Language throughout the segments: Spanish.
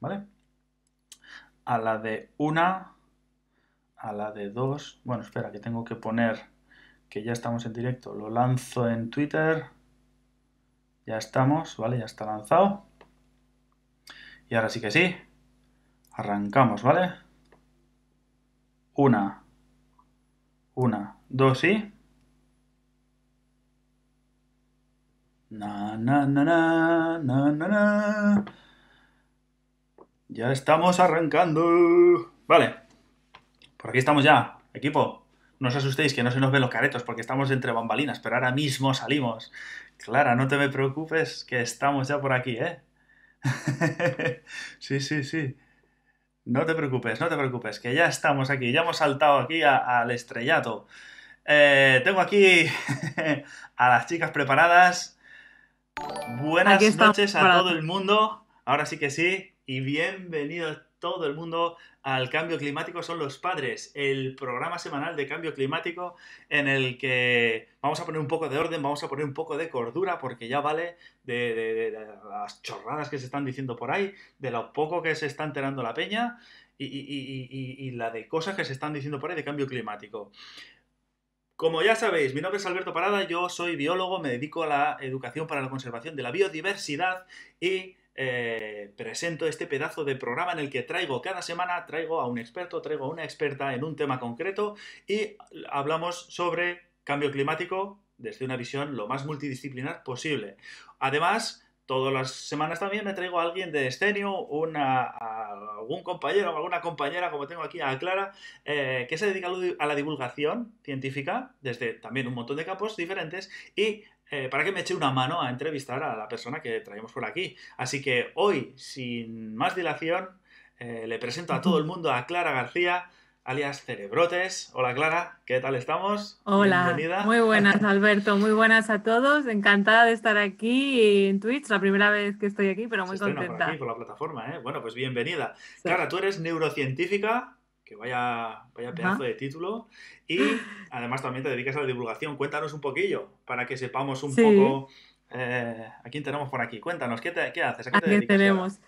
¿vale? A la de una, a la de dos. Bueno, espera, que tengo que poner que ya estamos en directo. Lo lanzo en Twitter. Ya estamos, ¿vale? Ya está lanzado. Y ahora sí que sí. Arrancamos, ¿vale? Una, una, dos y... Na, na, na, na, na, na, na. Ya estamos arrancando. Vale. Por aquí estamos ya, equipo. No os asustéis que no se nos ven los caretos porque estamos entre bambalinas, pero ahora mismo salimos. Clara, no te me preocupes que estamos ya por aquí, ¿eh? sí, sí, sí. No te preocupes, no te preocupes, que ya estamos aquí, ya hemos saltado aquí al estrellato. Eh, tengo aquí a las chicas preparadas Buenas noches a todo el mundo. Ahora sí que sí. Y bienvenido todo el mundo al Cambio Climático son los padres, el programa semanal de cambio climático en el que vamos a poner un poco de orden, vamos a poner un poco de cordura, porque ya vale de, las chorradas que se están diciendo por ahí, de lo poco que se está enterando la peña y, la de cosas que se están diciendo por ahí de cambio climático. Como ya sabéis, mi nombre es Alberto Parada, yo soy biólogo, me dedico a la educación para la conservación de la biodiversidad y eh, presento este pedazo de programa en el que traigo cada semana, traigo a un experto, traigo a una experta en un tema concreto y hablamos sobre cambio climático desde una visión lo más multidisciplinar posible. Además, Todas las semanas también me traigo a alguien de Estenio, una, algún compañero o alguna compañera, como tengo aquí a Clara, eh, que se dedica a la divulgación científica desde también un montón de campos diferentes y eh, para que me eche una mano a entrevistar a la persona que traemos por aquí. Así que hoy, sin más dilación, eh, le presento a todo el mundo a Clara García alias Cerebrotes. Hola Clara, ¿qué tal estamos? Hola, Bienvenida. muy buenas Alberto, muy buenas a todos. Encantada de estar aquí en Twitch, la primera vez que estoy aquí, pero muy contenta. Por aquí, por la plataforma, ¿eh? Bueno, pues bienvenida. Clara, tú eres neurocientífica, que vaya, vaya pedazo de título, y además también te dedicas a la divulgación. Cuéntanos un poquillo para que sepamos un poco... Eh, ¿A quién tenemos por aquí? Cuéntanos, ¿qué, qué haces? ¿A qué te dedicas? tenemos?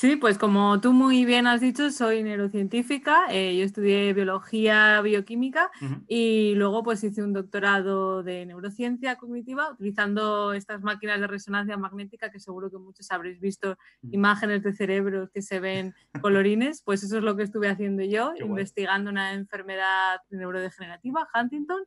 Sí, pues como tú muy bien has dicho, soy neurocientífica, eh, yo estudié biología bioquímica y luego pues hice un doctorado de neurociencia cognitiva utilizando estas máquinas de resonancia magnética que seguro que muchos habréis visto imágenes de cerebros que se ven colorines, pues eso es lo que estuve haciendo yo, investigando una enfermedad neurodegenerativa, Huntington,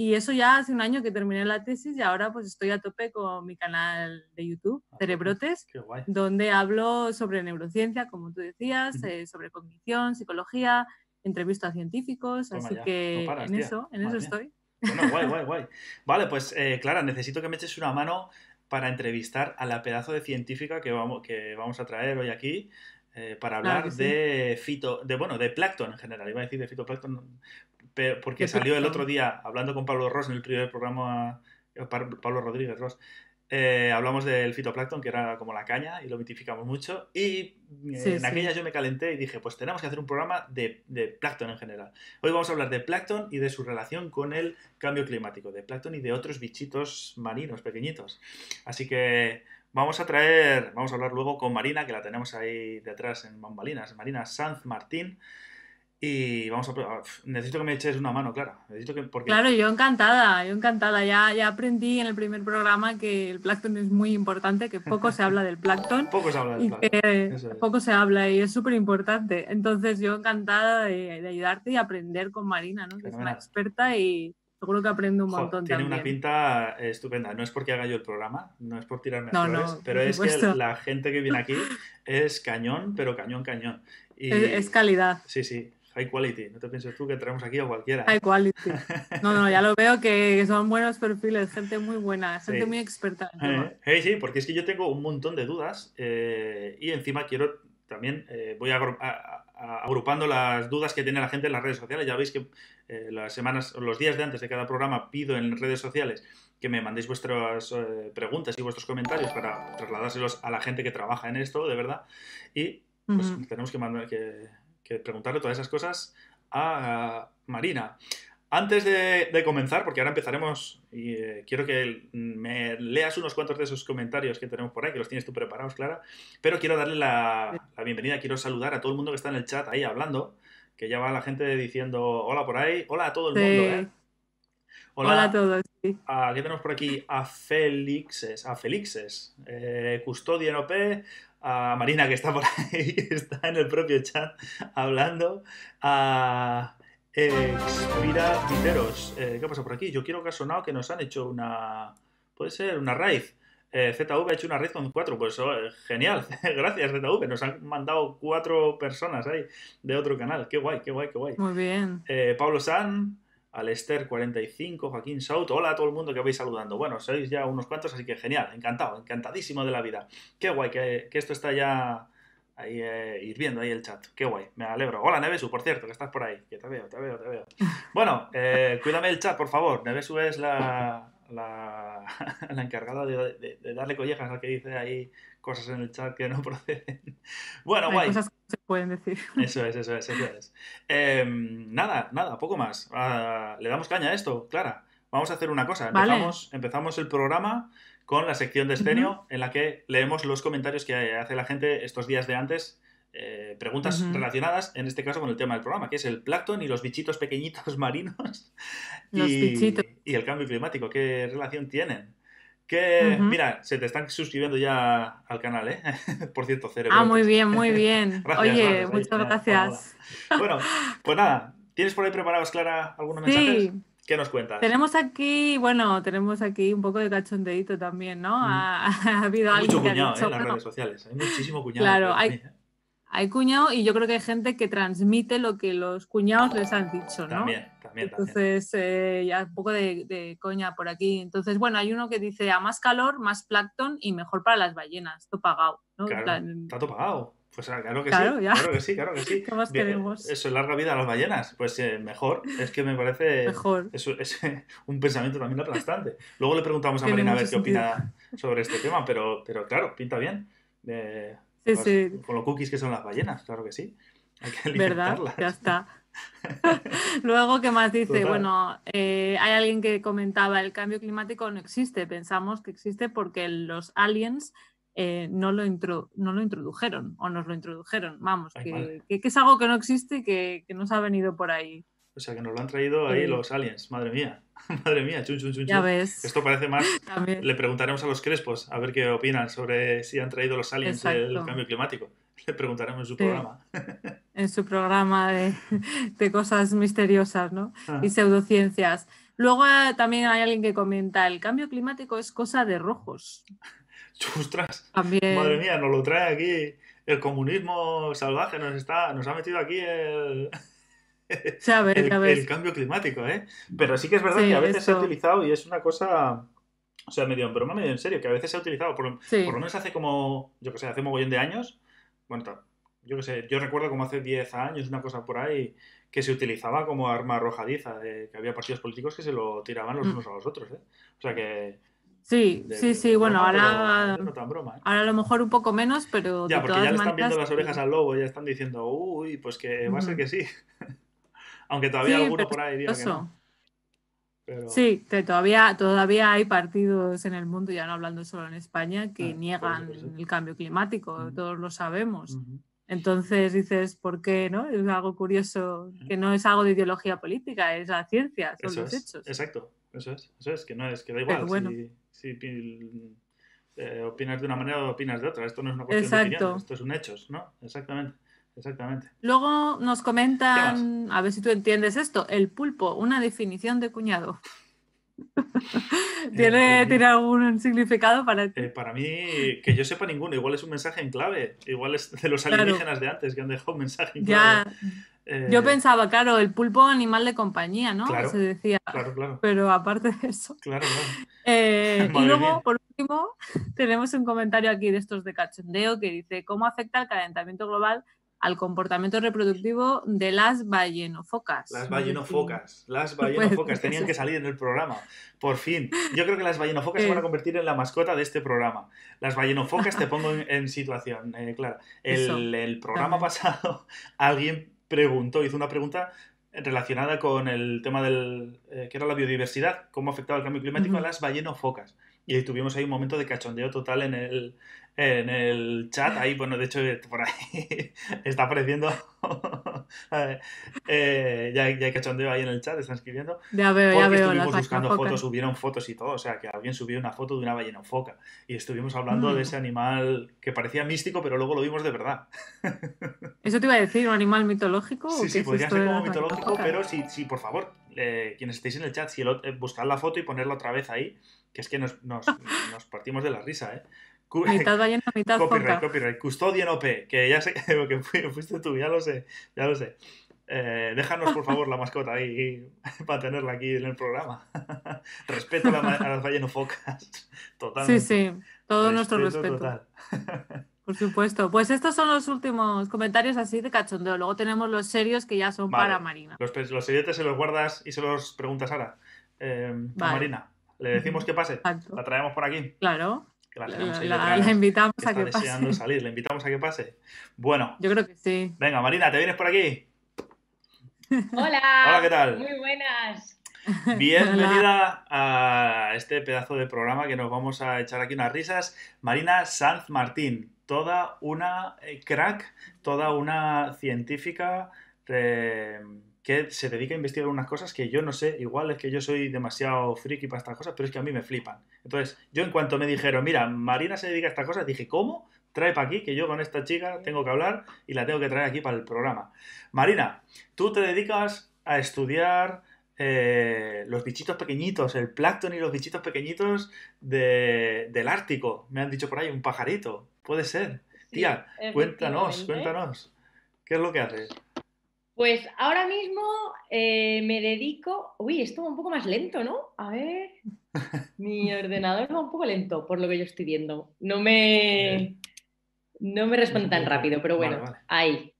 y eso ya hace un año que terminé la tesis y ahora pues estoy a tope con mi canal de YouTube, ah, Cerebrotes, donde hablo sobre neurociencia, como tú decías, eh, sobre cognición, psicología, entrevisto a científicos, así que en eso, en eso estoy. Bueno, guay, guay, guay. Vale, pues eh, Clara, necesito que me eches una mano para entrevistar a la pedazo de científica que vamos, que vamos a traer hoy aquí. Eh, para hablar de fito, de bueno, de plancton en general. Iba a decir de fitoplancton, porque salió el otro día hablando con Pablo Ross en el primer programa, eh, Pablo Rodríguez Ross, eh, hablamos del fitoplancton, que era como la caña, y lo mitificamos mucho. Y en aquella yo me calenté y dije, pues tenemos que hacer un programa de, de, plancton en general. Hoy vamos a hablar de plancton y de su relación con el cambio climático, de plancton y de otros bichitos marinos pequeñitos. Así que vamos a traer, vamos a hablar luego con Marina, que la tenemos ahí detrás en Bambalinas, Marina Sanz Martín. Y vamos a. Necesito que me eches una mano, claro. Necesito que, porque... Claro, yo encantada, yo encantada. Ya, ya aprendí en el primer programa que el plancton es muy importante, que poco se habla del plancton. poco se habla del plancton. Poco se habla y es súper importante. Entonces, yo encantada de, ayudarte y aprender con Marina, ¿no? que es una experta y seguro que aprendo un montón tiene una pinta estupenda. No es porque haga yo el programa, no es por tirarme a flores, pero es que la gente que viene aquí es cañón, pero cañón, cañón. Y... es calidad. Sí, sí high quality. No te pienses tú que traemos aquí a cualquiera. High quality. No, no, ya lo veo que son buenos perfiles, gente muy buena, gente muy experta. Eh, sí, porque es que yo tengo un montón de dudas eh, y encima quiero también, eh, voy agrupando las dudas que tiene la gente en las redes sociales. Ya veis que las semanas, los días de antes de cada programa pido en redes sociales que me mandéis vuestras preguntas y vuestros comentarios para trasladárselos a la gente que trabaja en esto, de verdad. Y pues tenemos que mandar que preguntarle todas esas cosas a Marina. Antes de, comenzar, porque ahora empezaremos, y eh, quiero que me leas unos cuantos de esos comentarios que tenemos por ahí, que los tienes tú preparados, Clara, pero quiero darle la, bienvenida, quiero saludar a todo el mundo que está en el chat ahí hablando, que ya va la gente diciendo hola por ahí, hola a todo el mundo, ¿eh? Hola, a todos. Sí. Aquí tenemos por aquí a Félixes, a Félixes, eh, Custodia en OP, a Marina que está por ahí, que está en el propio chat hablando, a Expira Viteros. Eh, ¿Qué pasa por aquí? Yo quiero que ha sonado que nos han hecho una... Puede ser una raíz. Eh, ZV ha hecho una raíz con cuatro. Pues oh, genial. Gracias, ZV. Nos han mandado cuatro personas ahí de otro canal. Qué guay, qué guay, qué guay. Muy bien. Eh, Pablo San, Alester45, Joaquín Saut. Hola a todo el mundo que vais saludando. Bueno, sois ya unos cuantos, así que genial. Encantado, encantadísimo de la vida. Qué guay que, que esto está ya ahí eh, ir viendo ahí el chat. Qué guay, me alegro. Hola Nevesu, por cierto, que estás por ahí. Que te veo, te veo, te veo. Bueno, eh, cuídame el chat, por favor. Nevesu es la, la, encargada de, darle collejas al que dice ahí cosas en el chat que no proceden. Bueno, Hay guay. Cosas que se pueden decir. Eso es, eso es, eso es. Em, nada, nada, poco más. Ah, Le damos caña a esto, Clara. Vamos a hacer una cosa. Empezamos, empezamos el programa con la sección de Escenio, en la que leemos los comentarios que hace la gente estos días de antes, eh, preguntas relacionadas, en este caso con el tema del programa, que es el plancton y los bichitos pequeñitos marinos y, y, el cambio climático. ¿Qué relación tienen? Que, mira, se te están suscribiendo ya al canal, ¿eh? Por cierto, cerebro. Ah, muy bien, muy bien. Oye, muchas gracias. Bueno, pues nada, ¿tienes por ahí preparados, Clara, algunos mensajes? Sí. ¿Qué nos cuentas? Tenemos aquí, bueno, tenemos aquí un poco de cachondeito también, ¿no? Ha, habido alguien Mucho cuñado, ¿eh? en las redes sociales. Hay muchísimo cuñado. Claro, hay, ¿eh? Hay cuñado y yo creo que hay gente que transmite lo que los cuñados les han dicho, ¿no? También, también. Entonces, eh, ya un poco de, coña por aquí. Entonces, bueno, hay uno que dice a más calor, más plancton y mejor para las ballenas. Todo pagado, ¿no? Claro, está todo pagado. Pues claro que sí, claro que sí, claro que sí. ¿Qué más queremos? Eso, larga vida a las ballenas. Pues eh, mejor, es que me parece mejor. Es, es, un pensamiento también aplastante. Luego le preguntamos a Marina a ver qué opina sobre este tema, pero, pero claro, pinta bien. Sí, sí. Con los cookies que son las ballenas, claro que sí. Hay que ¿Verdad? Ya está. Luego, ¿qué más dice? Bueno, eh, hay alguien que comentaba, el cambio climático no existe. Pensamos que existe porque los aliens eh, no, lo no lo introdujeron o nos lo introdujeron. Vamos, que, es algo que no existe y que, que, nos ha venido por ahí. O sea, que nos lo han traído ahí los aliens, madre mía. Madre mía, chun, chun, chun, Ya ves. Esto parece más. Le preguntaremos a los crespos a ver qué opinan sobre si han traído los aliens el cambio climático. Le preguntaremos en su programa. En su programa de, de cosas misteriosas, ¿no? Ah. Y pseudociencias. Luego eh, también hay alguien que comenta: el cambio climático es cosa de rojos. Ostras, madre mía, nos lo trae aquí el comunismo salvaje, nos, está, nos ha metido aquí el, el, cambio climático, ¿eh? Pero sí que es verdad que a veces se ha utilizado y es una cosa, o sea, medio en broma, medio en serio, que a veces se ha utilizado, por, lo menos hace como, yo que sé, hace mogollón de años, bueno, yo que sé, yo recuerdo como hace 10 años, una cosa por ahí, que se utilizaba como arma arrojadiza, de, que había partidos políticos que se lo tiraban los mm. unos a los otros, ¿eh? O sea que Sí, sí, sí, bueno, ahora, no tan broma, ¿eh? ahora a lo mejor un poco menos, pero... Ya, porque ya le están viendo las orejas al lobo, ya están diciendo, uy, pues que va a ser que sí. Aunque todavía alguno por ahí diga que no. Sí, que todavía, todavía hay partidos en el mundo, ya no hablando solo en España, que ah, niegan el cambio climático, todos lo sabemos. Entonces dices, ¿por qué no? Es algo curioso, que no es algo de ideología política, es la ciencia, son los hechos. Exacto, eso es, eso es, que no es, que da igual si, eh, opinas de una manera o opinas de otra. Esto no es una cuestión de opinión, esto es un hechos, ¿no? Exactamente. Exactamente. Luego nos comentan, a ver si tú entiendes esto, el pulpo, una definición de cuñado. ¿Tiene, ¿Tiene, algún significado para ti? Eh, para mí, que yo sepa ninguno. Igual es un mensaje en clave. Igual es de los alienígenas de antes que han dejado un mensaje en clave. Ya, yo eh, pensaba, claro, el pulpo animal de compañía, ¿no? Claro, Se decía. Claro, claro. Pero aparte de eso. Claro, claro. Eh, y luego, por último, tenemos un comentario aquí de estos de cachondeo que dice: ¿Cómo afecta el calentamiento global al comportamiento reproductivo de las ballenofocas. Las ballenofocas, las ballenofocas tenían que salir en el programa, por fin. Yo creo que las ballenofocas se van a convertir en la mascota de este programa. Las ballenofocas te pongo en, situación, eh, claro. El, el programa pasado alguien preguntó, hizo una pregunta relacionada con el tema del eh, que era la biodiversidad, cómo afectaba el cambio climático a las ballenofocas. Y tuvimos ahí un momento de cachondeo total en el, en el chat. Ahí, bueno, de hecho, por ahí está apareciendo. eh, ya, ya, hay cachondeo ahí en el chat, están escribiendo. Ya veo, ya veo. Estuvimos buscando fotos, subieron fotos y todo. O sea, que alguien subió una foto de una ballena foca. Y estuvimos hablando de mm. ese animal que parecía místico, pero luego lo vimos de verdad. ¿Eso te iba a decir? ¿Un animal mitológico? Sí, sí, podría ser como mitológico, pero sí, sí, por favor, eh, quienes estéis en el chat, si eh, buscad la foto y ponerla otra vez ahí, que es que nos, nos, nos partimos de la risa, ¿eh? Mitad ballena, mitad copyright, Copyright, Custodio en OP, que ya sé que fuiste tú, ya lo sé, ya lo sé. Eh, déjanos, por favor, la mascota ahí para tenerla aquí en el programa. respeto a, las ballenofocas. Totalmente. Sí, sí, todo nuestro respeto. Total. Por supuesto. Pues estos son los últimos comentarios así de cachondeo. Luego tenemos los serios que ya son para Marina. Los, los seriotes se los guardas y se los preguntas ahora eh, a Marina. Le decimos que pase. La traemos por aquí. Claro la, invitamos a que pase. salir, le invitamos a que pase. Bueno. Yo creo que sí. Venga, Marina, ¿te vienes por aquí? Hola. Hola, ¿qué tal? Muy buenas. Bienvenida a este pedazo de programa que nos vamos a echar aquí unas risas. Marina Sanz Martín, toda una eh, crack, toda una científica de que se dedica a investigar unas cosas que yo no sé, igual es que yo soy demasiado friki para estas cosas, pero es que a mí me flipan. Entonces, yo en cuanto me dijeron, mira, Marina se dedica a estas cosas, dije, ¿cómo? Trae para aquí, que yo con esta chica tengo que hablar y la tengo que traer aquí para el programa. Marina, tú te dedicas a estudiar eh, los bichitos pequeñitos, el plancton y los bichitos pequeñitos del Ártico. Me han dicho por ahí, un pajarito. Puede ser. Tía, cuéntanos, cuéntanos. ¿Qué es lo que haces? Pues ahora mismo eh, me dedico. Uy, esto va un poco más lento, ¿no? A ver. Mi ordenador va un poco lento, por lo que yo estoy viendo. No me. No me responde tan rápido, pero bueno, Ahí.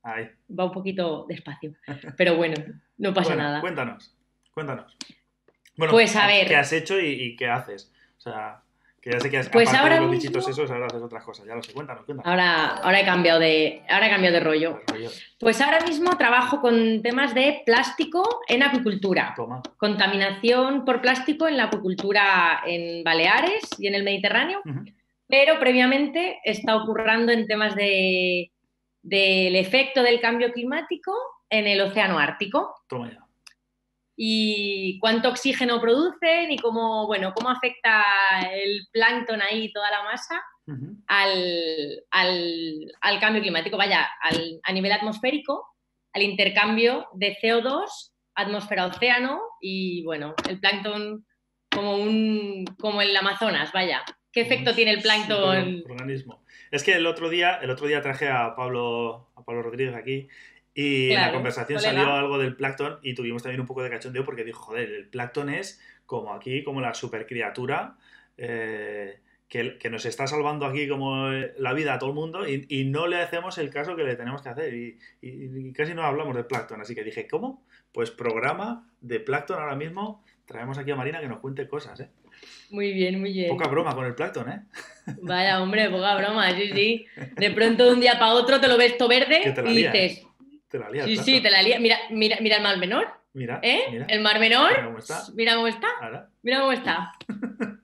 Va un poquito despacio. Pero bueno, no pasa nada. Cuéntanos, cuéntanos. Bueno, pues a ver. ¿Qué has hecho y qué haces? O sea. Que ya sé que has, pues ahora de los bichitos esos, ahora haces otras cosas, ya lo sé, cuéntanos, cuéntanos. Ahora, ahora, he, cambiado de, ahora he cambiado de rollo. Pues ahora mismo trabajo con temas de plástico en acuicultura. Toma. Contaminación por plástico en la acuicultura en Baleares y en el Mediterráneo. Pero previamente está ocurriendo en temas de, del efecto del cambio climático en el océano Ártico. Toma ya y cuánto oxígeno producen y cómo, bueno, cómo afecta el plancton ahí, toda la masa, al, al, cambio climático, vaya, a nivel atmosférico, al intercambio de CO2, atmósfera-océano y, bueno, el plancton como, un, como el Amazonas, vaya. ¿Qué efecto tiene el plancton? Organismo. Es que el otro día, el otro día traje a Pablo, a Pablo Rodríguez aquí y en la conversación salió algo del plancton y tuvimos también un poco de cachondeo porque dijo, joder, el plancton es como aquí, como la supercriatura eh, que, que, nos está salvando aquí como la vida a todo el mundo y, no le hacemos el caso que le tenemos que hacer y, casi no hablamos de plancton. Así que dije, ¿cómo? Pues programa de plancton ahora mismo. Traemos aquí a Marina que nos cuente cosas, ¿eh? Muy bien, muy bien. Poca broma con el plancton, ¿eh? Vaya, hombre, poca broma, sí, sí. De pronto de un día para otro te lo ves todo verde y dices, te la lía. Sí, sí, te la lía. Mira, mira, mira el mar menor. Mira, ¿Eh? El mar menor. Mira cómo está. Mira cómo está. Mira cómo está.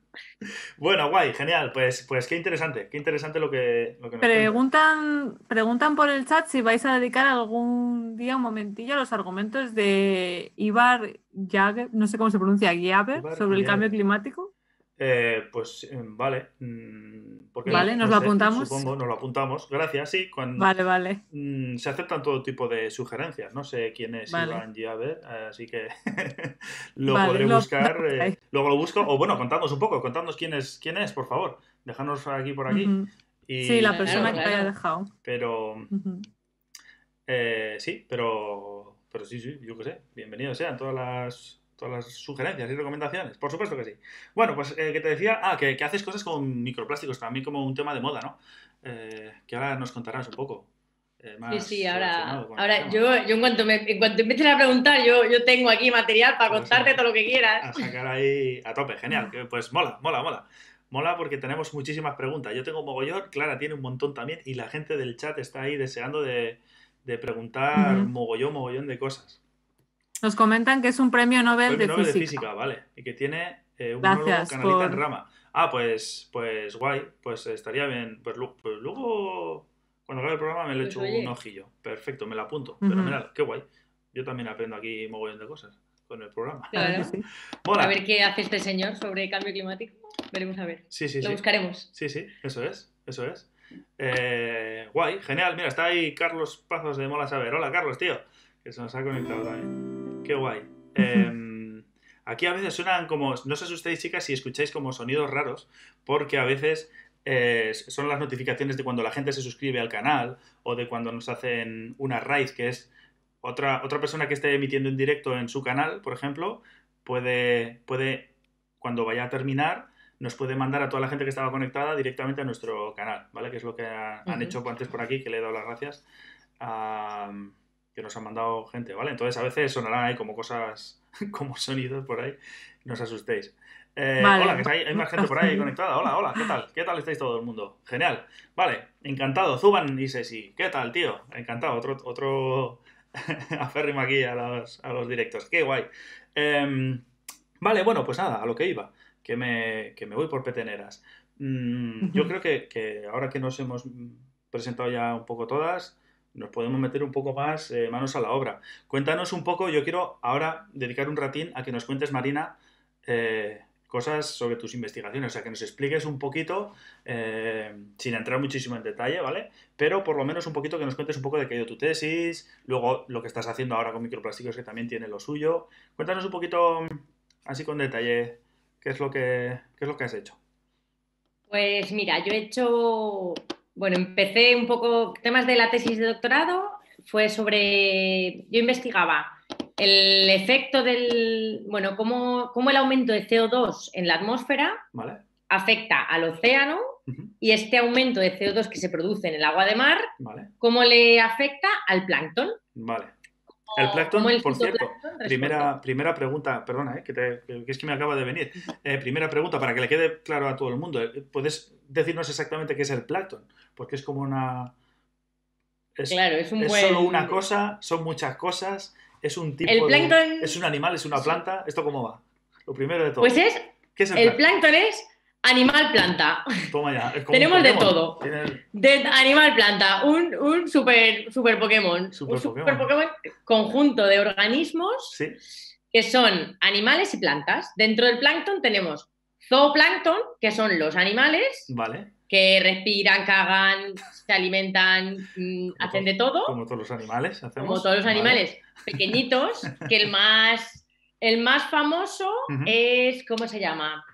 bueno, guay, genial. Pues, pues qué interesante, qué interesante lo que, lo que preguntan, preguntan por el chat si vais a dedicar algún día un momentillo a los argumentos de Ibar Jager, no sé cómo se pronuncia, Giaber, sobre el cambio climático. Eh, pues eh, vale. Mm, vale, nos lo apuntamos. Supongo, nos lo apuntamos. Gracias, sí. vale, vale. Mm, se aceptan todo tipo de sugerencias. No sé quién es Iván Giaber, así que lo podré buscar. Eh, luego lo busco. O bueno, contadnos un poco, contadnos quién es, quién es, por favor. Dejadnos aquí por aquí. Sí, la persona que te haya dejado. Pero. sí, pero. Pero sí, sí, yo qué sé. Bienvenidos sean todas las todas las sugerencias y recomendaciones. Por supuesto que sí. Bueno, pues eh, que te decía, ah, que, haces cosas con microplásticos, también como un tema de moda, ¿no? Eh, que ahora nos contarás un poco. Eh, sí, sí, ahora, ahora yo, yo en cuanto me en cuanto empieces a preguntar, yo, yo tengo aquí material para contarte todo lo que quieras. A sacar ahí a tope, genial. Pues mola, mola, mola. Mola porque tenemos muchísimas preguntas. Yo tengo mogollón, Clara tiene un montón también y la gente del chat está ahí deseando de, preguntar mogollón, mogollón de cosas. Nos comentan que es un premio Nobel, de, física. de, física. Vale, y que tiene eh, un Gracias canalita en rama. Ah, pues, pues guay, pues estaría bien. Pues, pues luego, cuando acabe el programa, me le pues echo un ojillo. Perfecto, me lo apunto. Pero mira, qué guay. Yo también aprendo aquí mogollón de cosas con el programa. Claro. A ver qué hace este señor sobre cambio climático. Veremos a ver. Sí, sí, Lo buscaremos. Sí, sí, eso es, eso es. Eh, guay, genial. Mira, está ahí Carlos Pazos de Mola Saber. Hola, Carlos, tío. Que se nos ha conectado también. Qué guay. Em, aquí a veces suenan como. No os asustéis, chicas, si escucháis como sonidos raros, porque a veces eh, son las notificaciones de cuando la gente se suscribe al canal o de cuando nos hacen una raid, que es otra, otra persona que esté emitiendo en directo en su canal, por ejemplo, puede, puede, cuando vaya a terminar, nos puede mandar a toda la gente que estaba conectada directamente a nuestro canal, ¿vale? Que es lo que han hecho antes por aquí, que le he dado las gracias, que nos han mandado gente, ¿vale? Entonces a veces sonarán ahí como cosas, como sonidos por ahí, no os asustéis. Eh, hola, que hay, hay, más gente por ahí conectada. Hola, hola, ¿qué tal? ¿Qué tal estáis todo el mundo? Genial. Vale, encantado. Zuban y Sesi. ¿Qué tal, tío? Encantado. Otro, otro aférrimo aquí a los, a los directos. Qué guay. Em, vale, bueno, pues nada, a lo que iba, que me, que me voy por peteneras. Mm, yo creo que, ahora que nos hemos presentado ya un poco todas, nos podemos meter un poco más eh, manos a la obra. Cuéntanos un poco, yo quiero ahora dedicar un ratín a que nos cuentes, Marina, eh, cosas sobre tus investigaciones, o sea, que nos expliques un poquito, eh, sin entrar muchísimo en detalle, ¿vale? Pero por lo menos un poquito que nos cuentes un poco de qué ha ido tu tesis, luego lo que estás haciendo ahora con microplásticos, que también tiene lo suyo. Cuéntanos un poquito, así con detalle, qué es lo que, qué es lo que has hecho. Pues mira, yo he hecho, bueno, empecé un poco temas de la tesis de doctorado, fue sobre, yo investigaba el efecto del, bueno, cómo, cómo, el aumento de CO2 en la atmósfera afecta al océano y este aumento de CO2 que se produce en el agua de mar, cómo le afecta al plancton. Vale. El plancton, por cierto, primera, primera pregunta, perdona, eh, que, es que me acaba de venir. Eh, primera pregunta, para que le quede claro a todo el mundo. Eh, ¿Puedes decirnos exactamente qué es el plancton? Porque es como una... Es, claro, es un es solo una cosa, son muchas cosas es un tipo es un animal, es una planta. ¿Esto cómo va? Lo primero de todo. Pues es. ¿Qué es el, plancton? es animal planta. Toma ya. Tenemos de todo. De animal planta. Un, un super, super Pokémon. Super un super Pokémon. conjunto de organismos que son animales y plantas. Dentro del plancton tenemos zooplancton, que son los animales. Vale que respiran, cagan, se alimentan, mm, hacen de todo. Como todos los animales hacemos. Como todos los animales pequeñitos, que el más, el más famoso es, ¿cómo se llama?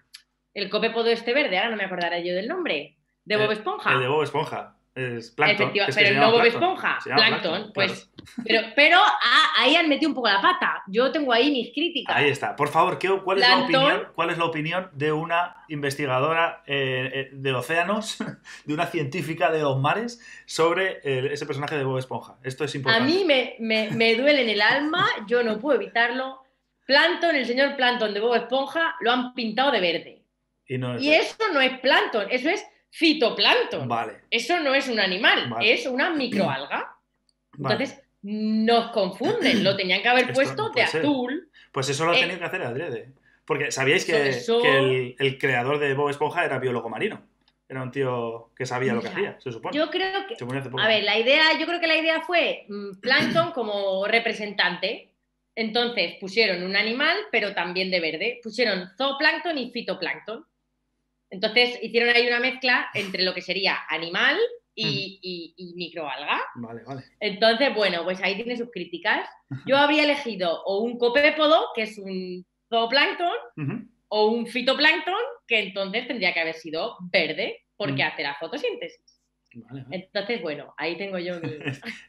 El copepodo este verde, ahora no me acordaré yo del nombre. De Bob Esponja. El de Bob Esponja. Es plancton. pero el nuevo Esponja, plancton, pues. Pero, pero ah, ahí han metido un poco la pata. Yo tengo ahí mis críticas. Ahí está. Por favor, ¿qué, cuál, es la opinión, ¿cuál es la opinión de una investigadora eh, eh, de océanos, de una científica de los mares, sobre ese personaje de Bob Esponja? Esto es importante. A mí me, me, me duele en el alma, yo no puedo evitarlo. Plankton, el señor Plankton de Bob Esponja, lo han pintado de verde. Y, no y eso no es Plankton, eso es fitoplancton. Vale. Eso no es un animal, es una microalga. Entonces, nos confunden, lo tenían que haber puesto de azul. Pues eso lo eh, tenían que hacer adrede. Porque sabíais que, el, creador de Bob Esponja era biólogo marino. Era un tío que sabía lo que hacía, se supone. Yo creo que. A ver, la idea, yo creo que la idea fue mm, plancton como representante. Entonces pusieron un animal, pero también de verde. Pusieron zooplancton y fitoplancton. Entonces hicieron ahí una mezcla entre lo que sería animal y, microalga. Vale, vale. Entonces, bueno, pues ahí tiene sus críticas. Yo habría elegido o un copépodo, que es un zooplancton, o un fitoplancton, que entonces tendría que haber sido verde, porque hace la fotosíntesis. Entonces, bueno, ahí tengo yo mi,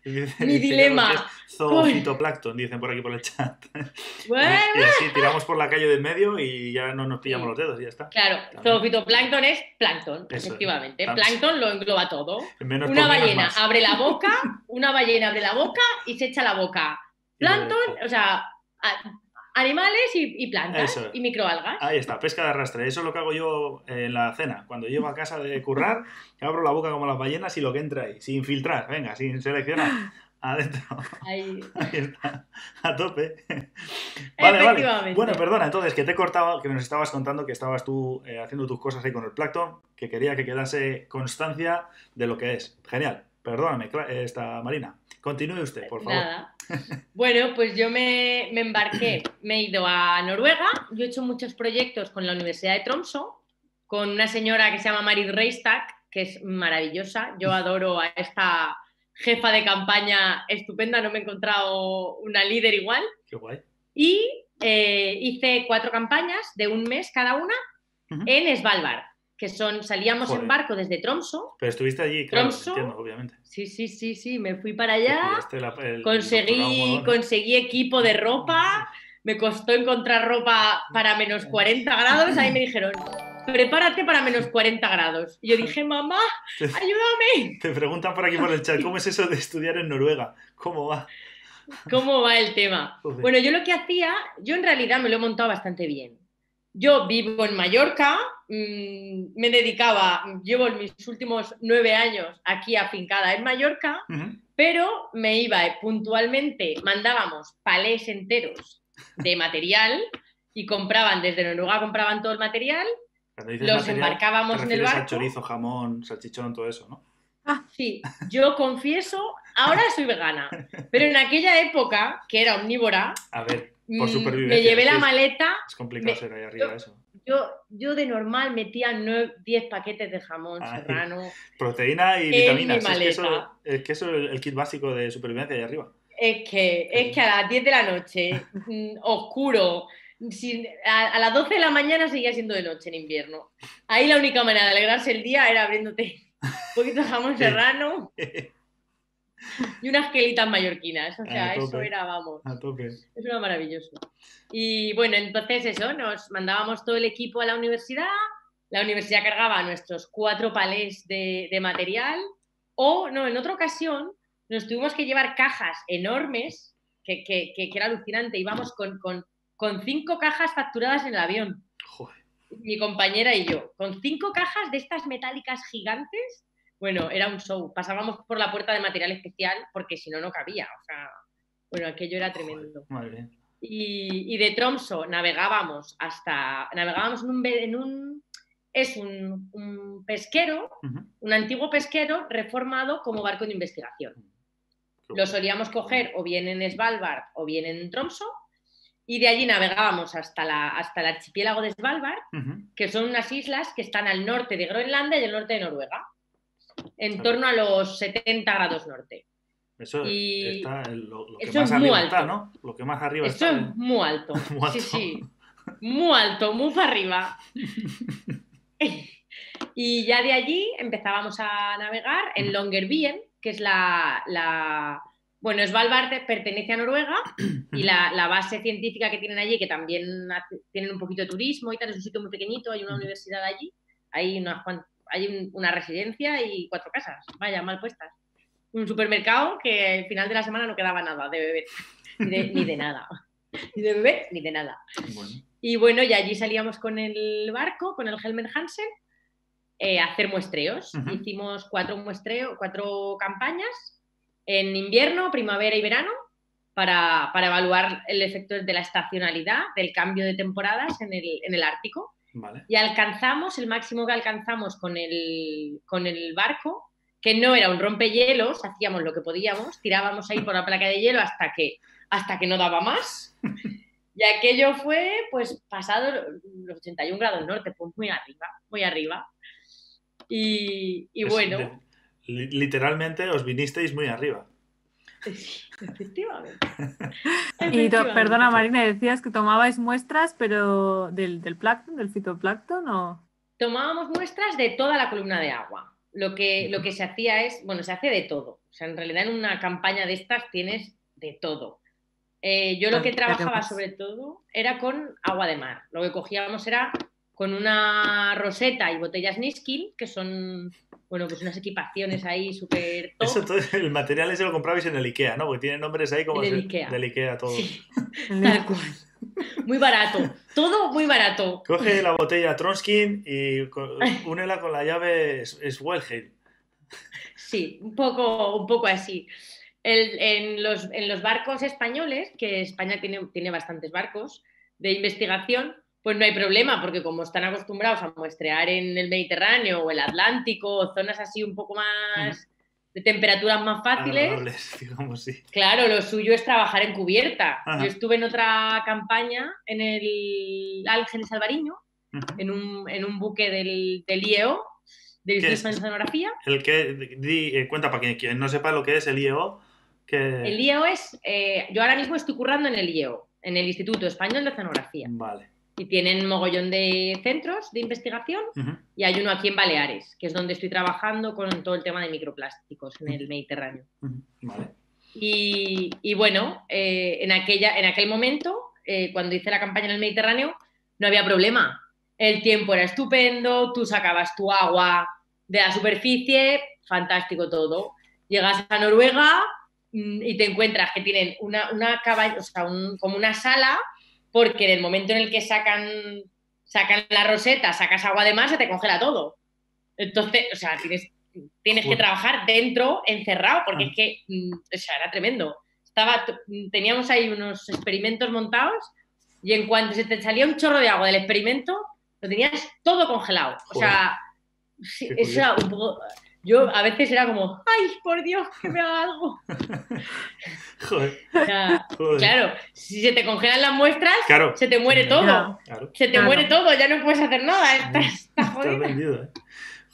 dilema. Zoofitoplancton, dicen por aquí por el chat. Bueno. Y, así tiramos por la calle del medio y ya no nos pillamos los dedos y ya está. Claro, zoofitoplancton es plancton, efectivamente. Plancton lo engloba todo. una ballena abre la boca, una ballena abre la boca y se echa la boca. Plancton, o sea, Animales y, plantas y microalgas. Ahí está, pesca de arrastre. Eso es lo que hago yo en la cena. Cuando llego a casa de currar, abro la boca como las ballenas y lo que entra ahí, sin filtrar, venga, sin seleccionar. Adentro. Ahí. está. A tope. Vale, vale. Bueno, perdona, entonces, que te he cortado, que nos estabas contando que estabas tú eh, haciendo tus cosas ahí con el plancton, que quería que quedase constancia de lo que es. Genial. Perdóname, esta Marina. Continúe usted, por favor. Nada. Bueno, pues yo me, me, embarqué, me he ido a Noruega. Yo he hecho muchos proyectos con la Universidad de Tromso, con una señora que se llama Marit Reistak, que es maravillosa. Yo adoro a esta jefa de campaña estupenda, no me he encontrado una líder igual. Qué guay. Y eh, hice cuatro campañas de un mes cada una en Svalbard, que son, salíamos en barco desde Tromso. Pero estuviste allí, claro, entiendo, obviamente. Sí, sí, sí, sí, me fui para allá, conseguí, conseguí equipo de ropa, me costó encontrar ropa para menos 40 grados, ahí me dijeron, prepárate para menos 40 grados. Y yo dije, mamá, ayúdame. Te preguntan por aquí por el chat, ¿cómo es eso de estudiar en Noruega? ¿Cómo va? ¿Cómo va el tema? Bueno, yo lo que hacía, yo en realidad me lo he montado bastante bien. Yo vivo en Mallorca, mm, me dedicaba, llevo mis últimos nueve años aquí afincada en Mallorca, pero me iba puntualmente, mandábamos palés enteros de material y compraban desde Noruega, compraban todo el material los embarcábamos en el barco. chorizo, jamón, salchichón, todo eso, ¿no? Ah, sí, yo confieso, ahora soy vegana, pero en aquella época, que era omnívora, a ver, por mm, supervivencia, me llevé la maleta. Es complicado ser ahí arriba eso. Yo, yo de normal metía 10 paquetes de jamón serrano. Proteína y vitaminas. Es que, eso, es que eso es el kit básico de supervivencia ahí arriba. Es que, es que a las 10 de la noche, mm, oscuro, a, las 12 de la mañana seguía siendo de noche en invierno. Ahí la única manera de alegrarse el día era abriéndote un poquito de jamón serrano y unas quelitas mallorquinas. O sea, eso era, vamos. A tope. Eso era maravilloso. Y bueno, entonces eso, nos mandábamos todo el equipo a la universidad. La universidad cargaba nuestros cuatro palés de, material. O, no, en otra ocasión nos tuvimos que llevar cajas enormes, que, que, que, era alucinante. Íbamos con, con con cinco cajas facturadas en el avión. Mi compañera y yo, con cinco cajas de estas metálicas gigantes. Bueno, era un show. Pasábamos por la puerta de material especial porque si no, no cabía. O sea, bueno, aquello era tremendo. Y, de Tromso navegábamos hasta. Navegábamos en un. En un es un, pesquero, un antiguo pesquero reformado como barco de investigación. Lo solíamos coger o bien en Svalbard o bien en Tromso y de allí navegábamos hasta, la, hasta el archipiélago de Svalbard, que son unas islas que están al norte de Groenlandia y al norte de Noruega, en torno a los 70 grados norte. Eso está lo, que más arriba está, ¿no? Lo que más arriba Eso es muy alto. Sí, sí. Muy alto, muy para arriba. y ya de allí empezábamos a navegar en Longyearbyen, que es la bueno, Svalbard pertenece a Noruega y la, base científica que tienen allí, que también tienen un poquito de turismo y tal, es un sitio muy pequeñito, hay una universidad allí, hay una, hay una residencia y cuatro casas, vaya, mal puestas. Un supermercado que al final de la semana no quedaba nada de beber, ni de, nada. Ni de beber ni de nada. Y bueno, y allí salíamos con el barco, con el Helmer Hansen, eh, a hacer muestreos. Hicimos cuatro muestreos, cuatro campañas en invierno, primavera y verano para, evaluar el efecto de la estacionalidad, del cambio de temporadas en el, Ártico. Y alcanzamos, el máximo que alcanzamos con el, con el barco, que no era un rompehielos, hacíamos lo que podíamos, tirábamos ahí por la placa de hielo hasta que, hasta que no daba más. Y aquello fue, pues, pasado los 81 grados norte, pues muy arriba, muy arriba. Y, bueno literalmente os vinisteis muy arriba. Efectivamente. y perdona Marina, decías que tomabais muestras, pero del, del plancton, del fitoplancton o... Tomábamos muestras de toda la columna de agua. Lo que, lo que se hacía es, bueno, se hace de todo. O sea, en realidad en una campaña de estas tienes de todo. Eh, yo lo que trabajaba sobre todo era con agua de mar. Lo que cogíamos era con una roseta y botellas Niskin, que son bueno, pues unas equipaciones ahí súper Eso todo, el material ese lo comprabais en el Ikea, ¿no? Porque tiene nombres ahí como del Ikea. Del Ikea todo. tal cual. Muy barato. Todo muy barato. Coge la botella Tronskin y únela con la llave Swellheim. Sí, un poco, un poco así. en, los, en, los, barcos españoles, que España tiene, tiene bastantes barcos de investigación, pues no hay problema, porque como están acostumbrados a muestrear en el Mediterráneo o el Atlántico, zonas así un poco más de temperaturas más fáciles. digamos, sí. Claro, lo suyo es trabajar en cubierta. Yo estuve en otra campaña en el Ángeles Alvariño, en, un, en, un, buque del, del IEO, de Instituto de Sonografía. El que, eh, cuenta para quien, no sepa lo que es el IEO. Que... El IEO es, eh, yo ahora mismo estoy currando en el IEO, en el Instituto Español de Sonografía. Vale y tienen mogollón de centros de investigación y hay uno aquí en Baleares, que es donde estoy trabajando con todo el tema de microplásticos en el Mediterráneo. y, bueno, eh, en, aquella, en aquel momento, eh, cuando hice la campaña en el Mediterráneo, no había problema. El tiempo era estupendo, tú sacabas tu agua de la superficie, fantástico todo. Llegas a Noruega mm, y te encuentras que tienen una, una o sea, como una sala porque en el momento en el que sacan, sacan la roseta, sacas agua de más, se te congela todo. Entonces, o sea, tienes, tienes que trabajar dentro, encerrado, porque ah. es que, mm, o sea, era tremendo. Estaba, teníamos ahí unos experimentos montados y en cuanto se te salía un chorro de agua del experimento, lo tenías todo congelado. O sea, eso era un poco yo a veces era como, ¡ay, por Dios, que me haga algo! Joder. Claro, si se te congelan las muestras, se te muere todo. Se te muere todo, ya no puedes hacer nada. Estás, estás vendido, ¿eh?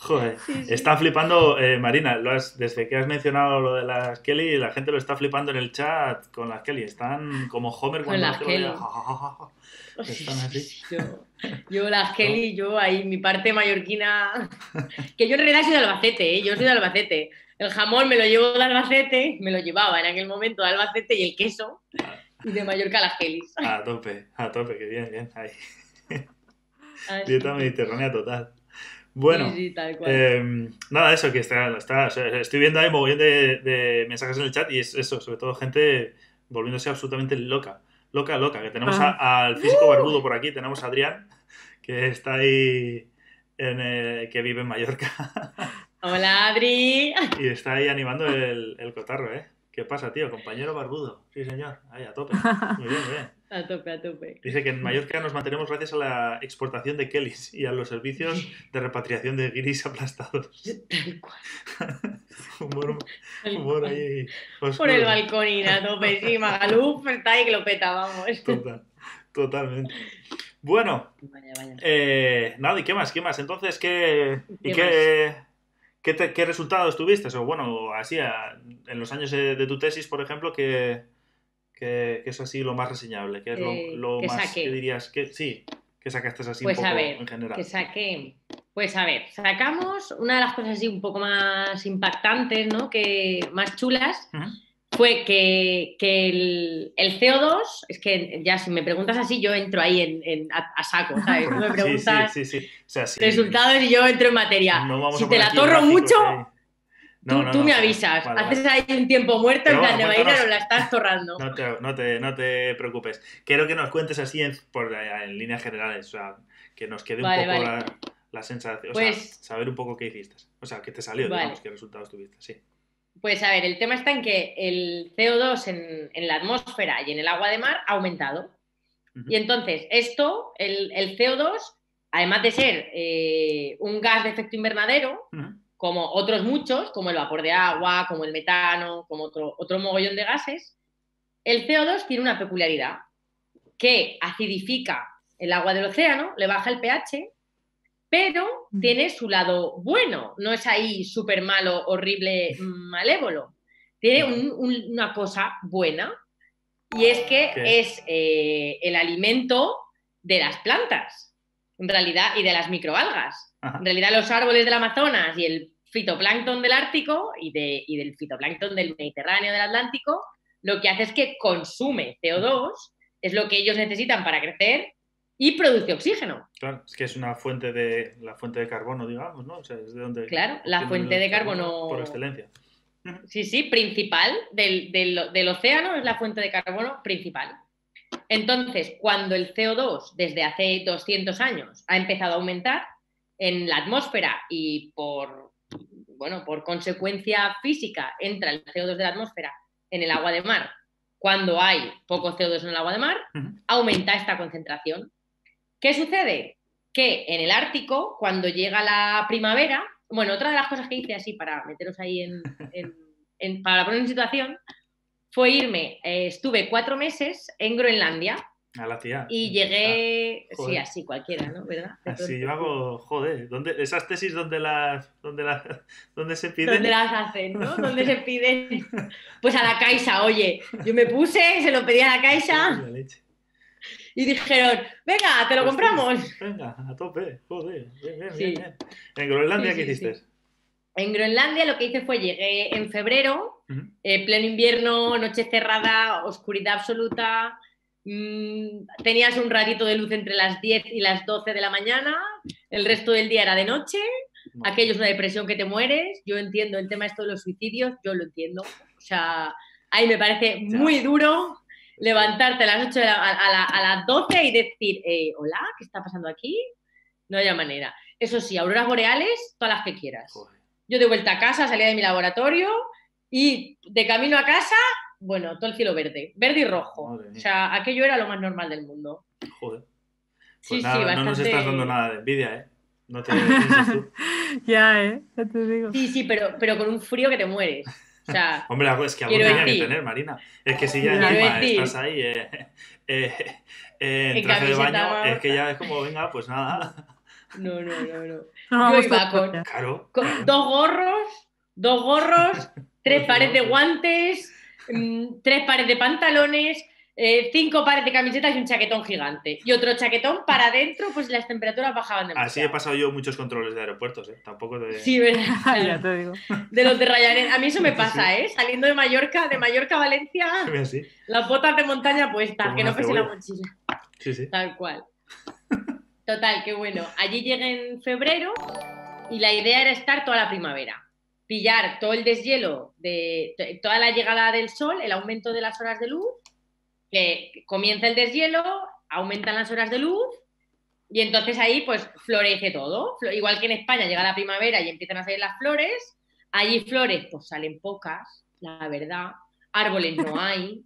Joder, está flipando, eh, Marina, lo has, desde que has mencionado lo de las Kelly, la gente lo está flipando en el chat con las Kelly. Están como Homer cuando las Kelly. Están así. Yo, las Kelly, yo ahí, mi parte mallorquina, que yo en realidad soy de Albacete, ¿eh? yo soy de Albacete. El jamón me lo llevo de Albacete, me lo llevaba en aquel momento de Albacete y el queso, y de Mallorca las Kelly. A tope, a tope, que bien, bien, ahí. Dieta mediterránea total. Bueno, em, nada, eso que está, está estoy viendo ahí mogollón de, de, mensajes en el chat y es eso, sobre todo gente volviéndose absolutamente loca, loca, loca, que tenemos ah. al físico barbudo por aquí, tenemos a Adrián, que está ahí, en que vive en Mallorca. Hola, Adri. Y está ahí animando el, el cotarro, ¿eh? ¿Qué pasa, tío? Compañero barbudo. Sí, señor. Ahí, a tope. Muy bien, muy bien. A tope, a tope. Dice que en Mallorca nos mantenemos gracias a la exportación de Kellys y a los servicios de repatriación de guiris aplastados. Tal cual. humor, humor ahí. Por el balcón y a tope, sí, Magaluf está ahí que lo peta, vamos. Total, totalmente. Bueno, vaya, vaya. Eh, nada, ¿y qué más? ¿Qué más? Entonces, ¿qué, ¿y qué, qué, qué, resultados tuviste? O bueno, así, en los años de, de tu tesis, por ejemplo, que que, es así lo más reseñable? que es lo, más que dirías que sí, que sacaste así pues un poco a ver, en general? Que saqué. Pues a ver, sacamos una de las cosas así un poco más impactantes, ¿no? Que más chulas. Fue que, que el, el, CO2, es que ya si me preguntas así, yo entro ahí en, a, saco, ¿sabes? me preguntas sí, sí, sí, sí. resultados y yo entro en materia. si te la torro mucho, tú, me avisas, haces ahí un tiempo muerto en plan de Marina, la estás torrando. No te, no, te, preocupes. Quiero que nos cuentes así en, por, en líneas generales, o sea, que nos quede un poco la, sensación, o sea, pues saber un poco qué hiciste. O sea, qué te salió, digamos, qué resultados tuviste, sí. Pues a ver, el tema está en que el CO2 en, la atmósfera y en el agua de mar ha aumentado. Y entonces, esto, el, CO2, además de ser eh, un gas de efecto invernadero, como otros muchos, como el vapor de agua, como el metano, como otro, otro mogollón de gases, el CO2 tiene una peculiaridad, que acidifica el agua del océano, le baja el pH, pero mm. tiene su lado bueno, no es ahí súper malo, horrible, malévolo. Tiene una cosa buena y es que es eh, el alimento de las plantas, en realidad, y de las microalgas. En realidad, los árboles del Amazonas y el fitoplancton del Ártico y, de, y del fitoplancton del Mediterráneo, del Atlántico, lo que hace es que consume CO2, es lo que ellos necesitan para crecer y produce oxígeno. Claro, es que es una fuente de la fuente de carbono, digamos, ¿no? O sea, es de donde Claro, la fuente de carbono por excelencia. Sí, sí, principal del, del, del, océano es la fuente de carbono principal. Entonces, cuando el CO2 desde hace 200 años ha empezado a aumentar, en la atmósfera y por, bueno, por consecuencia física entra el CO2 de la atmósfera en el agua de mar, cuando hay poco CO2 en el agua de mar, aumenta esta concentración. ¿Qué sucede? Que en el Ártico, cuando llega la primavera, bueno, otra de las cosas que hice así para meteros ahí en, para poner en situación, fue irme, eh, estuve cuatro meses en Groenlandia. A la tía. Y llegué, ah, sí, así cualquiera, ¿no? ¿Verdad? así yo hago, joder, ¿dónde, esas tesis donde las, donde las, donde se piden. ¿Dónde las hacen, no? ¿Dónde se piden? Pues a la Caixa, oye, yo me puse, se lo pedí a la Caixa. Y dijeron, venga, te lo pues compramos. Venga, a tope, joder, bien, bien, bien, ¿En Groenlandia qué hiciste? En Groenlandia lo que hice fue llegué en febrero, eh, pleno invierno, noche cerrada, oscuridad absoluta. Mm, tenías un ratito de luz entre las 10 y las 12 de la mañana, el resto del día era de noche. Aquello es una depresión que te mueres. Yo entiendo el tema esto de los suicidios, yo lo entiendo. O sea, ahí me parece muy duro levantarte a las 8 a, las 12 y decir, eh, hola, ¿qué está pasando aquí? No haya manera. Eso sí, auroras boreales, todas las que quieras. Yo de vuelta a casa, salía de mi laboratorio y de camino a casa, bueno, todo el cielo verde, verde y rojo. O sea, aquello era lo más normal del mundo. Joder. sí, pues sí, bastante... No nos estás dando nada de envidia, ¿eh? No te Ya, ¿eh? Ya te digo. Sí, sí, pero, pero con un frío que te mueres. O sea, Hombre, es que algo tenía que tener, Marina. Es que si ya encima estás ahí eh, eh, eh, en traje de baño, es que ya es como, venga, pues nada. No, no, no, no. Yo iba con, dos gorros, dos gorros, tres pares de guantes, tres pares de pantalones, eh, cinco pares de camisetas y un chaquetón gigante. Y otro chaquetón para adentro, pues las temperaturas bajaban demasiado. Así he pasado yo muchos controles de aeropuertos, ¿eh? Tampoco de... Sí, ¿verdad? ya te digo. De los de Ryanair. A mí eso me pasa, ¿eh? Saliendo de Mallorca, de Mallorca a Valencia, las botas de montaña puestas, que no pese la mochila. Sí, sí. Tal cual. Total, qué bueno. Allí llegué en febrero y la idea era estar toda la primavera. Pillar todo el deshielo de toda la llegada del sol, el aumento de las horas de luz, que comienza el deshielo, aumentan las horas de luz y entonces ahí pues florece todo. Igual que en España llega la primavera y empiezan a salir las flores, allí flores pues salen pocas, la verdad. Árboles no hay,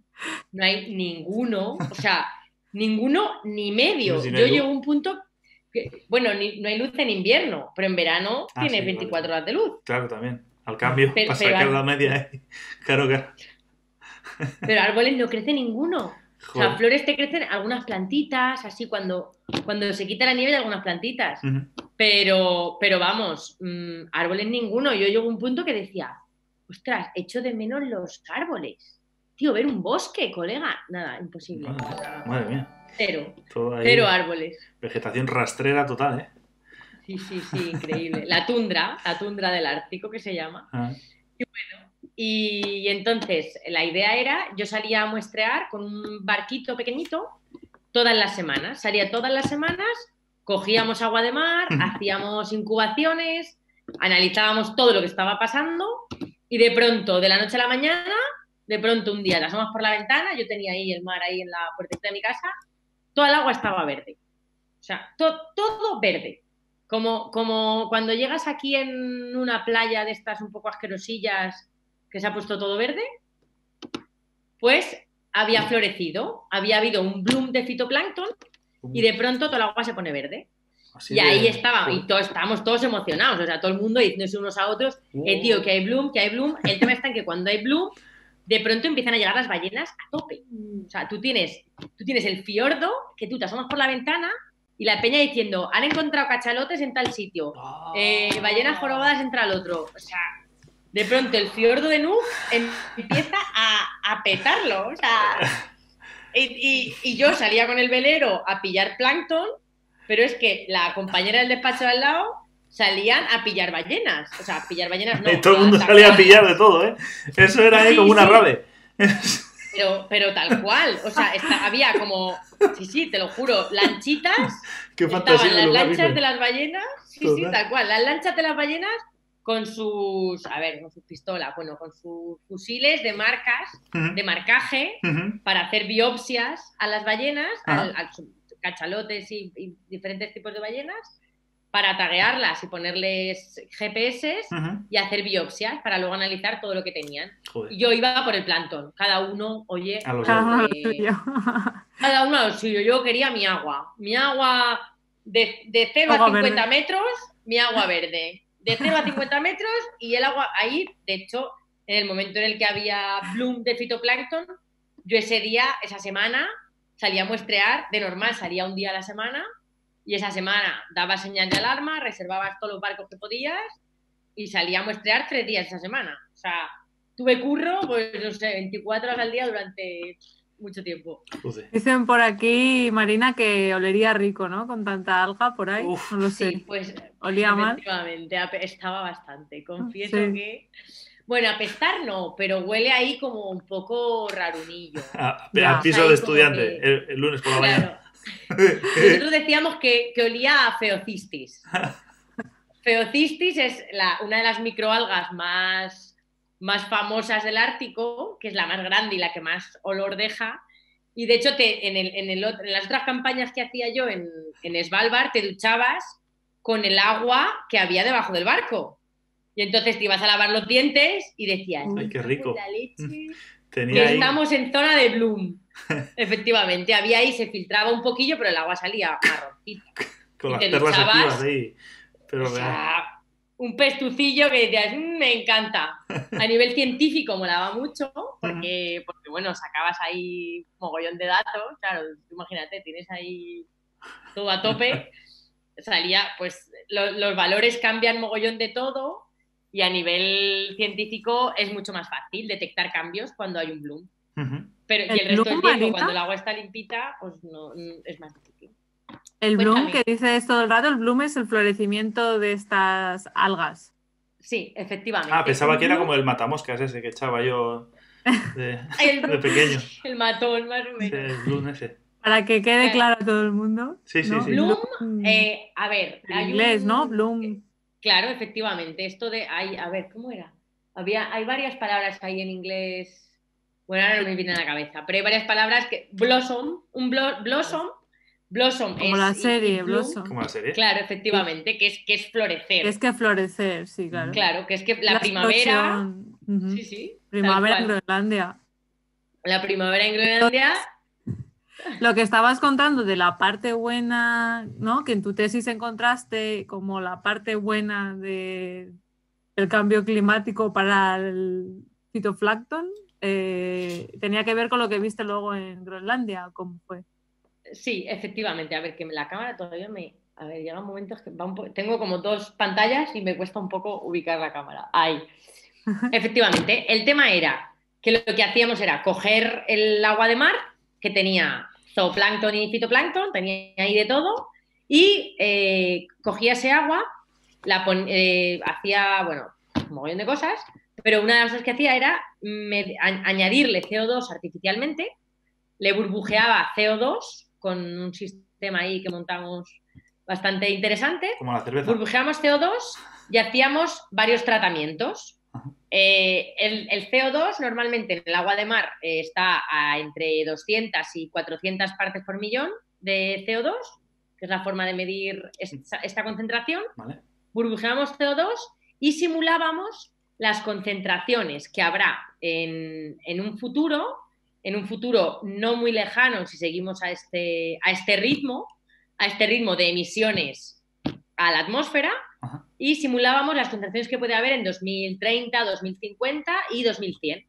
no hay ninguno, o sea, ninguno ni medio. Yo llego a un punto bueno, no hay luz en invierno, pero en verano ah, tiene 24 horas de luz. Claro, también. Al cambio, para sacar la media. ¿eh? Claro, claro. Pero árboles no crece ninguno. O sea, flores te crecen algunas plantitas, así cuando, cuando se quita la nieve hay algunas plantitas. pero, pero vamos, mm, árboles ninguno. Yo llego a un punto que decía, ostras, echo de menos los árboles. Tío, ver un bosque, colega. Nada, imposible. madre mía. Cero. Cero árboles. Vegetación rastrera total, ¿eh? Sí, sí, sí, increíble. La tundra, la tundra del Ártico que se llama. Ah. Y bueno, y entonces la idea era, yo salía a muestrear con un barquito pequeñito todas las semanas. Salía todas las semanas, cogíamos agua de mar, hacíamos incubaciones, analizábamos todo lo que estaba pasando y de pronto, de la noche a la mañana, de pronto un día, las asomas por la ventana, yo tenía ahí el mar ahí en la puertita de mi casa toda el agua estaba verde. O sea, todo verde. Como, como cuando llegas aquí en una playa de estas un poco asquerosillas que se ha puesto todo verde, pues había florecido, había habido un bloom de fitoplancton y de pronto todo el agua se pone verde. y ahí estaba, y todos, estábamos todos emocionados, o sea, todo el mundo diciéndose unos a otros, eh, tío, que hay bloom, que hay bloom. El tema está en que cuando hay bloom, de pronto empiezan a llegar las ballenas a tope. O sea, tú tienes, tú tienes el fiordo, que tú te asomas por la ventana y la peña diciendo, han encontrado cachalotes en tal sitio, eh, ballenas jorobadas en tal otro. O sea, de pronto el fiordo de Nuuk empieza a, petarlo. O sea, y, yo salía con el velero a pillar plancton, pero es que la compañera del despacho de al lado salían a pillar ballenas. O sea, a pillar ballenas no. todo el mundo salía a pillar de todo, ¿eh? Eso era ahí como una rave. Pero, pero tal cual. O sea, había como. Sí, sí, te lo juro. Lanchitas. Qué estaban las lanchas de las ballenas. Sí, sí, tal cual. Las lanchas de las ballenas con sus. A ver, con sus pistolas. Bueno, con sus fusiles de marcas, de marcaje, para hacer biopsias a las ballenas, a, cachalotes y diferentes tipos de ballenas para taguearlas y ponerles GPS y hacer biopsias para luego analizar todo lo que tenían. Yo iba por el plantón, cada uno, oye, a cada uno a lo suyo. Yo quería mi agua, mi agua de, de 0 a 50 metros, mi agua verde. De 0 a 50 metros y el agua ahí, de hecho, en el momento en el que había bloom de fitoplancton, yo ese día, esa semana, salía a muestrear, de normal salía un día a la semana y esa semana daba señal de alarma, reservabas todos los barcos que podías y salía a muestrear tres días esa semana. O sea, tuve curro, pues no sé, 24 horas al día durante mucho tiempo. Dicen por aquí, Marina, que olería rico, ¿no? Con tanta alga por ahí. no lo sé. Sí, pues olía mal. Efectivamente, estaba bastante. Confieso que bueno, apestar no, pero huele ahí como un poco rarunillo. Ah, al piso de estudiante, el, lunes por la mañana. Nosotros decíamos que, olía a feocistis. Feocistis es una de las microalgas más, más famosas del Ártico, que es la más grande y la que más olor deja. Y de hecho, en, en, las otras campañas que hacía yo en, en Svalbard, te duchabas con el agua que había debajo del barco. Y entonces te ibas a lavar los dientes y decías, ¡ay, qué rico! estamos en zona de bloom. Efectivamente, había ahí, se filtraba un poquillo, pero el agua salía marroncita. Con las perlas activas ahí. Pero o sea, un pestucillo que decías, mm, me encanta. A nivel científico molaba mucho, porque, porque, bueno, sacabas ahí mogollón de datos. Claro, imagínate, tienes ahí todo a tope. Salía, pues los valores cambian mogollón de todo y a nivel científico es mucho más fácil detectar cambios cuando hay un bloom. Pero y el, resto del tiempo, cuando el agua está limpita, pues no, es más difícil. El bloom que dices todo el rato, el bloom es el florecimiento de estas algas. Sí, efectivamente. Ah, pensaba que era como el matamoscas ese que echaba yo de, pequeño. El matón, más o menos. el bloom ese. Para que quede claro a todo el mundo. Sí, sí, sí. Bloom, eh, a ver. En inglés, ¿no? Bloom. Claro, efectivamente. Esto de. Hay, a ver, ¿cómo era? Había, hay varias palabras ahí en inglés. Bueno, ahora no me viene a la cabeza, pero hay varias palabras que. Blossom, un blossom. Blossom Como la serie, Blossom. Como la serie. Claro, efectivamente, que es, que es florecer. Es que florecer, sí, claro. Claro, que es que la, primavera. Sí, sí. Primavera en Groenlandia. La primavera en Groenlandia lo que estabas contando de la parte buena, ¿no? Que en tu tesis encontraste como la parte buena de, del cambio climático para el fitoplancton, eh, tenía que ver con lo que viste luego en Groenlandia, ¿cómo fue? Sí, efectivamente. A ver, que la cámara todavía me... A ver, llega un momento que tengo como dos pantallas y me cuesta un poco ubicar la cámara. Ahí. Efectivamente, el tema era que lo que hacíamos era coger el agua de mar, que tenía zooplancton y fitoplancton, tenía ahí de todo, y eh, cogía ese agua, la eh, hacía, bueno, un montón de cosas, pero una de las cosas que hacía era añadirle CO2 artificialmente, le burbujeaba CO2 con un sistema ahí que montamos bastante interesante. Como la cerveza. Burbujeamos CO2 y hacíamos varios tratamientos. Eh, el, CO2 normalmente en el agua de mar eh, está a entre 200 y 400 partes por millón de CO2, que es la forma de medir esta, concentración. Burbujeamos CO2 y simulábamos las concentraciones que habrá en, un futuro, en un futuro no muy lejano si seguimos a este, a este ritmo, a este ritmo de emisiones a la atmósfera y simulábamos las concentraciones que puede haber en 2030, 2050 y 2100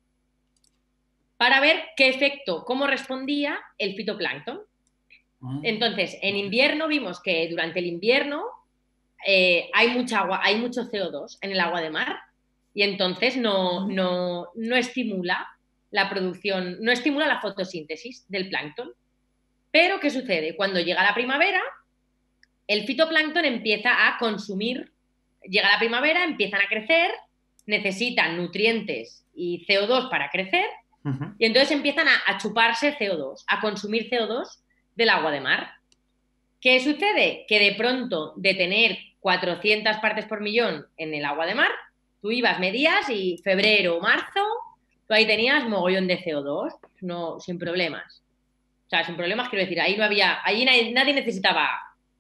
para ver qué efecto, cómo respondía el fitoplancton. Ah. Entonces, en invierno vimos que durante el invierno eh, hay mucha agua, hay mucho CO2 en el agua de mar y entonces no, no, no estimula la producción, no estimula la fotosíntesis del plancton. Pero, ¿qué sucede? Cuando llega la primavera, el fitoplancton empieza a consumir, llega la primavera, empiezan a crecer, necesitan nutrientes y CO2 para crecer, y entonces empiezan a, chuparse CO2, a consumir CO2 del agua de mar. ¿Qué sucede? Que de pronto, de tener 400 partes por millón en el agua de mar, tú ibas, medías y febrero o marzo, tú ahí tenías mogollón de CO2, no, sin problemas. O sea, sin problemas quiero decir, ahí no había, ahí nadie necesitaba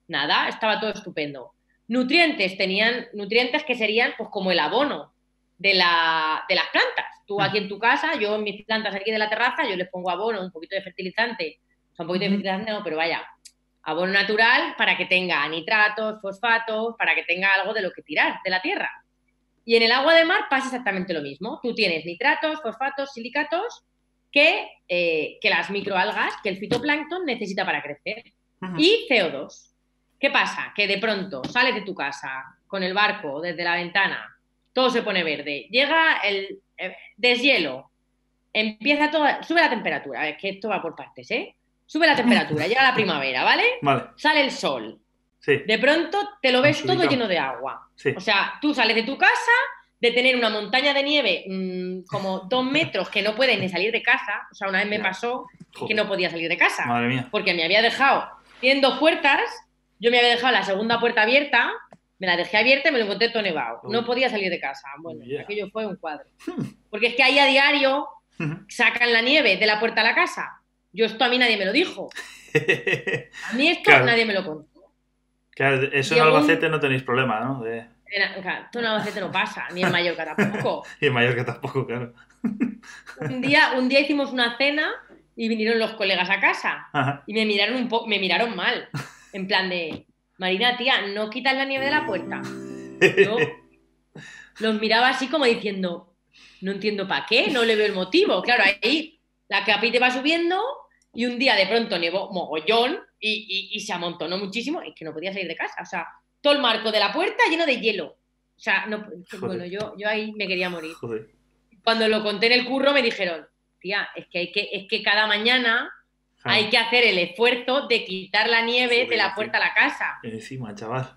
nada, estaba todo estupendo. Nutrientes tenían nutrientes que serían pues como el abono de, la, de las plantas. Tú aquí en tu casa, yo en mis plantas aquí de la terraza, yo les pongo abono, un poquito de fertilizante, o sea, un poquito de fertilizante no, pero vaya, abono natural para que tenga nitratos, fosfatos, para que tenga algo de lo que tirar de la tierra. Y en el agua de mar pasa exactamente lo mismo. Tú tienes nitratos, fosfatos, silicatos que, eh, que las microalgas, que el fitoplancton necesita para crecer. Y CO2. ¿Qué pasa? Que de pronto sales de tu casa con el barco desde la ventana, todo se pone verde, llega el eh, deshielo, empieza todo, sube la temperatura, es que esto va por partes, ¿eh? Sube la temperatura, llega la primavera, ¿vale? Vale. Sale el sol. Sí. De pronto te lo ves todo lleno de agua. Sí. O sea, tú sales de tu casa de tener una montaña de nieve mmm, como dos metros que no puedes ni salir de casa. O sea, una vez me pasó que no podía salir de casa. Madre mía. Porque me había dejado, tienen dos puertas, yo me había dejado la segunda puerta abierta, me la dejé abierta y me lo encontré todo nevado. No podía salir de casa. Bueno, Yeah. aquello fue un cuadro. Porque es que ahí a diario sacan la nieve de la puerta a la casa. Yo esto a mí nadie me lo dijo. A mí esto Claro. nadie me lo contó. Claro, eso en Llegó un- Albacete no tenéis problema, ¿no? De- Era- claro, esto en Albacete no pasa, ni en Mallorca tampoco. Y en Mallorca tampoco, claro. Un día, un día hicimos una cena y vinieron los colegas a casa Ajá. y me miraron un poco, me miraron mal. En plan de, Marina, tía, no quitas la nieve de la puerta. Yo los miraba así como diciendo, no entiendo para qué, no le veo el motivo. Claro, ahí la capite va subiendo y un día de pronto nevó mogollón y, y- y se amontonó muchísimo. Es que no podía salir de casa. O sea, todo el marco de la puerta lleno de hielo. O sea, no, bueno, yo, yo ahí me quería morir. Joder. Cuando lo conté en el curro me dijeron, tía, es que, hay que, es que cada mañana Hay que hacer el esfuerzo de quitar la nieve de la puerta a la casa. Encima, chaval.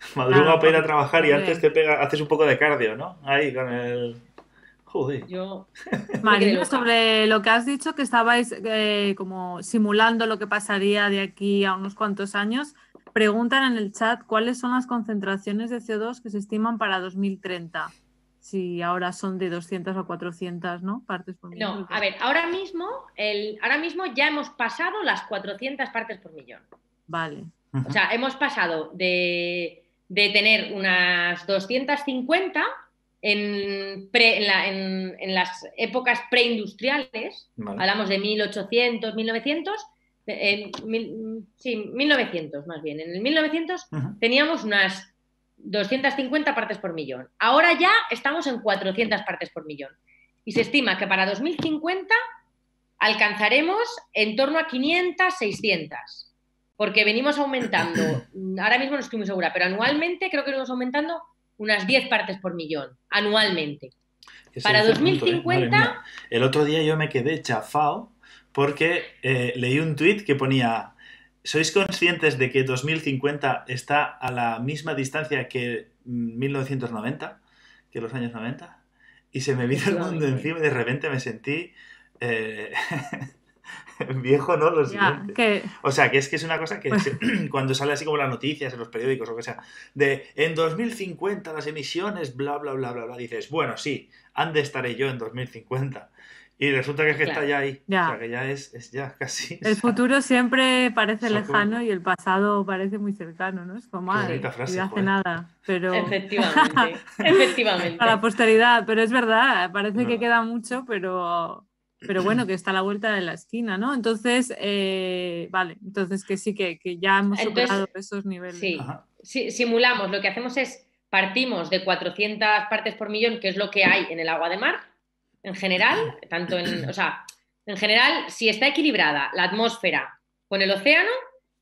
Madruga Claro, para ir a trabajar y antes te pega, haces un poco de cardio, ¿no? Ahí con el. Joder. Yo, Marina, sobre lo que has dicho, que estabais eh, como simulando lo que pasaría de aquí a unos cuantos años, preguntan en el chat cuáles son las concentraciones de CO2 que se estiman para 2030. Si ahora son de 200 o 400, ¿no? Partes por millón. No, a ver, ahora mismo, el, ahora mismo ya hemos pasado las 400 partes por millón. Vale. O sea, hemos pasado de, de tener unas 250 en, pre- en, la- en- en las épocas preindustriales, Vale. hablamos de 1800, 1900, eh, en mil- sí, 1900 más bien. En el 1900 Ujú. teníamos unas 250 partes por millón. Ahora ya estamos en 400 partes por millón. Y se estima que para 2050 alcanzaremos en torno a 500, 600. Porque venimos aumentando, ahora mismo no estoy muy segura, pero anualmente creo que venimos aumentando unas 10 partes por millón, anualmente. Para dice pronto, ¿eh? 2050 Madre mía. El otro día yo me quedé chafado porque eh, leí un tuit que ponía. ¿Sois conscientes de que 2050 está a la misma distancia que mm, 1990? Que los años 90? Y se me vino el mundo encima y de repente me sentí eh, viejo, ¿no? Lo Ya, siguiente. que O sea, que es que es una cosa que Pues- cuando sale así como las noticias en los periódicos o lo que sea, de en 2050 las emisiones, bla, bla, bla, bla, bla, dices, bueno, sí, ande estaré yo en 2050. Y resulta que es que Claro. está ya ahí. Ya. O sea, que ya es, es ya casi. el futuro siempre parece lejano y el pasado parece muy cercano, ¿no? Es como, ay, frase, y hace joder. nada. Pero Efectivamente, efectivamente. a la posteridad, pero es verdad, parece que No. queda mucho, pero, pero bueno, que está a la vuelta de la esquina, ¿no? Entonces, eh, vale, entonces que sí, que, que ya hemos Entonces, superado esos niveles. Sí, simulamos, lo que hacemos es partimos de 400 partes por millón, que es lo que hay en el agua de mar, en general, tanto en, o sea, en general, si está equilibrada la atmósfera con el océano,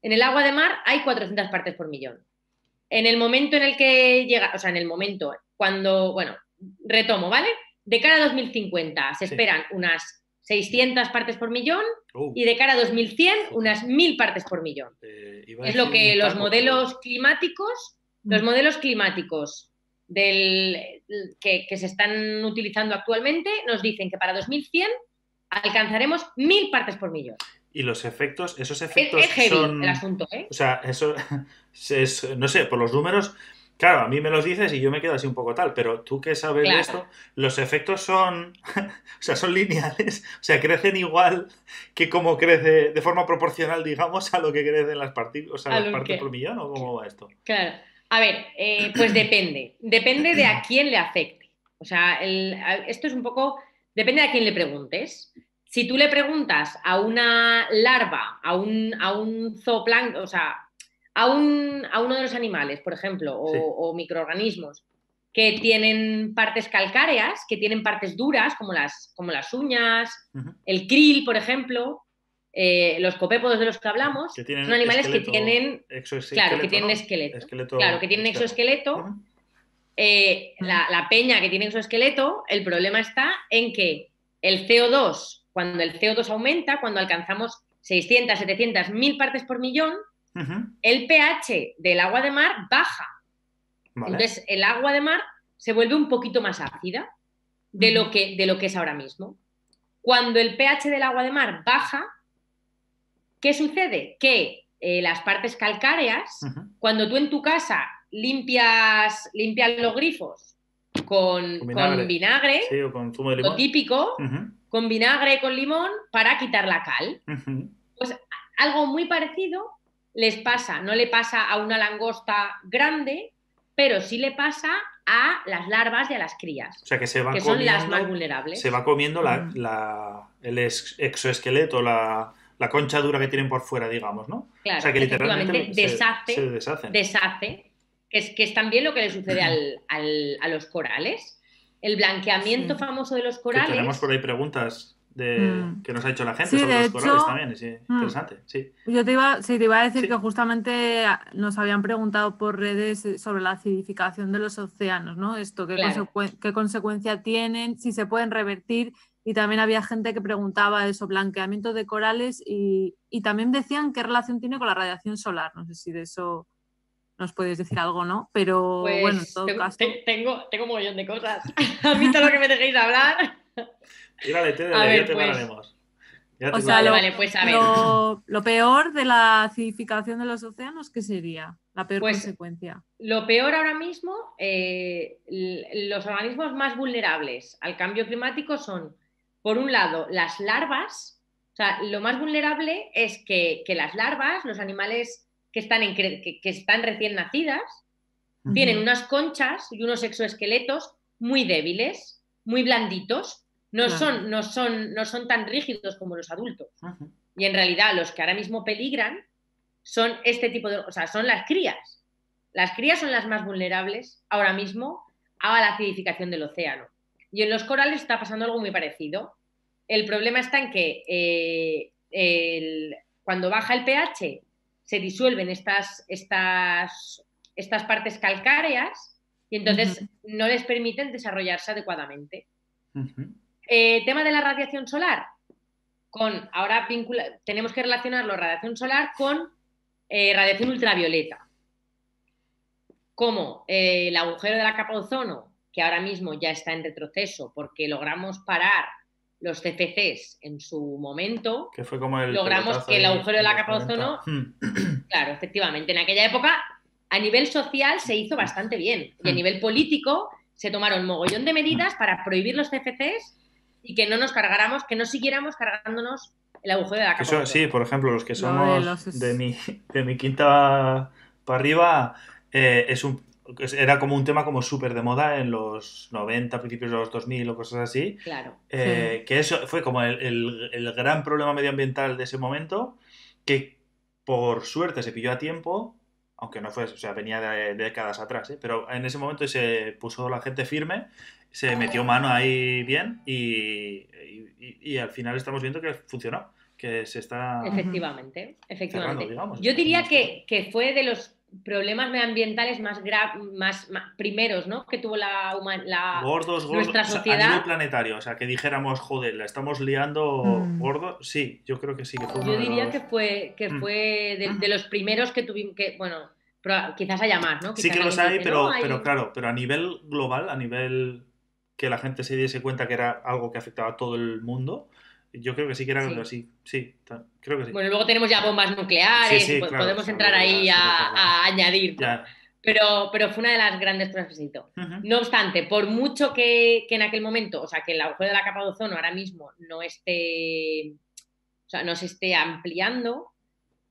en el agua de mar hay 400 partes por millón. En el momento en el que llega, o sea, en el momento cuando, bueno, retomo, ¿vale? De cara a 2050 se Sí. esperan unas 600 partes por millón Uh, y de cara a 2100 unas 1000 partes por millón. eh, Es lo que los taco, modelos climáticos, los Mm. modelos climáticos del, que, que se están utilizando actualmente nos dicen que para 2100 alcanzaremos mil partes por millón. Y los efectos, esos Es, efectos es heavy son. el asunto, ¿eh? O sea, eso es, no sé, por los números, claro, a mí me los dices y yo me quedo así un poco tal, pero tú que sabes de esto, los efectos son, o sea, son lineales, o sea, crecen igual que como crece de forma proporcional, digamos, a lo que crecen las partículas, o sea, las partes por millón, o cómo va esto. Claro. A ver, eh, pues depende. Depende de a quién le afecte. O sea, esto es un poco. Depende de a quién le preguntes. Si tú le preguntas a una larva, a un, a un zooplancton, o sea, a, un, a uno de los animales, por ejemplo, o, microorganismos, que tienen partes calcáreas, que tienen partes duras, como las, como las uñas, el krill, por ejemplo, eh, los copépodos de los que hablamos, son animales que tienen, claro, que tienen esqueleto, claro, que tienen exoesqueleto. Eh, la, peña que tiene exoesqueleto, el problema está en que el CO2, cuando el CO2 aumenta, cuando alcanzamos 600, 700, 1000 partes por millón, el pH del agua de mar baja. Entonces, el agua de mar se vuelve un poquito más ácida de, lo que, de lo que es ahora mismo. Cuando el pH del agua de mar baja, ¿Qué sucede? Que eh, las partes calcáreas, cuando tú en tu casa limpias, limpias los grifos con, vinagre, o con zumo de limón. lo típico, con vinagre, con limón, para quitar la cal. Pues algo muy parecido les pasa, no le pasa a una langosta grande, pero sí le pasa a las larvas y a las crías. O sea que se va que son las más vulnerables. Se va comiendo la, el exoesqueleto, la, la concha dura que tienen por fuera, digamos, ¿no? Claro, o sea que literalmente deshace, se, deshace, que es, que es también lo que le sucede al, a los corales. El blanqueamiento famoso de los corales. tenemos por ahí preguntas de, mm. que nos ha hecho la gente sobre los corales también, es mm. interesante. Sí. Yo te iba, sí, te iba a decir que justamente nos habían preguntado por redes sobre la acidificación de los océanos, ¿no? Esto, qué, qué consecuencia tienen, si se pueden revertir y también había gente que preguntaba eso, blanqueamiento de corales y, también decían qué relación tiene con la radiación solar. No sé si de eso nos puedes decir algo, ¿no? Pero pues bueno, en todo tengo, caso. Tengo, tengo un montón de cosas. A mí todo lo que me dejéis hablar. Tírale, te, a ver, ya te pues, o sea, lo, vale, pues a ver. Lo, peor de la acidificación de los océanos, ¿qué sería? La peor pues, consecuencia. Lo peor ahora mismo, eh, los organismos más vulnerables al cambio climático son por un lado, las larvas, o sea, lo más vulnerable es que, las larvas, los animales que están, en, que, están recién nacidas, tienen unas conchas y unos exoesqueletos muy débiles, muy blanditos, no, son, no, son, no son tan rígidos como los adultos. Y en realidad los que ahora mismo peligran son este tipo de, o sea, son las crías. Las crías son las más vulnerables ahora mismo a la acidificación del océano. Y en los corales está pasando algo muy parecido. El problema está en que eh, cuando baja el pH se disuelven estas, estas, estas partes calcáreas y entonces no les permiten desarrollarse adecuadamente. Eh, tema de la radiación solar. Con, ahora tenemos que relacionarlo radiación solar con eh, radiación ultravioleta. Como el agujero de la capa de ozono que ahora mismo ya está en retroceso porque logramos parar los CFCs en su momento, que fue como el logramos que el agujero de la capa de ozono, hmm. claro, efectivamente, en aquella época a nivel social se hizo bastante bien y a hmm. nivel político se tomaron mogollón de medidas hmm. para prohibir los CFCs y que no nos cargáramos, que no siguiéramos cargándonos el agujero de la capa. Eso, sí, por ejemplo, los que somos de, mi, de mi quinta para arriba, eh, es un, era como un tema como súper de moda en los 90, principios de los 2000 o cosas así. Claro. Eh, que eso fue como el, gran problema medioambiental de ese momento, que por suerte se pilló a tiempo, aunque no fue, o sea, venía de, décadas atrás, ¿eh? pero en ese momento se puso la gente firme, se metió mano ahí bien y, al final estamos viendo que funcionó que se está efectivamente efectivamente yo diría que, que, fue de los problemas medioambientales más, más, primeros, ¿no? Que tuvo la, la gordos, nuestra sociedad. a nivel planetario, o sea, que dijéramos, joder, la estamos liando mm. gordo. Sí, yo creo que sí. Que fue yo diría que fue, que mm. fue de, los primeros que tuvimos, que, bueno, quizás haya más, ¿no? sí que los hay, pero, pero claro, pero a nivel global, a nivel que la gente se diese cuenta que era algo que afectaba a todo el mundo, yo creo que sí que era así, sí, creo que sí. Bueno, luego tenemos ya bombas nucleares, pues podemos entrar ahí a, añadir. Pero, pero fue una de las grandes cosas que se hizo. No obstante, por mucho que, en aquel momento, o sea, que el agujero de la capa de ozono ahora mismo no esté, o sea, no se esté ampliando,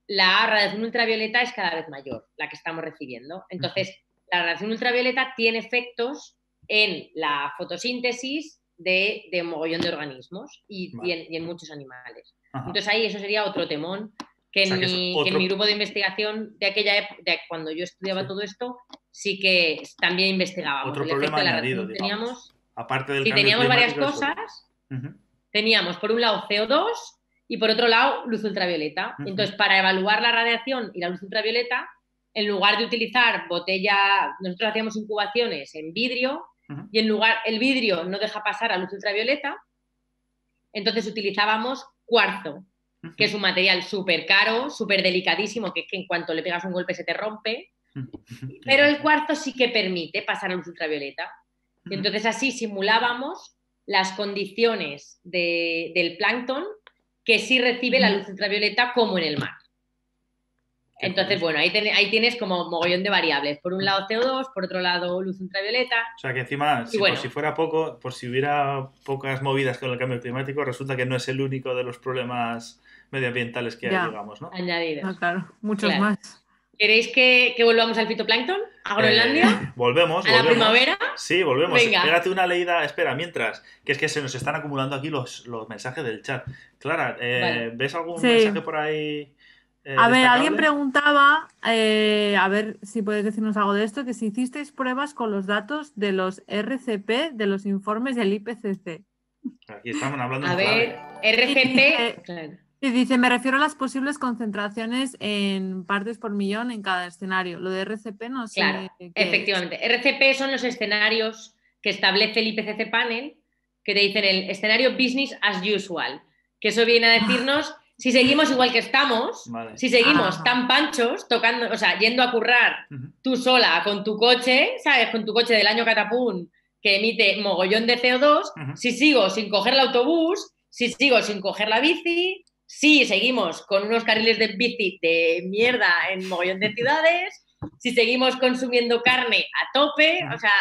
la radiación ultravioleta es cada vez mayor, la que estamos recibiendo. Entonces, la radiación ultravioleta tiene efectos en la fotosíntesis de, de mogollón de organismos y, en, muchos animales. Entonces ahí eso sería otro temón que, en, mi, grupo de investigación de aquella época, de cuando yo estudiaba todo esto, sí que también investigábamos. Otro problema añadido, teníamos, aparte del y teníamos varias cosas. Teníamos por un lado CO2 y por otro lado luz ultravioleta. Entonces, para evaluar la radiación y la luz ultravioleta, en lugar de utilizar botella, nosotros hacíamos incubaciones en vidrio y en lugar, el vidrio no deja pasar a luz ultravioleta, entonces utilizábamos cuarzo, que es un material súper caro, súper delicadísimo, que es que en cuanto le pegas un golpe se te rompe, pero el cuarzo sí que permite pasar a luz ultravioleta. Entonces así simulábamos las condiciones del plancton que sí recibe la luz ultravioleta como en el mar. Entonces, bueno, ahí, ahí, tienes como mogollón de variables. Por un lado CO2, por otro lado luz ultravioleta. O sea que encima, si, por si fuera poco, por si hubiera pocas movidas con el cambio climático, resulta que no es el único de los problemas medioambientales que hay, digamos, ¿no? Añadidos. Ah, claro, muchos más. ¿Queréis que, volvamos al fitoplancton? ¿A Groenlandia? Eh, volvemos. ¿A la primavera? Sí, volvemos. Venga. una leída. Espera, mientras, que es que se nos están acumulando aquí los, los mensajes del chat. Clara, eh, ¿ves algún mensaje por ahí? Eh, a ver, alguien preguntaba, a ver si puedes decirnos algo de esto, que si hicisteis pruebas con los datos de los RCP de los informes del IPCC. Aquí estamos hablando A ver, RCP. Y dice, me refiero a las posibles concentraciones en partes por millón en cada escenario. Lo de RCP no sé. Claro, efectivamente. RCP son los escenarios que establece el IPCC Panel, que te dicen el escenario business as usual. Que eso viene a decirnos si seguimos igual que estamos, si seguimos tan panchos, tocando, o sea, yendo a currar tú sola con tu coche, ¿sabes? Con tu coche del año Catapún que emite mogollón de CO2, si sigo sin coger el autobús, si sigo sin coger la bici, si seguimos con unos carriles de bici de mierda en mogollón de ciudades, si seguimos consumiendo carne a tope, o sea,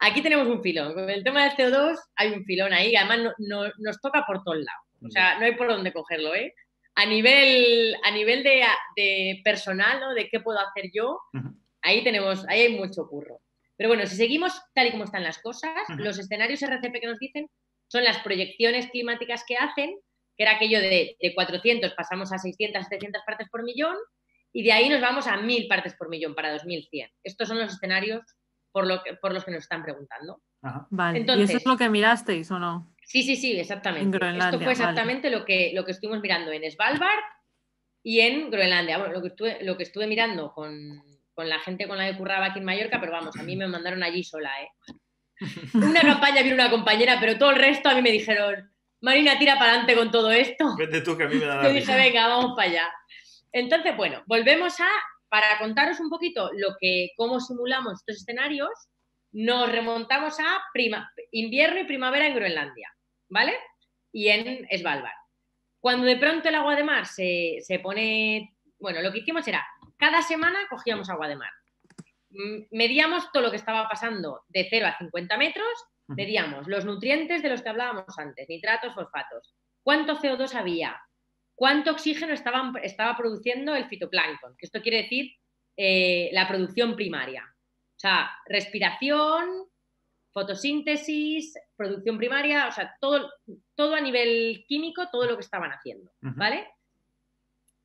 aquí tenemos un filón. Con el tema del CO2 hay un filón ahí, además nos toca por todos lados. O sea, no hay por dónde cogerlo, ¿eh? A nivel, a nivel de, personal, ¿no? De qué puedo hacer yo, ahí tenemos, ahí hay mucho curro. Pero bueno, si seguimos tal y como están las cosas, los escenarios RCP que nos dicen son las proyecciones climáticas que hacen que era aquello de, 400 pasamos a 600, 700 partes por millón, y de ahí nos vamos a 1000 partes por millón para 2100. Estos son los escenarios por, lo por los que nos están preguntando. Vale. Entonces, ¿Y eso es lo que mirasteis o no? Sí, sí, sí, exactamente. Esto fue exactamente lo, que, lo que estuvimos mirando en Svalbard y en Groenlandia. Bueno, lo que estuve, lo que estuve mirando con, con la gente con la que curraba aquí en Mallorca, pero vamos, a mí me mandaron allí sola, ¿eh? Una campaña vino una compañera, pero todo el resto a mí me dijeron, Marina, tira para adelante con todo esto. Vete tú, que a mí me da la Yo dije, venga, vamos para allá. Entonces, bueno, volvemos a, para contaros un poquito lo que, cómo simulamos estos escenarios, nos remontamos a prima, invierno y primavera en Groenlandia, ¿vale? Y en Svalbard. Cuando de pronto el agua de mar se, se pone, bueno, lo que hicimos era, cada semana cogíamos agua de mar. Medíamos todo lo que estaba pasando de 0 a 50 metros Medíamos los nutrientes de los que hablábamos antes, nitratos, fosfatos. ¿Cuánto CO2 había? ¿Cuánto oxígeno estaba, estaba produciendo el fitoplancton? Que esto quiere decir eh, la producción primaria. O sea, respiración, fotosíntesis, producción primaria, o sea, todo, todo a nivel químico, todo lo que estaban haciendo, ¿vale?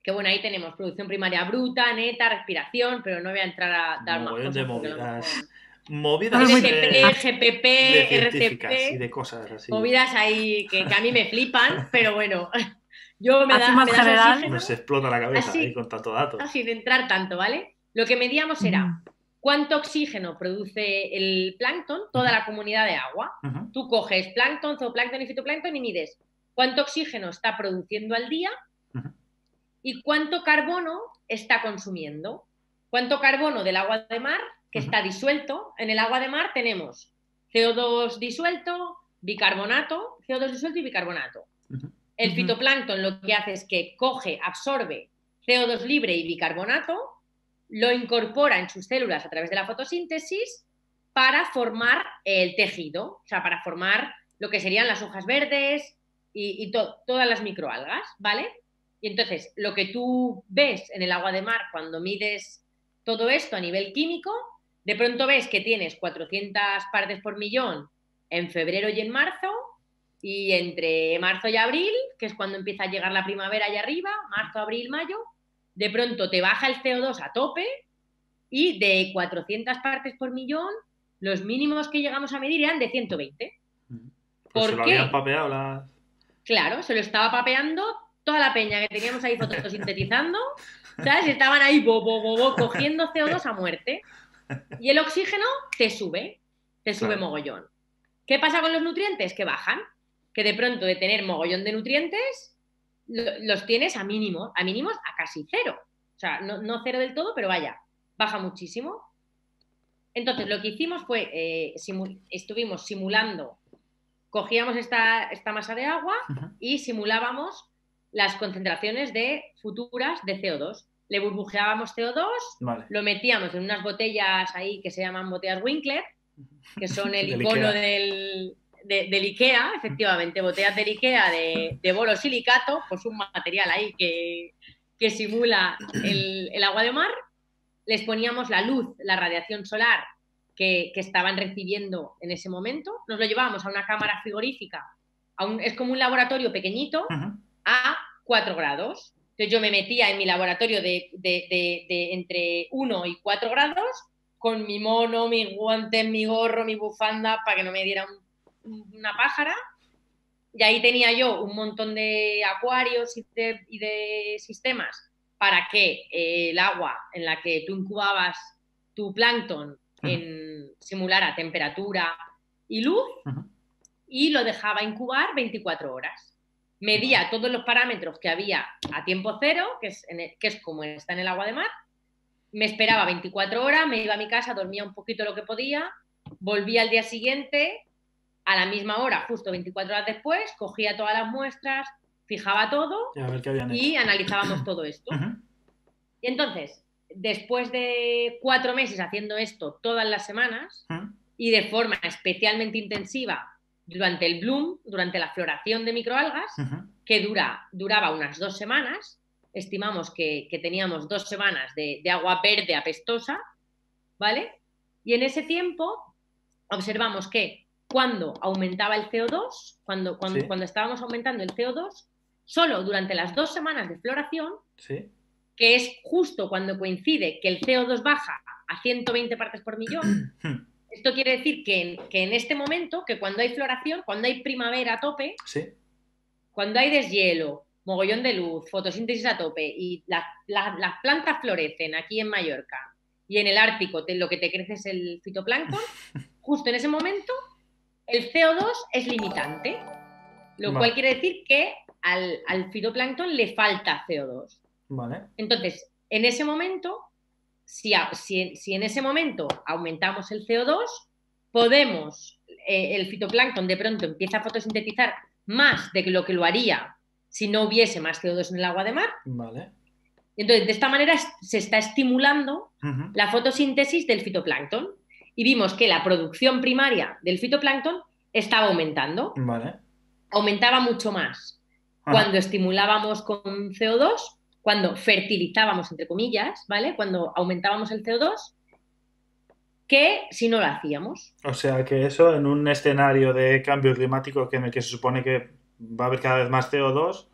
Que bueno, ahí tenemos producción primaria bruta, neta, respiración, pero no voy a entrar a dar más movidas de, GPP, RCP, y de cosas así. Movidas ahí que, a mí me flipan, pero bueno, yo me da, más general, Nos explota la cabeza ahí con tanto dato. Sin entrar tanto, ¿vale? Lo que medíamos era cuánto oxígeno produce el plancton, toda la comunidad de agua. Tú coges plancton, zooplancton y fitoplancton y mides cuánto oxígeno está produciendo al día y cuánto carbono está consumiendo. Cuánto carbono del agua de mar que está disuelto. En el agua de mar tenemos CO2 disuelto, bicarbonato, CO2 disuelto y bicarbonato. El fitoplancton lo que hace es que coge, absorbe CO2 libre y bicarbonato, lo incorpora en sus células a través de la fotosíntesis para formar el tejido, o sea, para formar lo que serían las hojas verdes y, todas las microalgas, ¿vale? Y entonces, lo que tú ves en el agua de mar cuando mides todo esto a nivel químico, de pronto ves que tienes 400 partes por millón en febrero y en marzo, y entre marzo y abril, que es cuando empieza a llegar la primavera allá arriba, marzo, abril, mayo, de pronto te baja el CO2 a tope y de 400 partes por millón, los mínimos que llegamos a medir eran de 120. Pues ¿Por se lo habían papeado Claro, se lo estaba papeando toda la peña que teníamos ahí fotosintetizando, ¿sabes? Estaban ahí bo, bo, cogiendo CO2 a muerte. Y el oxígeno te sube, te sube mogollón. ¿Qué pasa con los nutrientes? Que bajan. Que de pronto de tener mogollón de nutrientes, los tienes a mínimo, a mínimos a casi cero. O sea, no, cero del todo, pero vaya, baja muchísimo. Entonces, lo que hicimos fue, eh, estuvimos simulando, cogíamos esta, esta masa de agua y simulábamos las concentraciones de futuras de CO2. Le burbujeábamos CO2, lo metíamos en unas botellas ahí que se llaman botellas Winkler, que son el icono del, del IKEA, efectivamente, botellas del IKEA de, de bolo silicato, pues un material ahí que, simula el, agua de mar. Les poníamos la luz, la radiación solar que, estaban recibiendo en ese momento. Nos lo llevábamos a una cámara frigorífica, es como un laboratorio pequeñito, a 4 grados. Entonces yo me metía en mi laboratorio de, de, entre 1 y 4 grados con mi mono, mi guante, mi gorro, mi bufanda, para que no me diera una pájara. Y ahí tenía yo un montón de acuarios y de, sistemas para que eh, el agua en la que tú incubabas tu plancton en, simulara temperatura y luz y lo dejaba incubar 24 horas. Medía todos los parámetros que había a tiempo cero, que es, que es como está en el agua de mar, me esperaba 24 horas, me iba a mi casa, dormía un poquito lo que podía, volvía al día siguiente, a la misma hora, justo 24 horas después, cogía todas las muestras, fijaba todo y, analizábamos todo esto. Y entonces, después de cuatro meses haciendo esto todas las semanas y de forma especialmente intensiva durante el bloom, durante la floración de microalgas, que dura, duraba unas dos semanas. Estimamos que, teníamos dos semanas de, agua verde apestosa, ¿vale? Y en ese tiempo observamos que cuando aumentaba el CO2, cuando, cuando, cuando estábamos aumentando el CO2, solo durante las dos semanas de floración, que es justo cuando coincide que el CO2 baja a 120 partes por millón, Esto quiere decir que en, este momento, que cuando hay floración, cuando hay primavera a tope, cuando hay deshielo, mogollón de luz, fotosíntesis a tope y las plantas florecen aquí en Mallorca y en el Ártico lo que te crece es el fitoplancton, justo en ese momento el CO2 es limitante, lo cual quiere decir que al, al, fitoplancton le falta CO2. Vale. Entonces, en ese momento si, en ese momento aumentamos el CO2, podemos, eh, el fitoplancton de pronto empieza a fotosintetizar más de lo que lo haría si no hubiese más CO2 en el agua de mar. Vale. Entonces, de esta manera se está estimulando la fotosíntesis del fitoplancton y vimos que la producción primaria del fitoplancton estaba aumentando. Vale. Aumentaba mucho más cuando estimulábamos con CO2 cuando fertilizábamos, entre comillas, ¿vale? Cuando aumentábamos el CO2, que si no lo hacíamos. O sea que eso en un escenario de cambio climático en el que se supone que va a haber cada vez más CO2,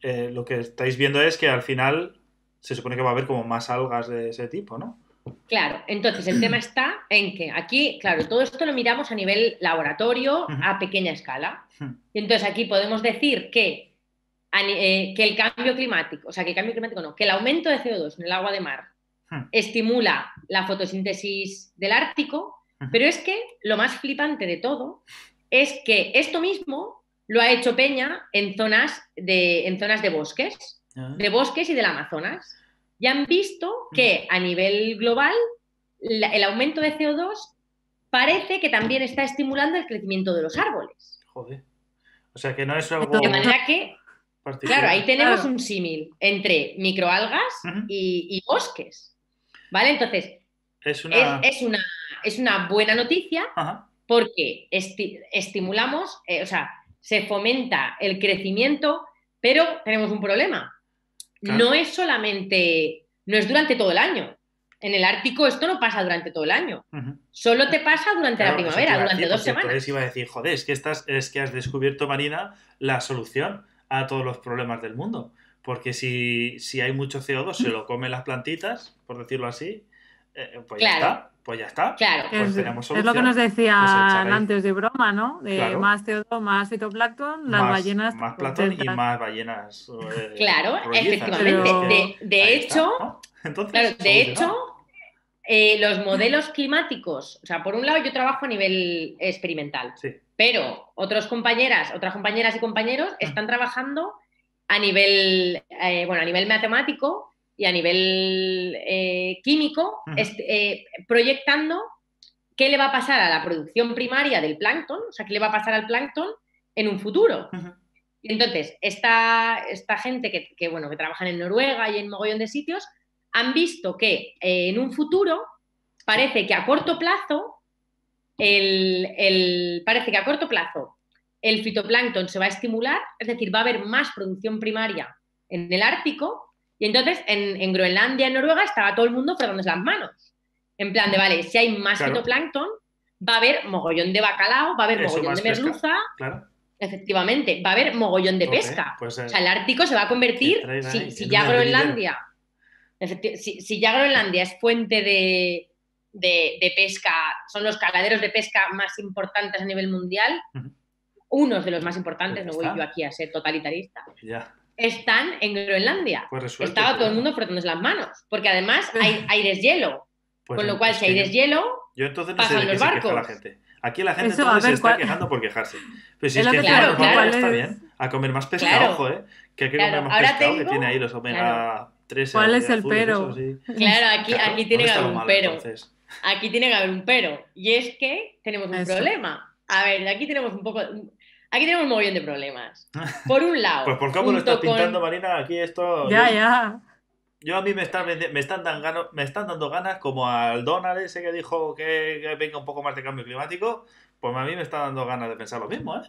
eh, lo que estáis viendo es que al final se supone que va a haber como más algas de ese tipo, ¿no? Claro, entonces el tema está en que aquí, claro, todo esto lo miramos a nivel laboratorio a pequeña escala. Y entonces aquí podemos decir que eh, que el cambio climático, o sea, que el cambio climático no, que el aumento de CO2 en el agua de mar estimula la fotosíntesis del Ártico, pero es que lo más flipante de todo es que esto mismo lo ha hecho Peña en zonas de, en zonas de bosques, ah. de bosques y del Amazonas. Y han visto que a nivel global el aumento de CO2 parece que también está estimulando el crecimiento de los árboles. Joder. O sea que no es algo. De manera que Claro, ahí tenemos un símil entre microalgas y, bosques. ¿Vale? Entonces, es una, es, una, buena noticia porque estimulamos, eh, o sea, se fomenta el crecimiento, pero tenemos un problema. No es solamente, no es durante todo el año. En el Ártico esto no pasa durante todo el año. Solo te pasa durante la primavera, durante dos semanas. Entonces iba a decir, joder, es que, estás, es que has descubierto, Marina, la solución a todos los problemas del mundo. Porque si, si hay mucho CO2, se lo comen las plantitas, por decirlo así, eh, pues ya está. Pues ya está. Claro. Pues es, es, lo que nos decían pues antes de broma, ¿no? De más CO2, más fitoplancton, las ballenas. Más plancton y más ballenas. Eh, claro, efectivamente. De, hecho, claro, de hecho, eh, los modelos climáticos, o sea, por un lado yo trabajo a nivel experimental, pero otros compañeras, otras compañeras y compañeros mm. están trabajando a nivel, eh, bueno, a nivel matemático y a nivel eh, químico, eh, proyectando qué le va a pasar a la producción primaria del plancton, o sea, qué le va a pasar al plancton en un futuro. Y entonces, esta, esta gente que, bueno, que trabajan en Noruega y en mogollón de sitios, han visto que en un futuro parece que a corto plazo, el, parece que a corto plazo el fitoplancton se va a estimular, es decir, va a haber más producción primaria en el Ártico, y entonces en, Groenlandia, en Noruega, estaba todo el mundo frotándose las manos. En plan de, vale, si hay más fitoplancton, va a haber mogollón de bacalao, va a haber mogollón de merluza. Efectivamente, va a haber mogollón de pesca. Pues, o sea, el Ártico se va a convertir, si, ya Groenlandia, si, ya Groenlandia es fuente de, de, pesca, son los caladeros de pesca más importantes a nivel mundial, unos de los más importantes, pues no voy yo aquí a ser totalitarista, están en Groenlandia. Pues Estaba todo el mundo frotándose las manos, porque además hay, aires hielo. Pues con lo cual, si hay deshielo, yo entonces no sé de qué los barcos. Se la gente. Aquí la gente entonces se está quejando por quejarse. Pero si es, que, claro, claro, está bien. A comer más pescado, ojo, ¿eh? Que hay que comer más pescado que tiene ahí los omega 3. ¿Cuál es el pero? Claro, aquí, aquí tiene que haber un pero. Aquí tiene que haber un pero. Y es que tenemos un problema. A ver, aquí tenemos un poco. Aquí tenemos un montón de problemas. Por un lado. pues por cómo lo estás pintando, Marina, aquí esto. Ya, ya. Yo a mí me están, me están, dando, me están dando ganas, como al Donald ese que dijo que, venga un poco más de cambio climático, pues a mí me está dando ganas de pensar lo mismo, ¿eh?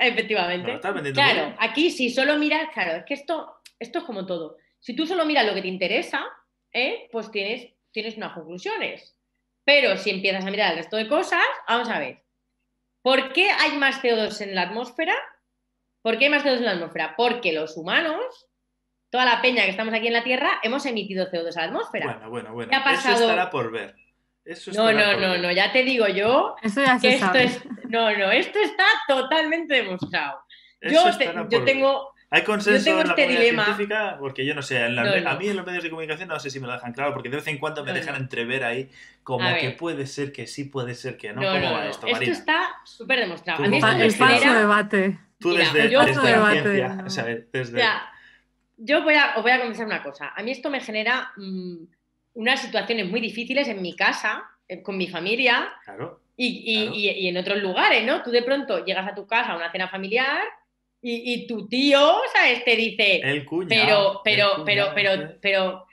efectivamente. Claro, aquí si solo miras, claro, es que esto, esto es como todo. Si tú solo miras lo que te interesa, ¿eh? pues tienes, tienes unas conclusiones. Pero si empiezas a mirar el resto de cosas, vamos a ver. ¿Por qué hay más CO2 en la atmósfera? ¿Por qué hay más CO2 en la atmósfera? Porque los humanos, toda la peña que estamos aquí en la Tierra, hemos emitido CO2 a la atmósfera. Bueno, bueno, bueno. Eso estará por ver. no, no, no, no, ya te digo yo Eso ya que esto es. No, no, esto está totalmente demostrado. yo, yo tengo, ¿Hay consenso en la este comunidad científica? Porque yo no sé, a mí en los medios de comunicación no sé si me lo dejan claro, porque de vez en cuando me dejan entrever ahí como que puede ser que sí, puede ser que no. ¿Cómo va esto, Marina? Esto está súper demostrado. A mí esto debate. Tú desde, yo, desde la ciencia, yo voy a, os voy a confesar una cosa. A mí esto me genera mm, unas situaciones muy difíciles en mi casa, eh, con mi familia claro, y, y, y en otros lugares, ¿no? Tú de pronto llegas a tu casa a una cena familiar y, tu tío, ¿sabes? Te dice, el pero, pero, pero, pero, pero,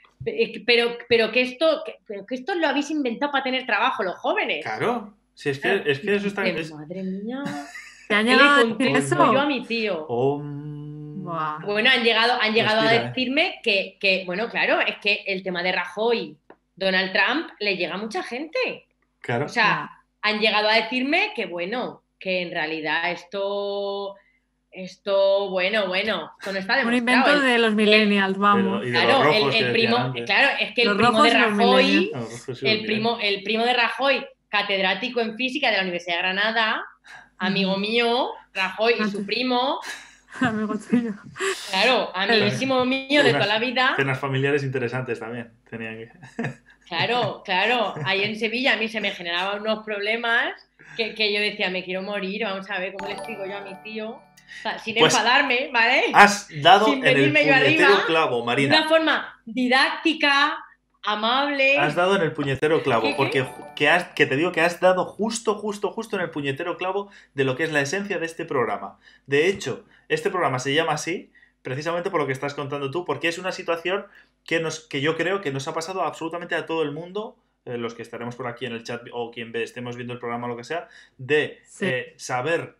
pero, pero, que esto, que, que esto lo habéis inventado para tener trabajo los jóvenes. Claro, si es que, es que eso está... Madre mía. ¿Te han llegado a decir eso? Yo a mi tío. Oh. Bueno, han llegado, han llegado a decirme que, que, bueno, claro, es que el tema de Rajoy, Donald Trump, le llega a mucha gente. Claro. O sea, han llegado a decirme que, bueno, que en realidad esto esto, bueno, bueno, esto no está demostrado. Un invento de los millennials, vamos. claro, el, primo, claro, es que el primo de Rajoy, el primo, el primo de Rajoy, catedrático en física de la Universidad de Granada, amigo mío, Rajoy y su primo. Amigo tuyo. Claro, amiguísimo mío de toda la vida. Cenas familiares interesantes también tenían que. Claro, claro. Ahí en Sevilla a mí se me generaban unos problemas que, que yo decía, me quiero morir, vamos a ver cómo le explico yo a mi tío sin pues enfadarme, ¿vale? Has dado en el puñetero clavo, Marina. De una forma didáctica, amable. Has dado en el puñetero clavo, porque que, has, que te digo que has dado justo, justo, justo en el puñetero clavo de lo que es la esencia de este programa. De hecho, este programa se llama así precisamente por lo que estás contando tú, porque es una situación que, nos, que yo creo que nos ha pasado absolutamente a todo el mundo eh, los que estaremos por aquí en el chat o quien ve, estemos viendo el programa o lo que sea, de eh, saber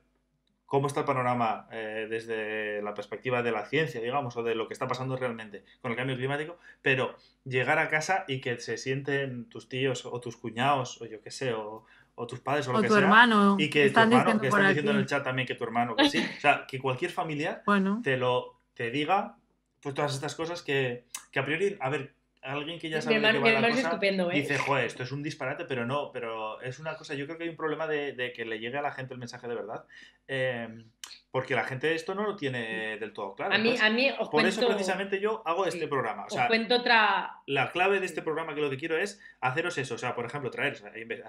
cómo está el panorama eh, desde la perspectiva de la ciencia, digamos, o de lo que está pasando realmente con el cambio climático, pero llegar a casa y que se sienten tus tíos o tus cuñados, o yo qué sé, o, tus padres o lo que tu sea. hermano. Y que tu hermano, que están diciendo en el chat también que tu hermano, que sí. O sea, que cualquier familiar te lo te diga pues todas estas cosas que, que a priori, a ver, alguien que ya sabe hermano, que va la cosa, estupendo, ¿eh? dice, joder, esto es un disparate, pero no, pero es una cosa, yo creo que hay un problema de, que le llegue a la gente el mensaje de verdad, em, porque la gente esto no lo tiene del todo claro. A mí, a mí os por eso precisamente yo hago este programa. O sea, cuento otra... La clave de este programa que lo que quiero es haceros eso, o sea, por ejemplo, traer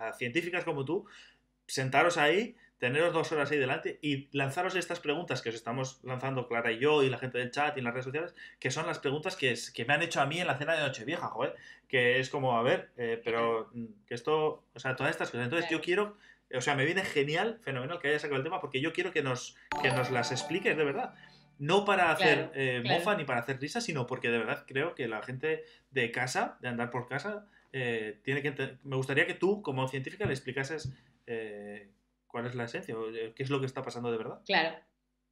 a científicas como tú, sentaros ahí, teneros dos horas ahí delante y lanzaros estas preguntas que os estamos lanzando Clara y yo y la gente del chat y en las redes sociales, que son las preguntas que, que me han hecho a mí en la cena de Nochevieja, joder, que es como, a ver, eh, pero mm, que esto, o sea, todas estas cosas. Entonces yo quiero, o sea, me viene genial, fenomenal que hayas sacado el tema, porque yo quiero que nos, que nos las expliques de verdad. No para hacer eh, mofa ni para hacer risa, sino porque de verdad creo que la gente de casa, de andar por casa, eh, tiene que... Me gustaría que tú, como científica, le explicases cuál es la esencia, eh, qué es lo que está pasando de verdad. Claro,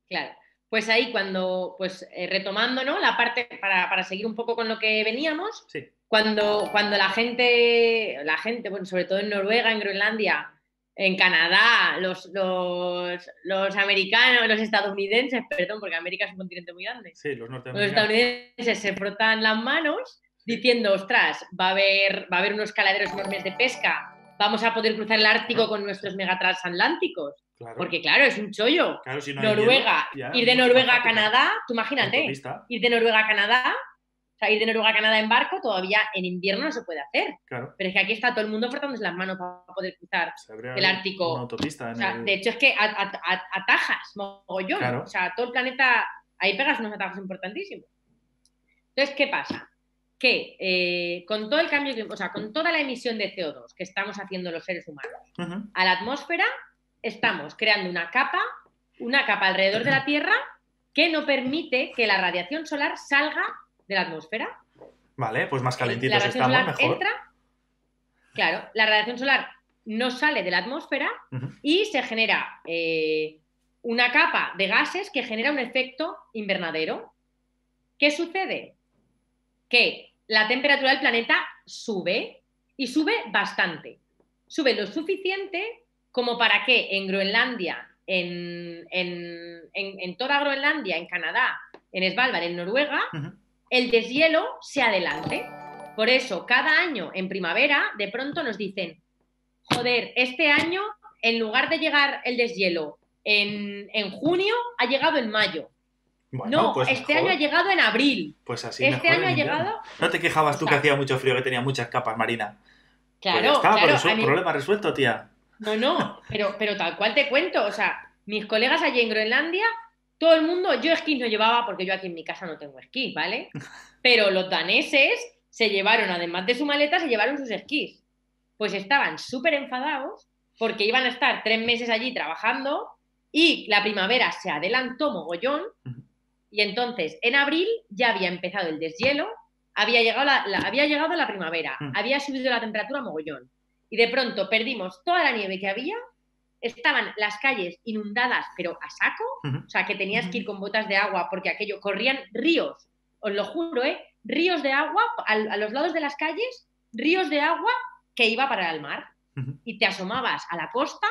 claro. Pues ahí cuando, pues eh, retomando, ¿no? La parte, para, seguir un poco con lo que veníamos, sí. cuando, cuando la gente, la gente, bueno, sobre todo en Noruega, en Groenlandia, en Canadá, los, los, los, americanos, los estadounidenses, perdón, porque América es un continente muy grande. Sí, los norteamericanos. Los estadounidenses se frotan las manos diciendo, ostras, va a haber, va a haber unos caladeros enormes de pesca vamos a poder cruzar el Ártico con nuestros megatransatlánticos. Porque claro, es un chollo. Noruega, ir de Noruega a Canadá, tú imagínate, ir de Noruega a Canadá, o sea, ir de Noruega a Canadá en barco todavía en invierno no se puede hacer. Claro. Pero es que aquí está todo el mundo frotándose las manos para poder cruzar el Ártico. autopista. De hecho, es que atajas, mogollón. O sea, todo el planeta, ahí pegas unos atajos importantísimos. Entonces, ¿qué pasa? Que eh, con todo el cambio, o sea, con toda la emisión de CO2 que estamos haciendo los seres humanos a la atmósfera, estamos creando una capa, una capa alrededor de la Tierra que no permite que la radiación solar salga de la atmósfera. Vale, pues más calentitos estamos, mejor. Entra, claro, la radiación solar no sale de la atmósfera y se genera eh, una capa de gases que genera un efecto invernadero. ¿Qué sucede? Que la temperatura del planeta sube y sube bastante. Sube lo suficiente como para que en Groenlandia, en, toda Groenlandia, en Canadá, en Svalbard, en Noruega, el deshielo se adelante. Por eso, cada año en primavera, de pronto nos dicen, joder, este año, en lugar de llegar el deshielo en, en junio, ha llegado en mayo no, pues este año ha llegado en abril. Pues así. Este año ha llegado. No te quejabas tú que hacía mucho frío, que tenía muchas capas, Marina. Pues claro, claro. problema resuelto, tía. No, no, pero, pero tal cual te cuento. O sea, mis colegas allí en Groenlandia, todo el mundo, yo esquís no llevaba porque yo aquí en mi casa no tengo esquís, ¿vale? Pero los daneses se llevaron, además de su maleta, se llevaron sus esquís. Pues estaban súper enfadados porque iban a estar tres meses allí trabajando y la primavera se adelantó mogollón y entonces, en abril ya había empezado el deshielo, había llegado la, había llegado la primavera, mm. había subido la temperatura mogollón. Y de pronto perdimos toda la nieve que había, estaban las calles inundadas, pero a saco, o sea, que tenías que ir con botas de agua porque aquello, corrían ríos, os lo juro, ¿eh? Ríos de agua a, los lados de las calles, ríos de agua que iba para el mar. Y te asomabas a la costa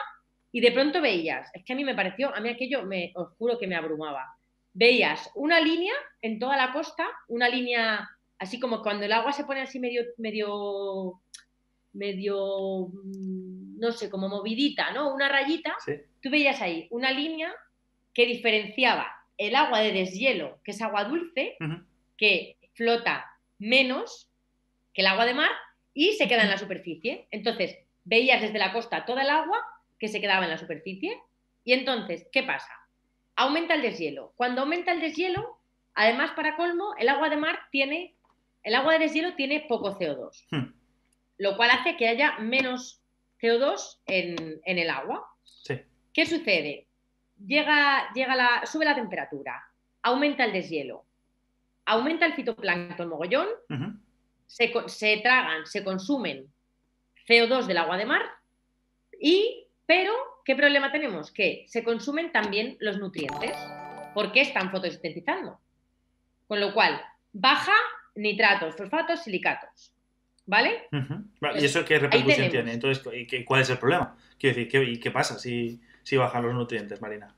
y de pronto veías, es que a mí me pareció, a mí aquello, me, os juro que me abrumaba veías una línea en toda la costa, una línea así como cuando el agua se pone así medio, medio, medio, mm, no sé, como movidita, ¿no? Una rayita, tú veías ahí una línea que diferenciaba el agua de deshielo, que es agua dulce, que flota menos que el agua de mar y se queda en la superficie. Entonces, veías desde la costa toda el agua que se quedaba en la superficie. Y entonces, ¿qué pasa? Aumenta el deshielo. Cuando aumenta el deshielo, además para colmo, el agua de mar tiene, el agua de deshielo tiene poco CO2, hmm. lo cual hace que haya menos CO2 en, el agua. ¿Qué sucede? Llega, llega la, sube la temperatura, aumenta el deshielo, aumenta el fitoplancton mogollón, se, se tragan, se consumen CO2 del agua de mar, y, pero ¿qué problema tenemos? Que se consumen también los nutrientes porque están fotosintetizando. Con lo cual, baja nitratos, fosfatos, silicatos. ¿Vale? ¿Y eso qué repercusión tiene? Entonces, ¿y cuál es el problema? Quiero decir, ¿qué, ¿y qué pasa si, si bajan los nutrientes, Marina?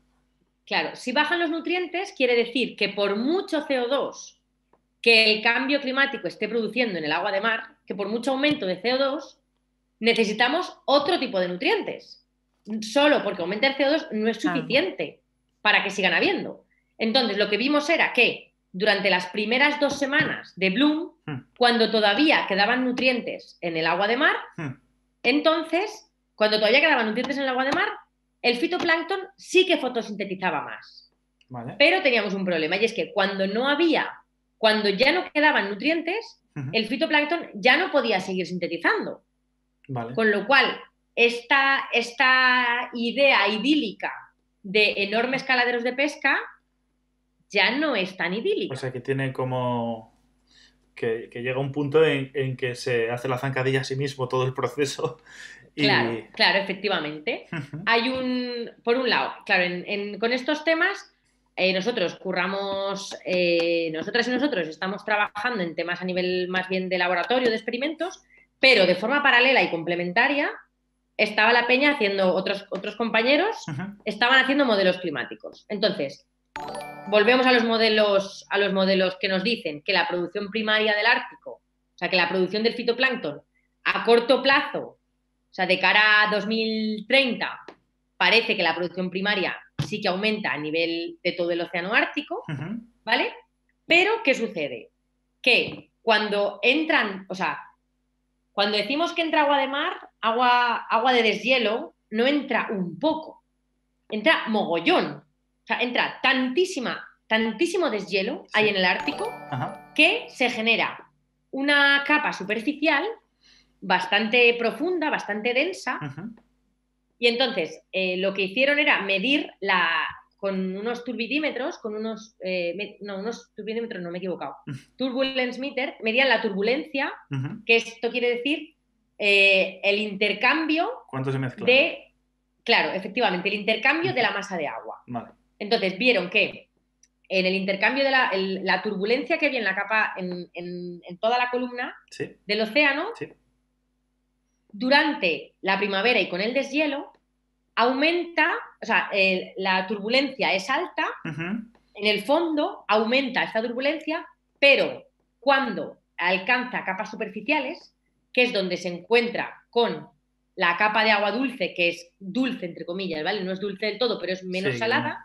Claro, si bajan los nutrientes, quiere decir que por mucho CO2 que el cambio climático esté produciendo en el agua de mar, que por mucho aumento de CO2, necesitamos otro tipo de nutrientes. Solo porque aumenta el CO2 no es suficiente para que sigan habiendo. Entonces, lo que vimos era que durante las primeras dos semanas de Bloom, hmm. cuando todavía quedaban nutrientes en el agua de mar, hmm. entonces, cuando todavía quedaban nutrientes en el agua de mar, el fitoplancton sí que fotosintetizaba más. Pero teníamos un problema y es que cuando no había, cuando ya no quedaban nutrientes, el fitoplancton ya no podía seguir sintetizando. Con lo cual, esta, esta idea idílica de enormes caladeros de pesca ya no es tan idílica. O sea, que tiene como... Que, llega un punto en, que se hace la zancadilla a sí mismo todo el proceso. Claro, claro, efectivamente. Hay un, por un lado, claro, con estos temas eh, nosotros curramos, eh, nosotras y nosotros estamos trabajando en temas a nivel más bien de laboratorio, de experimentos, pero de forma paralela y complementaria estaba la peña haciendo, otros, otros compañeros estaban haciendo modelos climáticos. Entonces, volvemos a los modelos, a los modelos que nos dicen que la producción primaria del Ártico, o sea, que la producción del fitoplancton a corto plazo, o sea, de cara a 2030, parece que la producción primaria sí que aumenta a nivel de todo el océano Ártico, ¿vale? Pero, ¿qué sucede? Que cuando entran, o sea, cuando decimos que entra agua de mar, agua, agua de deshielo, no entra un poco, entra mogollón. O sea, entra tantísima, tantísimo deshielo ahí en el Ártico que se genera una capa superficial bastante profunda, bastante densa. Y entonces eh, lo que hicieron era medir la, con unos turbidímetros, con unos, eh, no, unos turbidímetros, no me he equivocado, turbulence meter, medían la turbulencia, que esto quiere decir eh, el intercambio ¿Cuánto se mezcla? de, claro, efectivamente, el intercambio de la masa de agua. Entonces vieron que en el intercambio de la, turbulencia que había en la capa, en, toda la columna del océano, durante la primavera y con el deshielo, aumenta, o sea, la turbulencia es alta, en el fondo aumenta esta turbulencia, pero cuando alcanza capas superficiales, que es donde se encuentra con la capa de agua dulce, que es dulce, entre comillas, ¿vale? No es dulce del todo, pero es menos salada,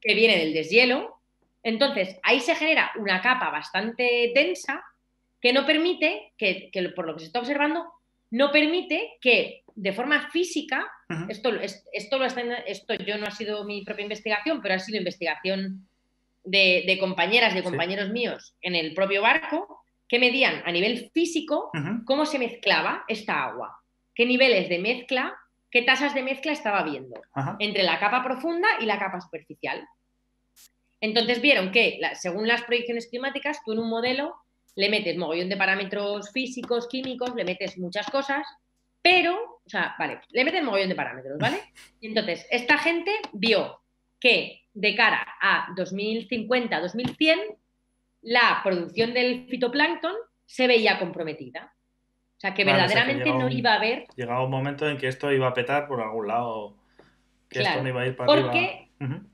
que viene del deshielo. Entonces, ahí se genera una capa bastante densa que no permite, que, que por lo que se está observando, no permite que de forma física, esto, esto, lo esto yo no ha sido mi propia investigación, pero ha sido investigación de, compañeras, de compañeros míos en el propio barco, que medían a nivel físico cómo se mezclaba esta agua, qué niveles de mezcla, qué tasas de mezcla estaba viendo entre la capa profunda y la capa superficial. Entonces vieron que, según las proyecciones climáticas, tú en un modelo le metes mogollón de parámetros físicos, químicos, le metes muchas cosas, pero, o sea, vale, le meten mogollón de parámetros, ¿vale? Y entonces, esta gente vio que de cara a 2050, 2100, la producción del fitoplancton se veía comprometida. O sea, que verdaderamente no iba a haber. Llegaba un momento en que esto iba a petar por algún lado. Que esto no iba a ir para porque,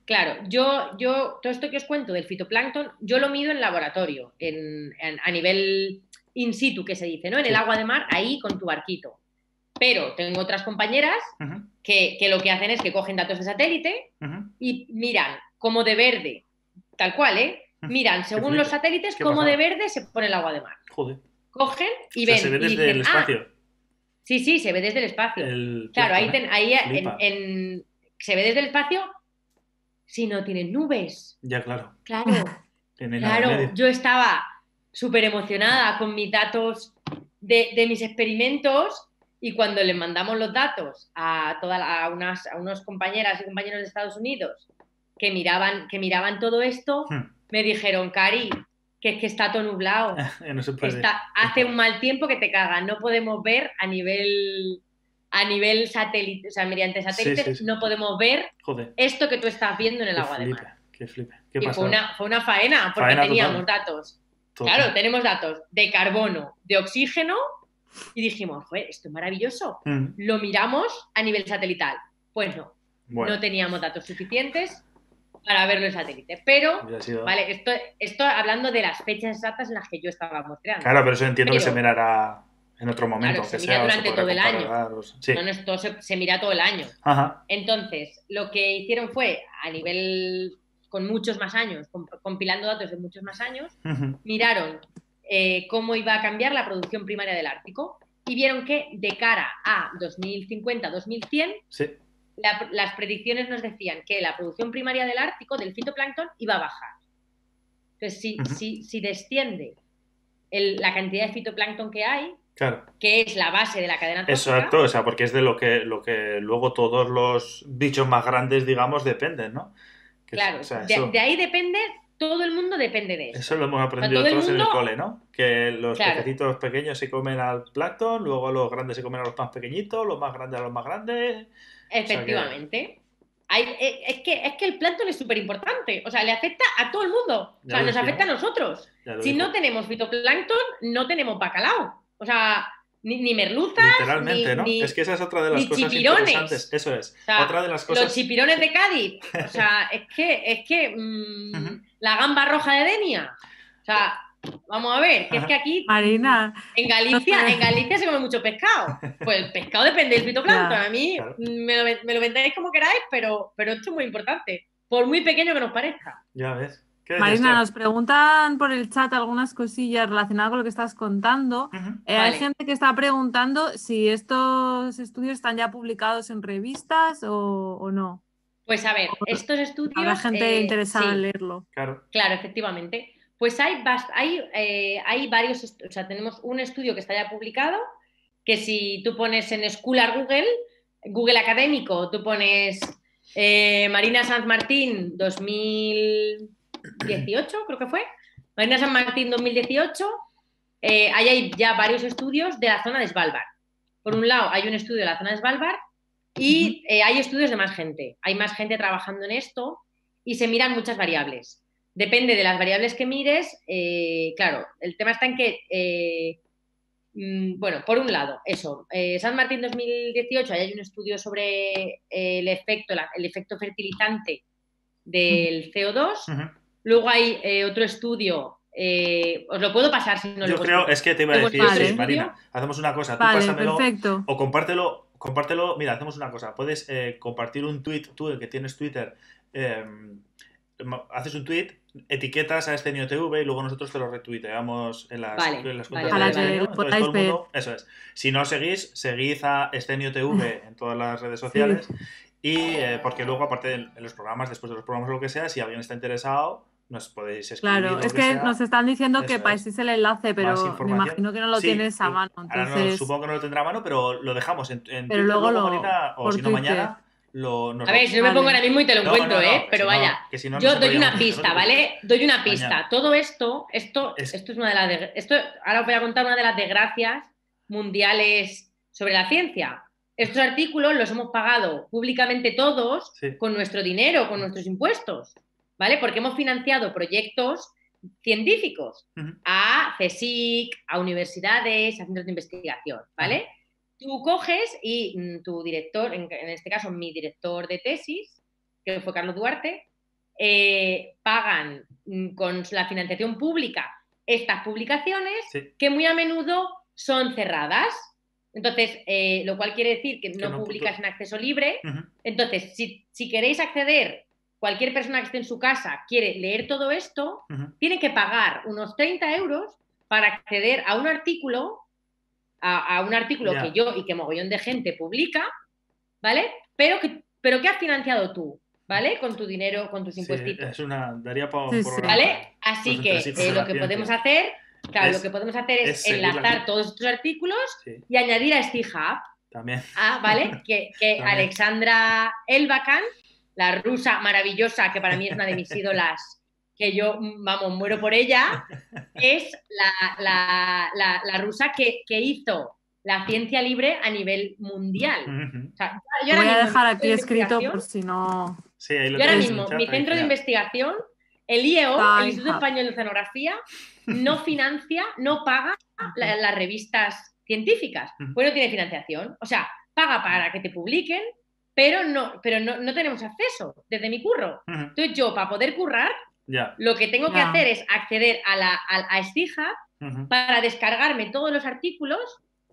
Claro, yo, yo, todo esto que os cuento del fitoplancton, yo lo mido en laboratorio, en, a nivel in situ, que se dice, ¿no? En el agua de mar, ahí con tu barquito. Pero tengo otras compañeras que, lo que hacen es que cogen datos de satélite y miran como de verde, tal cual, ¿eh? Miran según los satélites cómo de verde se pone el agua de mar. Joder. Cogen y ven. Se ve desde el ah, espacio. sí, sí, se ve desde el espacio. claro, ahí, ¿eh? se ve desde el espacio si no tienen nubes. Ya, claro. Claro. claro, yo estaba súper emocionada con mis datos de, de mis experimentos y cuando le mandamos los datos a, todas a, unas, a unos compañeras y compañeros de Estados Unidos que miraban, que miraban todo esto, hmm. Me dijeron, Cari, que es que está todo nublado. no se puede. hace un mal tiempo que te caga, no podemos ver a nivel a nivel satélite, o sea, mediante satélites, no podemos ver esto que tú estás viendo en el agua de mar. Qué flipe. ¿Qué y fue una, fue una, faena, porque teníamos datos. Claro, tenemos datos de carbono, de oxígeno, y dijimos, esto es maravilloso. Mm. Lo miramos a nivel satelital. Pues no, no teníamos datos suficientes para verlo en satélite. Pero, vale, esto, esto hablando de las fechas exactas en las que yo estaba mostrando. Claro, pero eso entiendo que se mirará en otro momento. se mira durante todo el año. No, esto se, mira todo el año. Entonces, lo que hicieron fue, a nivel con muchos más años, compilando datos de muchos más años, miraron eh, cómo iba a cambiar la producción primaria del Ártico y vieron que de cara a 2050-2100, las predicciones nos decían que la producción primaria del Ártico, del fitoplancton, iba a bajar. Entonces, si, si, desciende la cantidad de fitoplancton que hay, que es la base de la cadena Exacto, o sea, porque es de lo que, lo que luego todos los bichos más grandes, digamos, dependen, ¿no? claro, de, ahí depende, todo el mundo depende de eso. Eso lo hemos aprendido todos en el cole, ¿no? Que los pececitos pequeños se comen al plancton, luego los grandes se comen a los más pequeñitos, los más grandes a los más grandes. Efectivamente. Eh, es, que, es que el plancton es súper importante, o sea, le afecta a todo el mundo, o sea, nos afecta a nosotros. Si no tenemos fitoplancton, no tenemos bacalao. O sea, ni, ni merluzas. Literalmente, ¿no? es que esa es otra de las cosas interesantes. Eso es. otra de las cosas. Los chipirones de Cádiz. O sea, es que, es que mm, la gamba roja de Denia. O sea, vamos a ver, que es que aquí. Marina. En Galicia, en Galicia se come mucho pescado. Pues el pescado depende del fitoplancton. A mí me, lo, me lo vendáis como queráis, pero, pero esto es muy importante. Por muy pequeño que nos parezca. Ya ves. Marina, nos preguntan por el chat algunas cosillas relacionadas con lo que estás contando. Eh, hay gente que está preguntando si estos estudios están ya publicados en revistas o, no. Pues a ver, estos estudios. Habrá gente eh, interesada en leerlo. Claro. Claro, efectivamente. Pues hay, hay, eh, hay varios, o sea, tenemos un estudio que está ya publicado, que si tú pones en Schoolar Google, Google Académico, tú pones Marina Sanz Martín 2000 18, creo que fue. Marina San Martín 2018. Eh, ahí hay ya varios estudios de la zona de Svalbard. Por un lado, hay un estudio de la zona de Svalbard y eh, hay estudios de más gente. Hay más gente trabajando en esto y se miran muchas variables. Depende de las variables que mires. Eh, claro, el tema está en que, mm, bueno, por un lado, eso, San Martín 2018, ahí hay un estudio sobre el efecto, el efecto fertilizante del CO2. Luego hay eh, otro estudio. Eh, os lo puedo pasar si no Yo creo, es que te iba a decir, Marina, hacemos una cosa, tú pásamelo o compártelo, compártelo, mira, hacemos una cosa, puedes eh, compartir un tweet, tú que tienes Twitter, haces un tweet, etiquetas a este TV y luego nosotros te lo retuiteamos en las, cuentas de Eso es. Si no seguís, seguid a Estenio TV en todas las redes sociales. Y porque luego, aparte de los programas, después de los programas o lo que sea, si alguien está interesado, nos podéis escribir. Claro, es que, nos están diciendo que paséis el enlace, pero me imagino que no lo tienes a mano. supongo que no lo tendrá a mano, pero lo dejamos en, en pero luego lo, o si no mañana. Lo, a ver, si no me pongo ahora mismo y te lo encuentro, ¿eh? pero vaya, yo doy una pista, ¿vale? Doy una pista. Todo esto, esto, esto es una de las. esto, ahora os voy a contar una de las desgracias mundiales sobre la ciencia. Estos artículos los hemos pagado públicamente todos con nuestro dinero, con nuestros impuestos. ¿vale? Porque hemos financiado proyectos científicos a CSIC, a universidades, a centros de investigación, ¿vale? Tú coges y mm, tu director, en, este caso mi director de tesis, que fue Carlos Duarte, eh, pagan mm, con la financiación pública estas publicaciones que muy a menudo son cerradas. Entonces, eh, lo cual quiere decir que no, publicas en acceso libre. Entonces, si, si, queréis acceder cualquier persona que esté en su casa quiere leer todo esto, tiene que pagar unos 30 euros para acceder a un artículo, a, un artículo que yo y que mogollón de gente publica, ¿vale? Pero que, pero que has financiado tú, ¿vale? Con tu dinero, con tus impuestos. es una, daría para ¿Vale? Así que eh, lo que podemos hacer, claro, lo que podemos hacer es, enlazar todos estos artículos y añadir a Stihub. También. Ah, ¿vale? Que, que Alexandra Elbakan la rusa maravillosa, que para mí es una de mis ídolas, que yo, vamos, muero por ella, es la, rusa que, hizo la ciencia libre a nivel mundial. yo Voy a dejar aquí escrito por si no... Sí, ahí lo yo ahora mismo, mi centro de investigación, el IEO, el Instituto Español de Oceanografía, no financia, no paga las revistas científicas, pues no tiene financiación. O sea, paga para que te publiquen, pero no, pero no, tenemos acceso desde mi curro. Entonces yo, para poder currar, lo que tengo que hacer es acceder a, la, a, Estija para descargarme todos los artículos,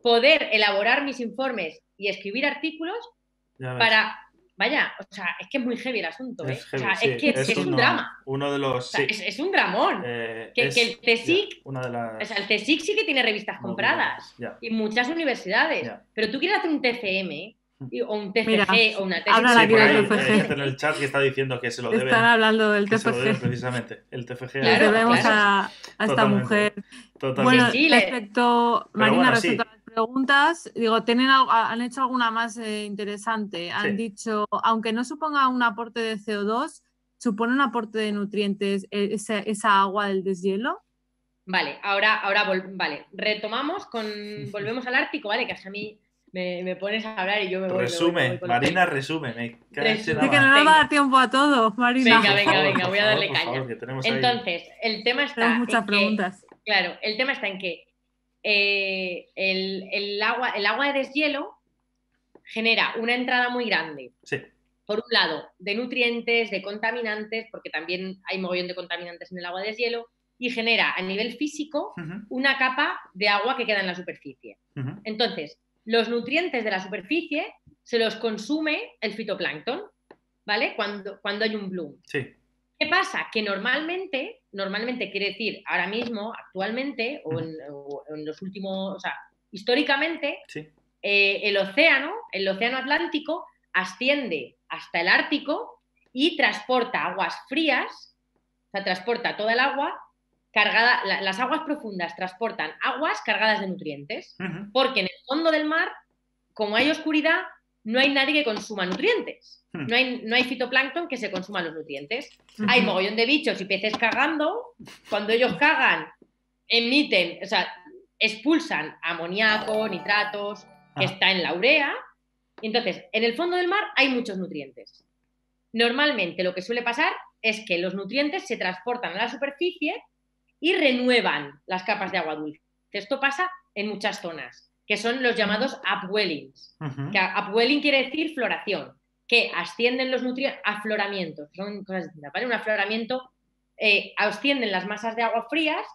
poder elaborar mis informes y escribir artículos para Vaya, o sea, es que es muy heavy el asunto, ¿eh? Es o sea, es que es, un drama. Uno de los. es, un dramón. Eh, que, el CSIC. o sea, el CSIC sí que tiene revistas compradas. y muchas universidades. Pero tú quieres hacer un TFM o un TFG o una aquí del TFG. en el chat que está diciendo que se lo deben. Están hablando del TFG. precisamente. El TFG. Le debemos a, a, esta mujer. Totalmente. Bueno, respecto, Marina, respecto a preguntas, digo, ¿tienen, ¿han hecho alguna más eh, interesante? Han dicho, aunque no suponga un aporte de CO2, ¿supone un aporte de nutrientes e, esa, agua del deshielo? Vale, ahora, ahora vale, retomamos con, volvemos al Ártico, ¿vale? Que a mí me, pones a hablar y yo me voy. Resume, Marina, resume. Me resume. que no nos va a dar tiempo a todo, Marina. Venga, venga, venga, voy a darle caña. Entonces, el tema está. Tenemos muchas preguntas. claro, el tema está en que eh, el, agua, el agua de deshielo genera una entrada muy grande. Por un lado, de nutrientes, de contaminantes, porque también hay mogollón de contaminantes en el agua de deshielo, y genera a nivel físico una capa de agua que queda en la superficie. Entonces, los nutrientes de la superficie se los consume el fitoplancton, ¿vale? Cuando, cuando hay un bloom. ¿Qué pasa? Que normalmente, normalmente quiere decir ahora mismo, actualmente, o en, los últimos, o sea, históricamente, eh, el océano, el océano Atlántico, asciende hasta el Ártico y transporta aguas frías, o sea, transporta toda el agua cargada, las aguas profundas transportan aguas cargadas de nutrientes, porque en el fondo del mar, como hay oscuridad, no hay nadie que consuma nutrientes. Hmm. No hay, no hay fitoplancton que se consuma los nutrientes. Hay mogollón de bichos y peces cagando. Cuando ellos cagan, emiten, o sea, expulsan amoníaco, nitratos, que ah. está en la urea. Entonces, en el fondo del mar hay muchos nutrientes. Normalmente lo que suele pasar es que los nutrientes se transportan a la superficie y renuevan las capas de agua dulce. Esto pasa en muchas zonas, que son los llamados upwellings. upwelling quiere decir floración que ascienden los nutrientes, afloramientos, son cosas distintas, ¿vale? Un afloramiento, eh, ascienden las masas de agua frías,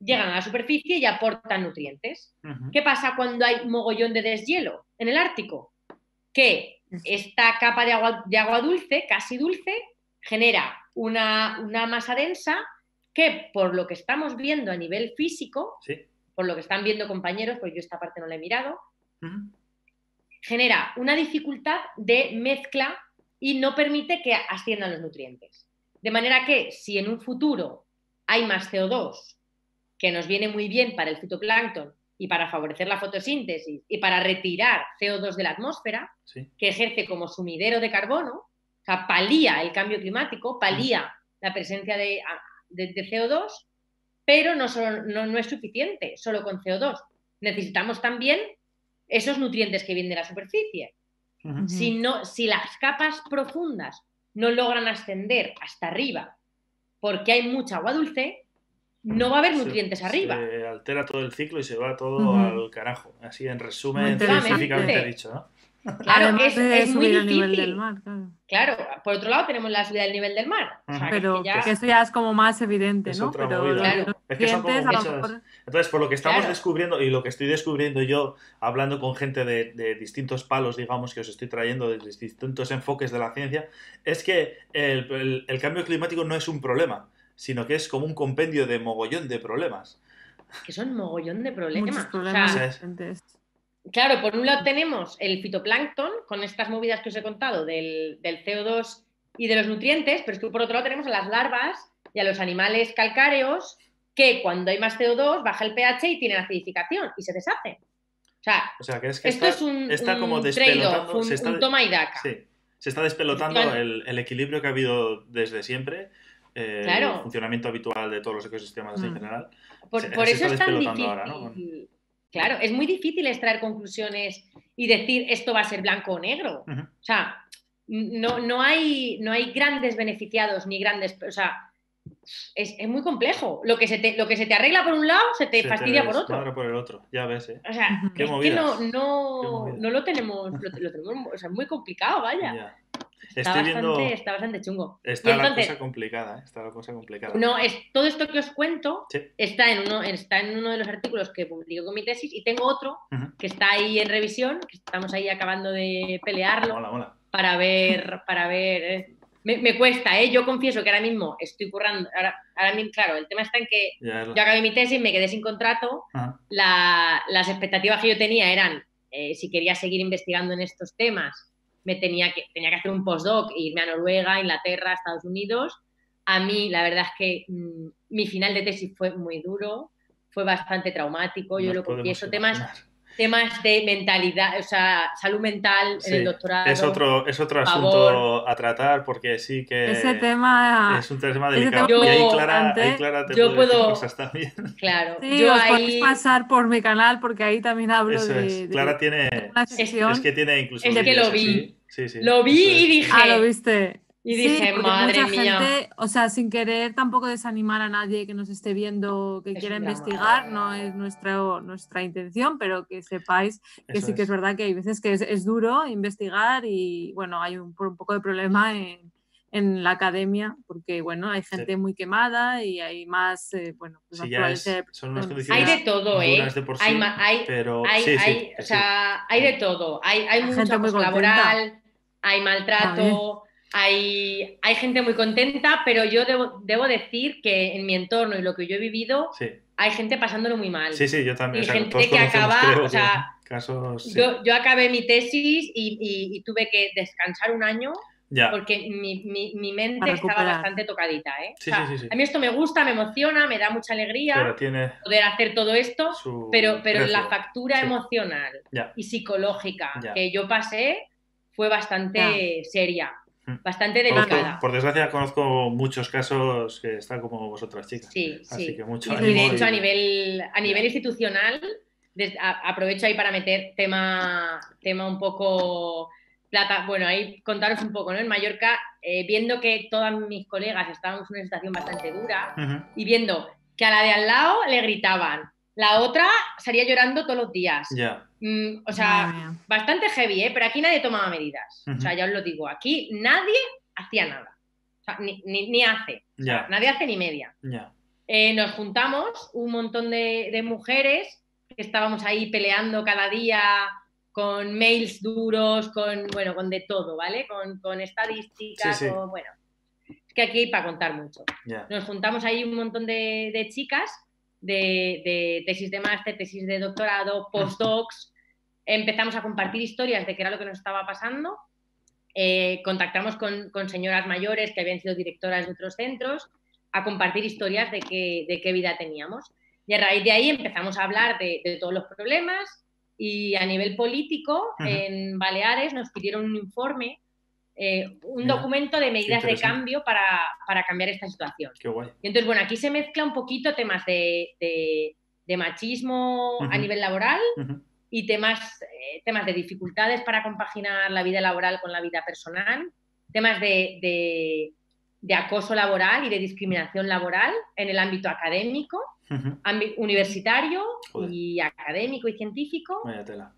llegan a la superficie y aportan nutrientes. ¿Qué pasa cuando hay mogollón de deshielo en el Ártico? Que esta capa de agua, de agua dulce, casi dulce, genera una, masa densa que por lo que estamos viendo a nivel físico, por lo que están viendo compañeros, pues yo esta parte no la he mirado, genera una dificultad de mezcla y no permite que asciendan los nutrientes. De manera que si en un futuro hay más CO2, que nos viene muy bien para el fitoplancton y para favorecer la fotosíntesis y para retirar CO2 de la atmósfera, que ejerce como sumidero de carbono, o sea, palía el cambio climático, palía la presencia de, CO2, pero no, no es suficiente solo con CO2. Necesitamos también esos nutrientes que vienen de la superficie. si, no, si las capas profundas no logran ascender hasta arriba porque hay mucha agua dulce, no va a haber nutrientes arriba. Se altera todo el ciclo y se va todo al carajo. Así en resumen, científicamente dicho, ¿no? Claro, es, muy difícil. nivel del mar, claro. por otro lado tenemos la subida del nivel del mar. pero que, eso ya es como más evidente, ¿no? Pero es que son como Entonces, por lo que estamos descubriendo y lo que estoy descubriendo yo, hablando con gente de, distintos palos, digamos, que os estoy trayendo de distintos enfoques de la ciencia, es que el, cambio climático no es un problema, sino que es como un compendio de mogollón de problemas. Que son mogollón de problemas. problemas Claro, por un lado tenemos el fitoplancton, con estas movidas que os he contado del, CO2 y de los nutrientes, pero es que por otro lado tenemos a las larvas y a los animales calcáreos que cuando hay más CO2 baja el pH y tienen acidificación y se deshacen. O sea, que es que esto es un, está como despelotando, un, se está, toma y daca. Sí, se está despelotando el, equilibrio que ha habido desde siempre, eh, el funcionamiento habitual de todos los ecosistemas en mm. general. Por, eso es tan difícil. Claro, es muy difícil extraer conclusiones y decir esto va a ser blanco o negro. O sea, no, no, hay, no hay grandes beneficiados ni grandes. O sea, es, muy complejo. Lo que, se te, lo que se te arregla por un lado se te fastidia por otro. por el otro, ya ves. ¿eh? O sea, es que no, no, no, lo tenemos, lo, tenemos, o sea, es muy complicado, vaya. Está, bastante, está bastante chungo. Está la cosa complicada, ¿eh? está la cosa complicada. No, es, todo esto que os cuento está, en uno, está en uno de los artículos que publico con mi tesis y tengo otro que está ahí en revisión, que estamos ahí acabando de pelearlo para ver, para ver eh, me, cuesta, ¿eh? Yo confieso que ahora mismo estoy currando. Ahora, mismo, claro, el tema está en que yo acabé mi tesis, me quedé sin contrato. las expectativas que yo tenía eran, eh, si quería seguir investigando en estos temas, me tenía que, tenía que hacer un postdoc e irme a Noruega, Inglaterra, Estados Unidos. A mí, la verdad es que mm, mi final de tesis fue muy duro, fue bastante traumático, yo lo confieso. Temas, temas de mentalidad, o sea, salud mental en el doctorado. Es otro, es otro asunto a tratar porque sí que ese tema es un tema delicado. y ahí Clara, ahí Clara te yo puedo, cosas también. Claro, sí, yo os ahí... pasar por mi canal porque ahí también hablo de, Clara tiene, es, que tiene incluso... Es que lo vi. Sí, sí, lo vi y dije... Ah, lo viste. Y dije, madre mía. Gente, o sea, sin querer tampoco desanimar a nadie que nos esté viendo, que quiera investigar, no es nuestra, nuestra intención, pero que sepáis que sí que es. verdad que hay veces que es, duro investigar y bueno, hay un, un poco de problema en, en, la academia, porque bueno, hay gente muy quemada y hay más, eh, bueno, pues son unas Hay de todo, ¿eh? hay, hay, pero, hay, o sea, hay de todo. Hay, hay mucho acoso laboral, hay maltrato hay, hay gente muy contenta, pero yo debo, debo, decir que en mi entorno y lo que yo he vivido, hay gente pasándolo muy mal. Sí, sí, yo también. Y gente que acaba, o sea, yo, yo, acabé mi tesis y, y, tuve que descansar un año. Porque mi, mi, mente estaba bastante tocadita. ¿eh? Sí, sí, sí, a mí esto me gusta, me emociona, me da mucha alegría poder hacer todo esto, pero, pero la factura emocional y psicológica que yo pasé fue bastante seria. Mm. bastante delicada. por desgracia conozco muchos casos que están como vosotras chicas. Sí, sí. y de hecho a nivel, a nivel institucional, aprovecho ahí para meter tema, tema un poco plata. Bueno, ahí contaros un poco, ¿no? En Mallorca, eh, viendo que todas mis colegas estábamos en una situación bastante dura y viendo que a la de al lado le gritaban, la otra salía llorando todos los días. Mm, o sea, bastante heavy, ¿eh? Pero aquí nadie tomaba medidas. O sea, ya os lo digo, aquí nadie hacía nada. O sea, ni, ni, hace. nadie hace ni media. Eh, nos juntamos un montón de, mujeres que estábamos ahí peleando cada día con mails duros, con, bueno, con de todo, ¿vale? Con, con estadísticas, con, bueno. Es que aquí hay para contar mucho. Nos juntamos ahí un montón de, de chicas de, tesis de máster, tesis de doctorado, postdocs. Empezamos a compartir historias de qué era lo que nos estaba pasando. Eh, contactamos con, señoras mayores que habían sido directoras de otros centros a compartir historias de qué, de qué vida teníamos. Y a raíz de ahí empezamos a hablar de, todos los problemas y a nivel político, en Baleares nos pidieron un informe eh, un documento de medidas de cambio para, cambiar esta situación. Y entonces, bueno, aquí se mezcla un poquito temas de, machismo a nivel laboral y temas, eh, temas de dificultades para compaginar la vida laboral con la vida personal, temas de, acoso laboral y de discriminación laboral en el ámbito académico, universitario y académico y científico,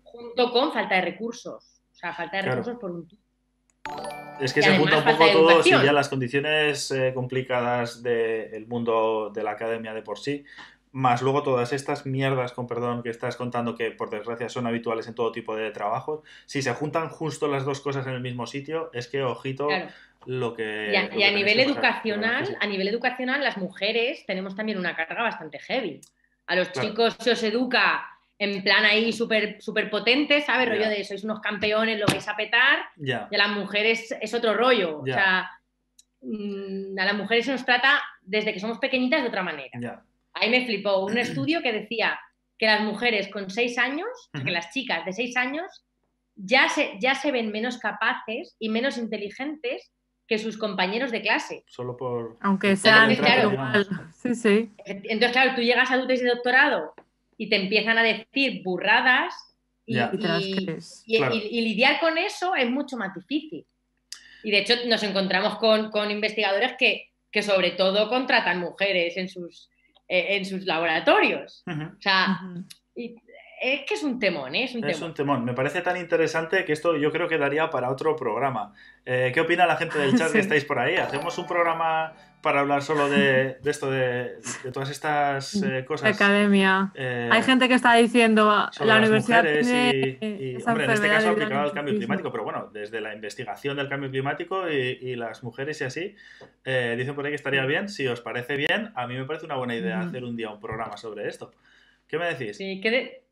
junto con falta de recursos. O sea, falta de recursos por un es que se junta un poco todo, y ya las condiciones eh, complicadas del mundo de la academia de por sí, más luego todas estas mierdas, con perdón, que estás contando que por desgracia son habituales en todo tipo de trabajos, si se juntan justo las dos cosas en el mismo sitio, es que ojito lo que... Y a, nivel educacional, a nivel educacional, las mujeres tenemos también una carga bastante heavy. A los chicos se os educa en plan ahí súper super potente, ¿sabes? Rollo de sois unos campeones, lo vais a petar. Y a las mujeres es otro rollo. O sea, mm, a las mujeres se nos trata desde que somos pequeñitas de otra manera. Ahí me flipó un estudio que decía que las mujeres con seis años, que las chicas de seis años, ya se, ya se ven menos capaces y menos inteligentes que sus compañeros de clase. Solo por... Aunque sean... Claro, sí, sí. Entonces, claro, tú llegas a tu tesis de doctorado y te empiezan a decir burradas y, lidiar con eso es mucho más difícil. Y de hecho nos encontramos con, investigadores que, que, sobre todo contratan mujeres en sus, eh, en sus laboratorios. O sea, es que es un temón, ¿eh? Es un, es un temón. Me parece tan interesante que esto yo creo que daría para otro programa. Eh, ¿Qué opina la gente del chat que estáis por ahí? ¿Hacemos un programa para hablar solo de, esto, de, todas estas eh, cosas? Academia. Hay gente que está diciendo la universidad y, hombre, en este caso aplicado al cambio climático, pero bueno, desde la investigación del cambio climático y, las mujeres y así, dicen por ahí que estaría bien. Si os parece bien, a mí me parece una buena idea hacer un día un programa sobre esto. ¿Qué me decís? Sí, que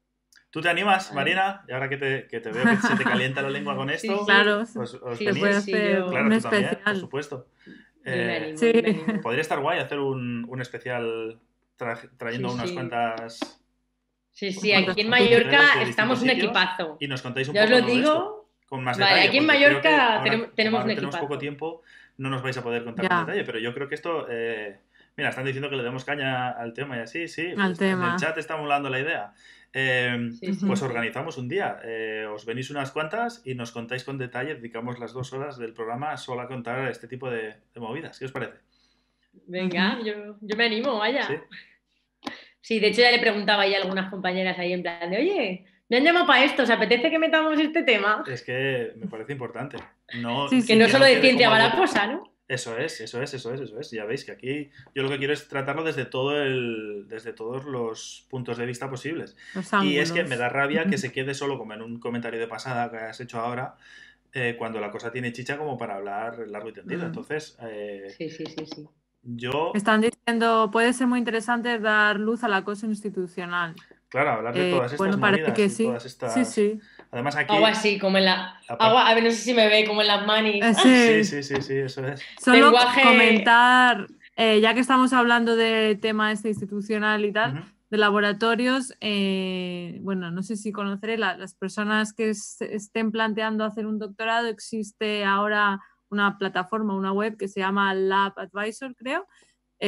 ¿Tú te animas, Marina? Y ahora que te, que te veo que se te calienta la lengua con esto, sí, claro, pues os sí, puede hacer claro, un especial. por supuesto. Eh, sí. Podría estar guay hacer un, un especial trayendo unas cuantas. Sí, sí, aquí en Mallorca estamos un equipazo. Y nos contáis un ya poco os lo digo. con más vale, aquí en Mallorca tenemos, tenemos un tenemos poco tiempo, no nos vais a poder contar con detalle, pero yo creo que esto. Eh, mira, están diciendo que le demos caña al tema y así, sí. Al pues, tema. En el chat está molando la idea. Em, pues organizamos un día. Eh, os venís unas cuantas y nos contáis con detalle, dedicamos las dos horas del programa solo a contar este tipo de, movidas. ¿Qué os parece? Venga, yo, me animo, vaya. ¿Sí? de hecho ya le preguntaba a algunas compañeras ahí en plan de, oye, me han llamado para esto, ¿os apetece que metamos este tema? Es que me parece importante. No, que no solo de ciencia va la cosa, ¿no? Eso es, eso es, eso es, eso es. Ya veis que aquí yo lo que quiero es tratarlo desde todo el, desde todos los puntos de vista posibles. y es que me da rabia que se quede solo como en un comentario de pasada que has hecho ahora, eh, cuando la cosa tiene chicha como para hablar largo y tendido. Entonces, eh, sí, sí, sí, sí. Yo... Están diciendo, puede ser muy interesante dar luz al acoso institucional. Claro, hablar de eh, todas estas bueno, movidas que sí. todas estas... Sí, sí. Además aquí... Agua así, como en la... Agua, a ver, no sé si me ve, como en las manis. Eh, sí. sí, sí, sí, eso es. Solo comentar, eh, ya que estamos hablando de tema este institucional y tal, de laboratorios, eh, bueno, no sé si conoceré, las personas que estén planteando hacer un doctorado, existe ahora una plataforma, una web que se llama Lab Advisor, creo,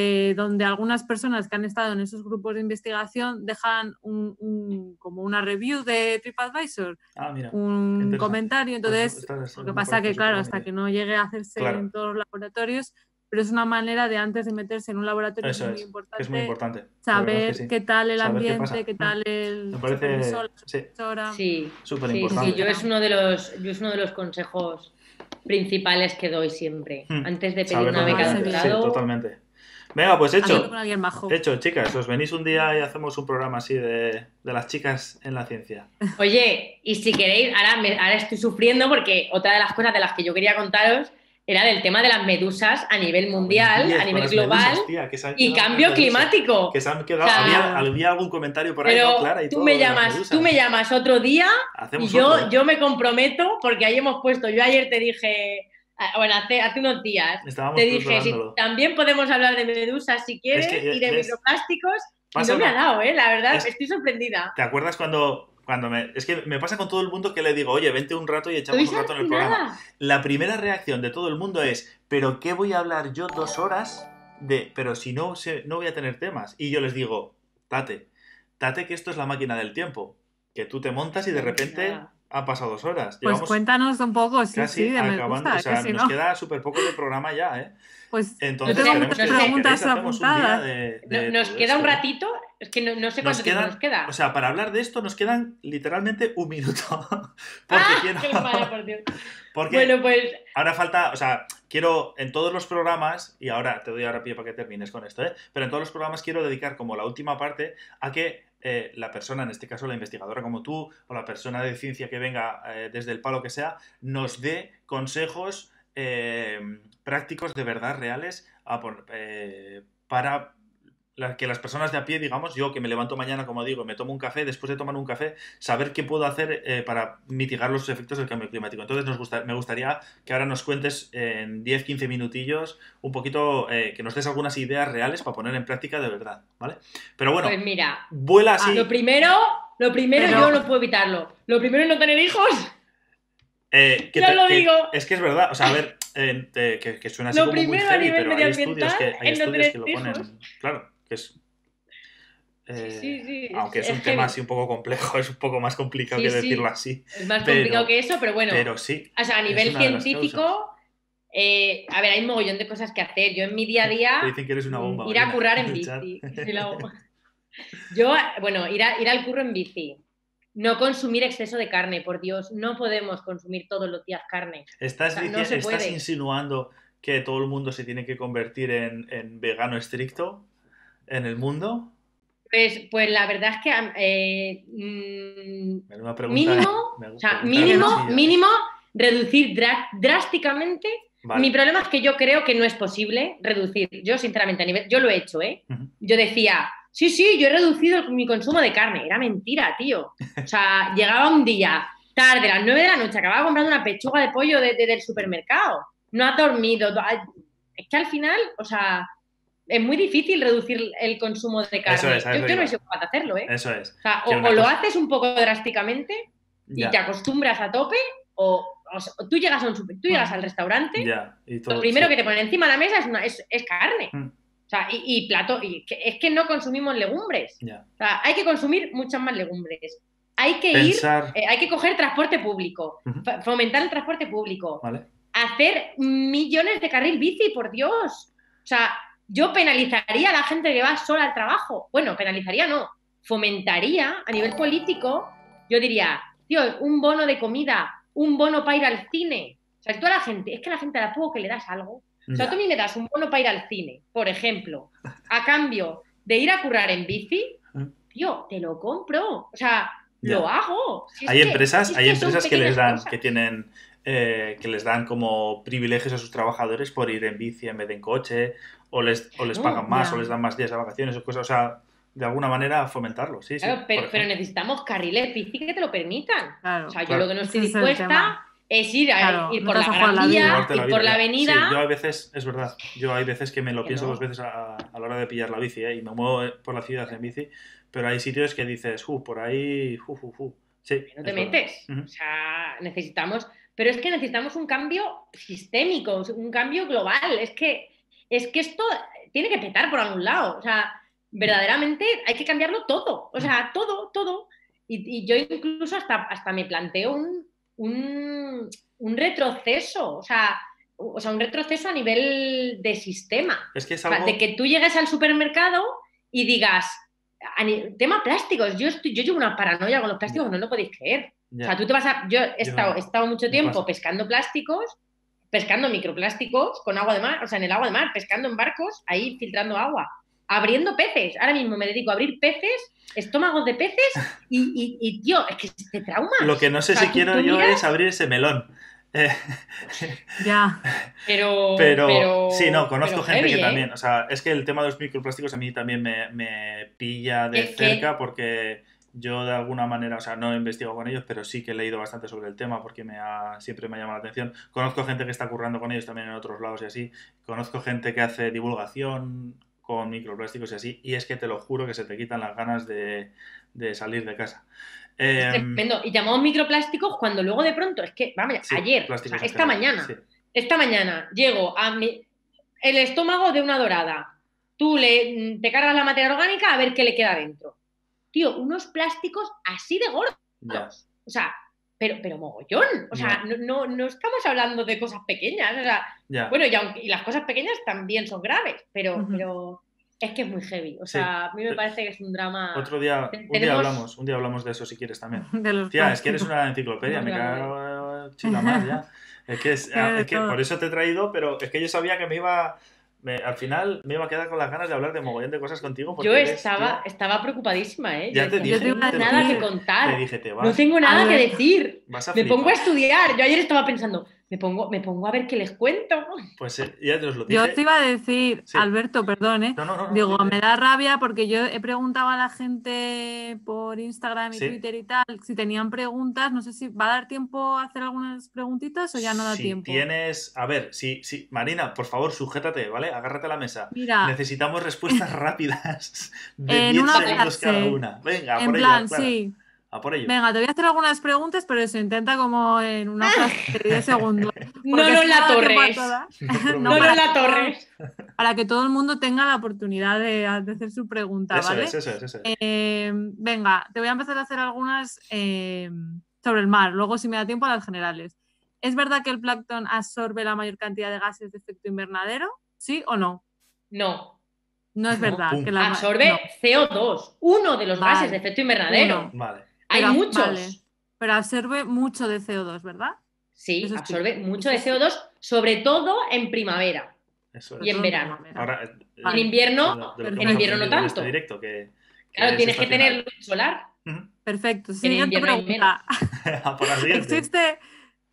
eh, donde algunas personas que han estado en esos grupos de investigación dejan un, como una review de TripAdvisor, ah, un comentario. Pues Entonces, lo que pasa que, claro, hasta que no llegue a hacerse en todos los laboratorios, pero es una manera de antes de meterse en un laboratorio es, muy importante, es muy importante, saber qué tal el ambiente, qué, tal el Me parece, sí, súper importante. yo es uno de los yo es uno de los consejos principales que doy siempre hmm. antes de pedir una beca de doctorado. totalmente. Venga, pues hecho. Hecho, chicas, os venís un día y hacemos un programa así de, las chicas en la ciencia. Oye, y si queréis, ahora, ahora estoy sufriendo porque otra de las cosas de las que yo quería contaros era del tema de las medusas a nivel mundial, a nivel global y cambio climático. Que se han quedado, había, algún comentario por ahí, pero Clara? Y tú, me llamas, tú me llamas otro día y yo, yo me comprometo, porque ahí hemos puesto, yo ayer te dije bueno, hace, hace unos días te dije, si, también podemos hablar de medusas si quieres y de microplásticos. Y no me ha dado, ¿eh? La verdad, estoy sorprendida. ¿Te acuerdas cuando, cuando me... Es que me pasa con todo el mundo que le digo, oye, vente un rato y echamos un rato en el programa. La primera reacción de todo el mundo es, ¿pero qué voy a hablar yo dos horas de... Pero si no, no voy a tener temas. Y yo les digo, tate, tate que esto es la máquina del tiempo. Que tú te montas y de repente ha pasado dos horas. Pues cuéntanos un poco, sí, sí, de acabando, o sea, nos queda súper poco de programa ya, ¿eh? Pues entonces tengo muchas preguntas apuntadas. nos queda un ratito, es que no, sé cuánto tiempo nos queda. O sea, para hablar de esto nos quedan literalmente un minuto. porque ah, quiero... qué por Dios. Porque bueno, pues... ahora falta, o sea, quiero en todos los programas, y ahora te doy ahora pie para que termines con esto, ¿eh? pero en todos los programas quiero dedicar como la última parte a que eh, la persona, en este caso la investigadora como tú, o la persona de ciencia que venga eh, desde el palo que sea, nos dé consejos eh, prácticos de verdad reales para que las personas de a pie, digamos, yo que me levanto mañana, como digo, me tomo un café, después de tomar un café, saber qué puedo hacer eh, para mitigar los efectos del cambio climático. Entonces, nos gusta, me gustaría que ahora nos cuentes en 10, 15 minutillos un poquito, eh, que nos des algunas ideas reales para poner en práctica de verdad, ¿vale? Pero bueno, pues mira, vuela así. lo primero, lo primero yo no puedo evitarlo. Lo primero es no tener hijos. Eh, ya lo digo. Es que es verdad, o sea, a ver, que, suena así lo como primero muy a nivel pero hay estudios que, hay estudios que lo ponen, claro, que es... Eh, aunque es, un tema así un poco complejo, es un poco más complicado que decirlo así. Es más complicado que eso, pero bueno. Pero sí. O sea, a nivel científico, eh, a ver, hay un mogollón de cosas que hacer. Yo en mi día a día. dicen que eres una bomba. Ir a currar en bici. Yo, bueno, ir, ir al curro en bici. No consumir exceso de carne, por Dios. No podemos consumir todos los días carne. Estás, ¿estás insinuando que todo el mundo se tiene que convertir en vegano estricto en el mundo? Pues, pues la verdad es que eh, mínimo, mínimo, mínimo reducir drásticamente. Mi problema es que yo creo que no es posible reducir. Yo, sinceramente, a nivel, yo lo he hecho, ¿eh? Yo decía, sí, sí, yo he reducido mi consumo de carne. Era mentira, tío. O sea, llegaba un día, tarde, a las 9 de la noche, acababa comprando una pechuga de pollo del supermercado. No ha dormido. Es que al final, o sea, es muy difícil reducir el consumo de carne. yo, no sé capaz de hacerlo, ¿eh? Eso es. O, lo haces un poco drásticamente y te acostumbras a tope, o, tú llegas a un super, tú llegas al restaurante, y lo primero que te ponen encima de la mesa es, una, es, carne. Mm. O sea, y, plato, y es que no consumimos legumbres. O sea, hay que consumir muchas más legumbres. Hay que ir, eh, hay que coger transporte público, fomentar el transporte público, hacer millones de carril bici, por Dios. O sea, yo penalizaría a la gente que va sola al trabajo. Bueno, penalizaría no, fomentaría a nivel político, yo diría, tío, un bono de comida, un bono para ir al cine. O sea, toda la gente, es que a la gente a poco que le das algo. O sea, tú a mí me das un bono para ir al cine, por ejemplo, a cambio de ir a currar en bici, tío, te lo compro. O sea, lo hago. hay empresas, hay empresas que les dan, que tienen eh, que les dan como privilegios a sus trabajadores por ir en bici en vez de en coche, o les, o les pagan más, o les dan más días de vacaciones, o cosas, o sea, de alguna manera fomentarlo, sí, claro, pero, necesitamos carriles bici que te lo permitan. o sea, yo lo que no estoy dispuesta es ir, a, ir por la Gran por la avenida. Sí, yo a veces, es verdad, yo hay veces que me lo pienso dos veces a, a, la hora de pillar la bici, ¿eh? y me muevo por la ciudad en bici, pero hay sitios que dices, uh, por ahí, uh, uh, uh. Sí, no te metes. O sea, necesitamos, pero es que necesitamos un cambio sistémico, un cambio global. Es que es que esto tiene que petar por algún lado. O sea, verdaderamente hay que cambiarlo todo. O sea, todo, todo. Y, yo incluso hasta, hasta me planteo un, retroceso. O sea, o sea, un retroceso a nivel de sistema. Es que de que tú llegues al supermercado y digas, tema plásticos, yo, yo llevo una paranoia con los plásticos, no lo podéis creer. O sea, tú te vas a. Yo he estado, he estado mucho tiempo pescando plásticos pescando microplásticos con agua de mar, o sea, en el agua de mar, pescando en barcos, ahí filtrando agua, abriendo peces. Ahora mismo me dedico a abrir peces, estómagos de peces y, y, tío, es que te trauma. Lo que no sé si quiero yo es abrir ese melón. Eh, ya. Pero, pero, sí, no, conozco gente que ¿eh? también. O sea, es que el tema de los microplásticos a mí también me, me pilla de cerca porque yo de alguna manera, o sea, no he investigado con ellos, pero sí que he leído bastante sobre el tema porque me ha, siempre me ha llamado la atención. Conozco gente que está currando con ellos también en otros lados y así. Conozco gente que hace divulgación con microplásticos y así. Y es que te lo juro que se te quitan las ganas de, salir de casa. Eh, y llamamos microplásticos cuando luego de pronto, es que, vamos, ayer, esta mañana, esta mañana llego a mi, el estómago de una dorada. Tú le, te cargas la materia orgánica a ver qué le queda dentro tío, unos plásticos así de gordos. O sea, pero, pero mogollón. O sea, no, no, estamos hablando de cosas pequeñas. O sea, bueno, y, las cosas pequeñas también son graves, pero, pero es que es muy heavy. O sea, a mí me parece que es un drama. Otro día, un día hablamos, un día hablamos de eso si quieres también. Tía, es que eres una enciclopedia, me cago chica más ya. Es que, es, es que por eso te he traído, pero es que yo sabía que me iba al final me iba a quedar con las ganas de hablar de mogollón de cosas contigo. Yo estaba, estaba preocupadísima, ¿eh? Ya te dije, no tengo nada que contar. no tengo nada que decir. me pongo a estudiar. Yo ayer estaba pensando, me pongo, me pongo a ver qué les cuento. Pues eh, ya te os lo dije. Yo te iba a decir, Alberto, perdón, ¿eh? Digo, me da rabia porque yo he preguntado a la gente por Instagram y Twitter y tal si tenían preguntas. No sé si va a dar tiempo a hacer algunas preguntitas o ya no da si tiempo. Tienes, a ver, sí, sí, Marina, por favor, sujétate, ¿vale? Agárrate a la mesa. Mira, necesitamos respuestas rápidas de 10 segundos cada una. Venga, en plan, sí. A por ello. Venga, te voy a hacer algunas preguntas, pero se intenta como en una frase de 10 segundos. No nos la torres. No nos la torres. Para que todo el mundo tenga la oportunidad de, de hacer su pregunta, Eso ¿vale? es, eso es, eso es. Eh, venga, te voy a empezar a hacer algunas eh, sobre el mar, luego si me da tiempo las generales. ¿Es verdad que el plancton absorbe la mayor cantidad de gases de efecto invernadero? ¿Sí o no? No, No es No, verdad. pum. que la- absorbe no, CO2, uno de los Vale. gases de efecto invernadero. Uno. Vale. Hay Pero- muchos. vale. pero absorbe mucho de CO2, ¿verdad? Sí, Eso sí. absorbe mucho de CO2, sobre todo en primavera. Eso Y en verano. Ahora, eh, En invierno, de de que en invierno no en este tanto. directo, que, claro, es tienes que tener luz solar. Perfecto. En Siguiente invierno hay pregunta. A por la siguiente. ¿Existe...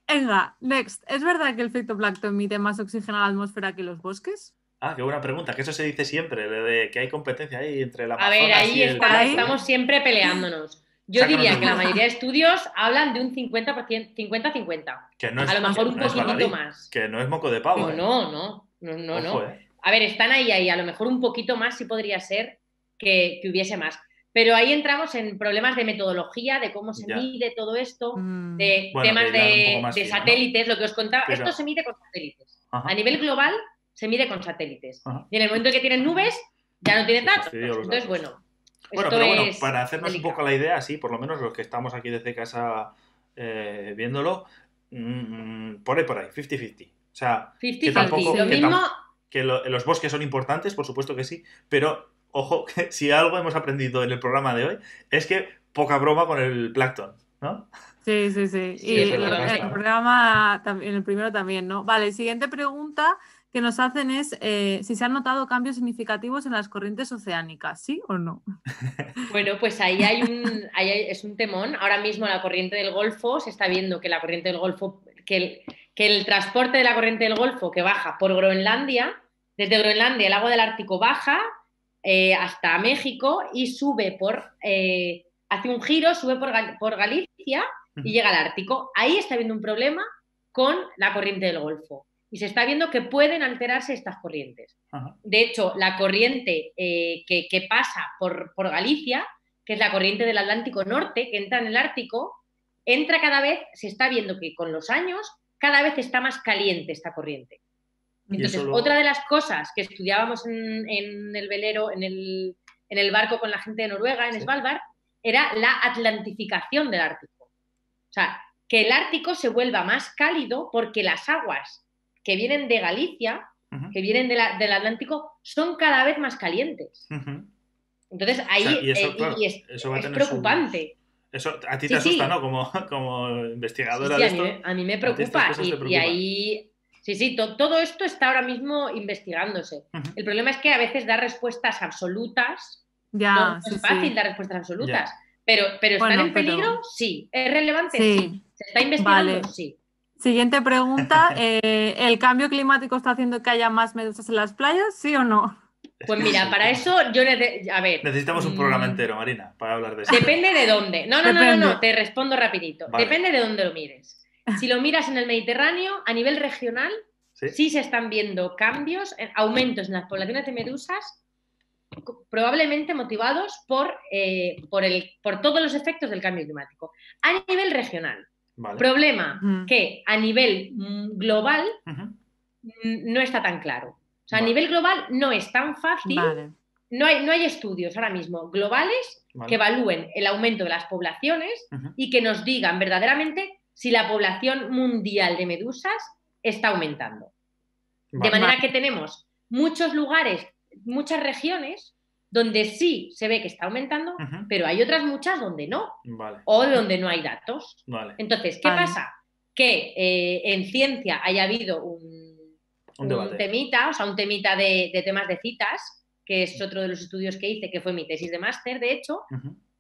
Venga, next. ¿Es verdad que el fitoplancton emite más oxígeno a la atmósfera que los bosques? Ah, qué buena pregunta, que eso se dice siempre, de, de que hay competencia ahí entre la A ver, ahí está, estamos siempre peleándonos. Yo Sácanos diría que la mayoría de estudios hablan de un 50%, 50-50. Que no es, A lo mejor un no poquitito baladí, más. Que no es moco de pavo. No, eh. no, no, no, no, no. Eh. A ver, están ahí, ahí. A lo mejor un poquito más sí podría ser que, que hubiese más. Pero ahí entramos en problemas de metodología, de cómo se Ya. mide todo esto, Mm, de Bueno, temas de, satélites, lo que os contaba. Pero- Esto se mide con satélites. Ajá. A nivel global se mide con satélites. Ajá. Y en el momento en que tienen nubes, ya no tienen datos. Entonces, datos. bueno. Bueno, esto pero bueno, para hacernos delicado. un poco la idea, sí, por lo menos los que estamos aquí desde casa eh, viéndolo, mm, por ahí, por ahí, 50-50. O sea, 50-50. tampoco- Lo que mismo, que lo- los bosques son importantes, por supuesto que sí, pero ojo, que si algo hemos aprendido en el programa de hoy es que poca broma con el plancton, ¿no? Sí, sí, sí. Sí, y el, el programa, también, el primero también, ¿no? Vale, siguiente pregunta que nos hacen es eh, si se han notado cambios significativos en las corrientes oceánicas, ¿sí o no? bueno, pues ahí hay un, ahí hay- es un temón. Ahora mismo la corriente del Golfo se está viendo que la corriente del Golfo, que el, que el transporte de la corriente del Golfo que baja por Groenlandia, desde Groenlandia el agua del Ártico baja eh, hasta México y sube por, eh, hace un giro, sube por, por Galicia y llega al Ártico. Ahí está habiendo un problema con la corriente del Golfo. Y se está viendo que pueden alterarse estas corrientes. Ajá. De hecho, la corriente eh, que, que pasa por, por Galicia, que es la corriente del Atlántico Norte, que entra en el Ártico, entra cada vez, se está viendo que con los años cada vez está más caliente esta corriente. Entonces, otra de las cosas que estudiábamos en, en el velero, en el, en el barco con la gente de Noruega, en Sí. Svalbard, era la atlantificación del Ártico. O sea, que el Ártico se vuelva más cálido porque las aguas que vienen de Galicia, que vienen de la- del Atlántico, son cada vez más calientes. Entonces, ahí O sea, y eso, eh, y es, eso va a es tener su- preocupante. Eso a ti Sí, te asusta, sí. ¿no? Como, como investigadora sí, de a, mí, esto. me- a mí me preocupa. Y, ahí, sí, sí, to- todo esto está ahora mismo investigándose. El problema es que a veces da respuestas absolutas. Ya, no, es fácil sí. dar respuestas absolutas. Pero, pero ¿están Bueno, en pero- peligro? Sí. ¿Es relevante? Sí. Sí. ¿Se está investigando? Vale. Sí. Siguiente pregunta, eh, ¿el cambio climático está haciendo que haya más medusas en las playas, sí o no? Pues mira, para eso yo... nece- A ver. Necesitamos un mm, programa entero, Marina, para hablar de eso. Depende de dónde. No, no, no, no, no, te respondo rapidito. Vale. Depende de dónde lo mires. Si lo miras en el Mediterráneo, a nivel regional, ¿Sí? sí se están viendo cambios, aumentos en las poblaciones de medusas, probablemente motivados por, eh, por, el, por todos los efectos del cambio climático. A nivel regional, Vale. problema Ujú. que a nivel mm, global mm, no está tan claro. O sea, a nivel global no es tan fácil, Vale. no, hay, no hay estudios ahora mismo globales Vale. que evalúen el aumento de las poblaciones y que nos digan verdaderamente si la población mundial de medusas está aumentando. De manera que tenemos muchos lugares, muchas regiones donde sí se ve que está aumentando, pero hay otras muchas donde no, Vale. o donde no hay datos. Vale. Entonces, ¿qué Vale. pasa? Que eh, en ciencia haya habido un, Un un debate. temita, o sea, un temita de, de temas de citas, que es otro de los estudios que hice, que fue mi tesis de máster, de hecho,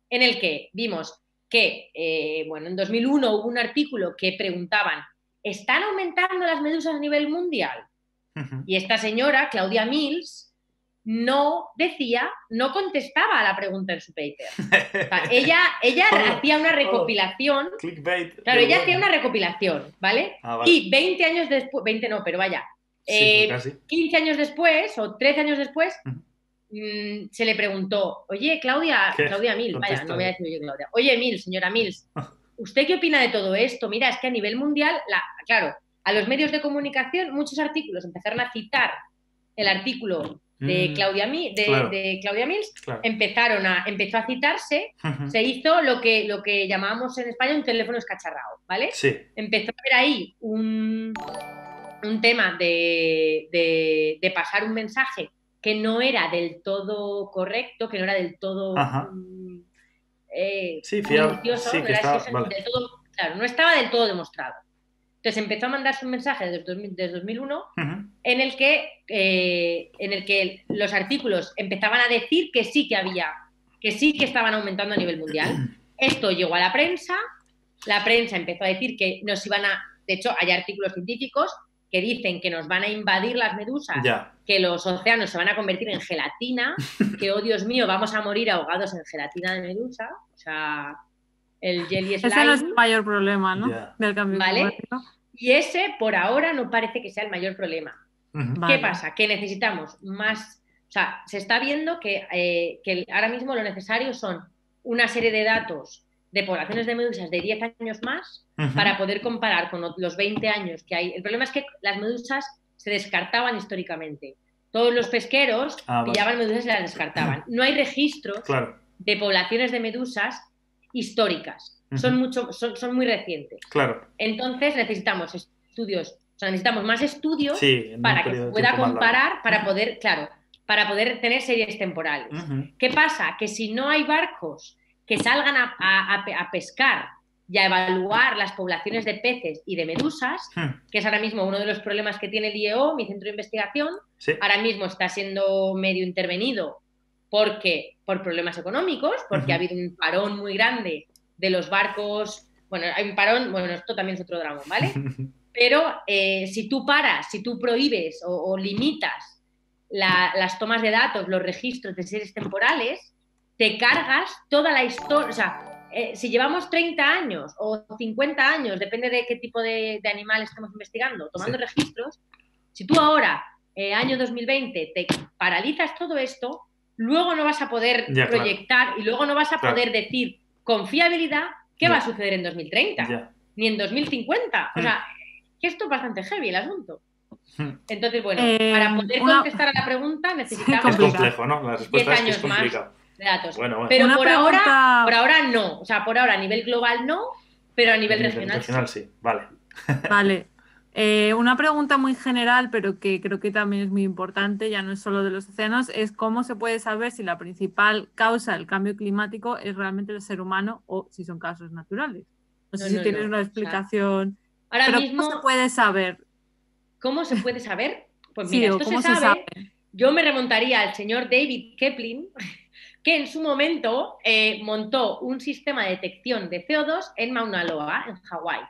en el que vimos que, eh, bueno, en 2001 hubo un artículo que preguntaban, ¿están aumentando las medusas a nivel mundial? Y esta señora, Claudia Mills, no decía, no contestaba a la pregunta en su paper. O sea, ella ella Oh, hacía una recopilación, Clickbait. claro, ella bueno. hacía una recopilación, ¿vale? Ah, vale. Y 20 años después, 20 no, pero vaya, Sí, eh, casi. 15 años después o 13 años después, mm, se le preguntó, oye, Claudia, Claudia Mills, vaya, no voy a decir oye, Claudia, oye, Mills, señora Mills, ¿usted qué opina de todo esto? Mira, es que a nivel mundial, la, claro, a los medios de comunicación muchos artículos empezaron a citar el artículo de mm, Claudia, de, Claudia Mills, empezaron a, empezó a citarse, se hizo lo que, lo que llamábamos en España un teléfono escacharrado, ¿vale? Sí. Empezó a haber ahí un, un tema de, de, pasar un mensaje que no era del todo correcto, que no era del todo... Mm, eh, sí, fiable. Sí, no, estaba, claro, no estaba del todo demostrado. Entonces empezó a mandarse un mensaje desde, 2001 en, el que, eh, en el que los artículos empezaban a decir que sí que había, que sí que estaban aumentando a nivel mundial. Esto llegó a la prensa, la prensa empezó a decir que nos iban a, de hecho hay artículos científicos que dicen que nos van a invadir las medusas, que los océanos se van a convertir en gelatina, que, oh Dios mío, vamos a morir ahogados en gelatina de medusa. O sea, el jelly slime. Ese no es el mayor problema, ¿no? Del cambio climático. Y ese, por ahora, no parece que sea el mayor problema. ¿Qué pasa? Que necesitamos más. O sea, se está viendo que, eh, que, ahora mismo lo necesario son una serie de datos de poblaciones de medusas de 10 años más para poder comparar con los 20 años que hay. El problema es que las medusas se descartaban históricamente. Todos los pesqueros ah, pillaban medusas y las descartaban. No hay registros de poblaciones de medusas históricas son, mucho, son, muy recientes. Claro. Entonces necesitamos estudios, o sea, necesitamos más estudios para que pueda comparar, para poder, claro, para poder tener series temporales. ¿Qué pasa? Que si no hay barcos que salgan a, pescar y a evaluar las poblaciones de peces y de medusas, que es ahora mismo uno de los problemas que tiene el IEO, mi centro de investigación, ahora mismo está siendo medio intervenido. Porque por problemas económicos, porque ha habido un parón muy grande de los barcos. Bueno, hay un parón, bueno, esto también es otro drama, ¿vale? Pero eh, si tú paras, si tú prohíbes o, limitas las tomas de datos, los registros de series temporales, te cargas toda la historia. O sea, eh, si llevamos 30 años o 50 años, depende de qué tipo de, animal estemos investigando, tomando registros, si tú ahora, eh, año 2020, te paralizas todo esto, luego no vas a poder proyectar y luego no vas a poder decir confiabilidad, ¿qué va a suceder en 2030? Ni en 2050. O hmm. sea, que esto es bastante heavy el asunto. Hmm. Entonces, bueno, eh, para poder contestar a la pregunta necesitamos... Es complejo, ¿no? La respuesta es, que es Más de datos. Pero por, ahora, por ahora no. O sea, por ahora a nivel global no, pero a nivel, regional, regional sí. Vale. Vale. Eh, una pregunta muy general, pero que creo que también es muy importante, ya no es solo de los océanos, es cómo se puede saber si la principal causa del cambio climático es realmente el ser humano o si son casos naturales. No sé si tienes una explicación. ahora mismo, ¿Cómo se puede saber? ¿Cómo se puede saber? Pues mira, esto se, sabe. Yo me remontaría al señor David Kepling, que en su momento eh, montó un sistema de detección de CO2 en Mauna Loa, en Hawái.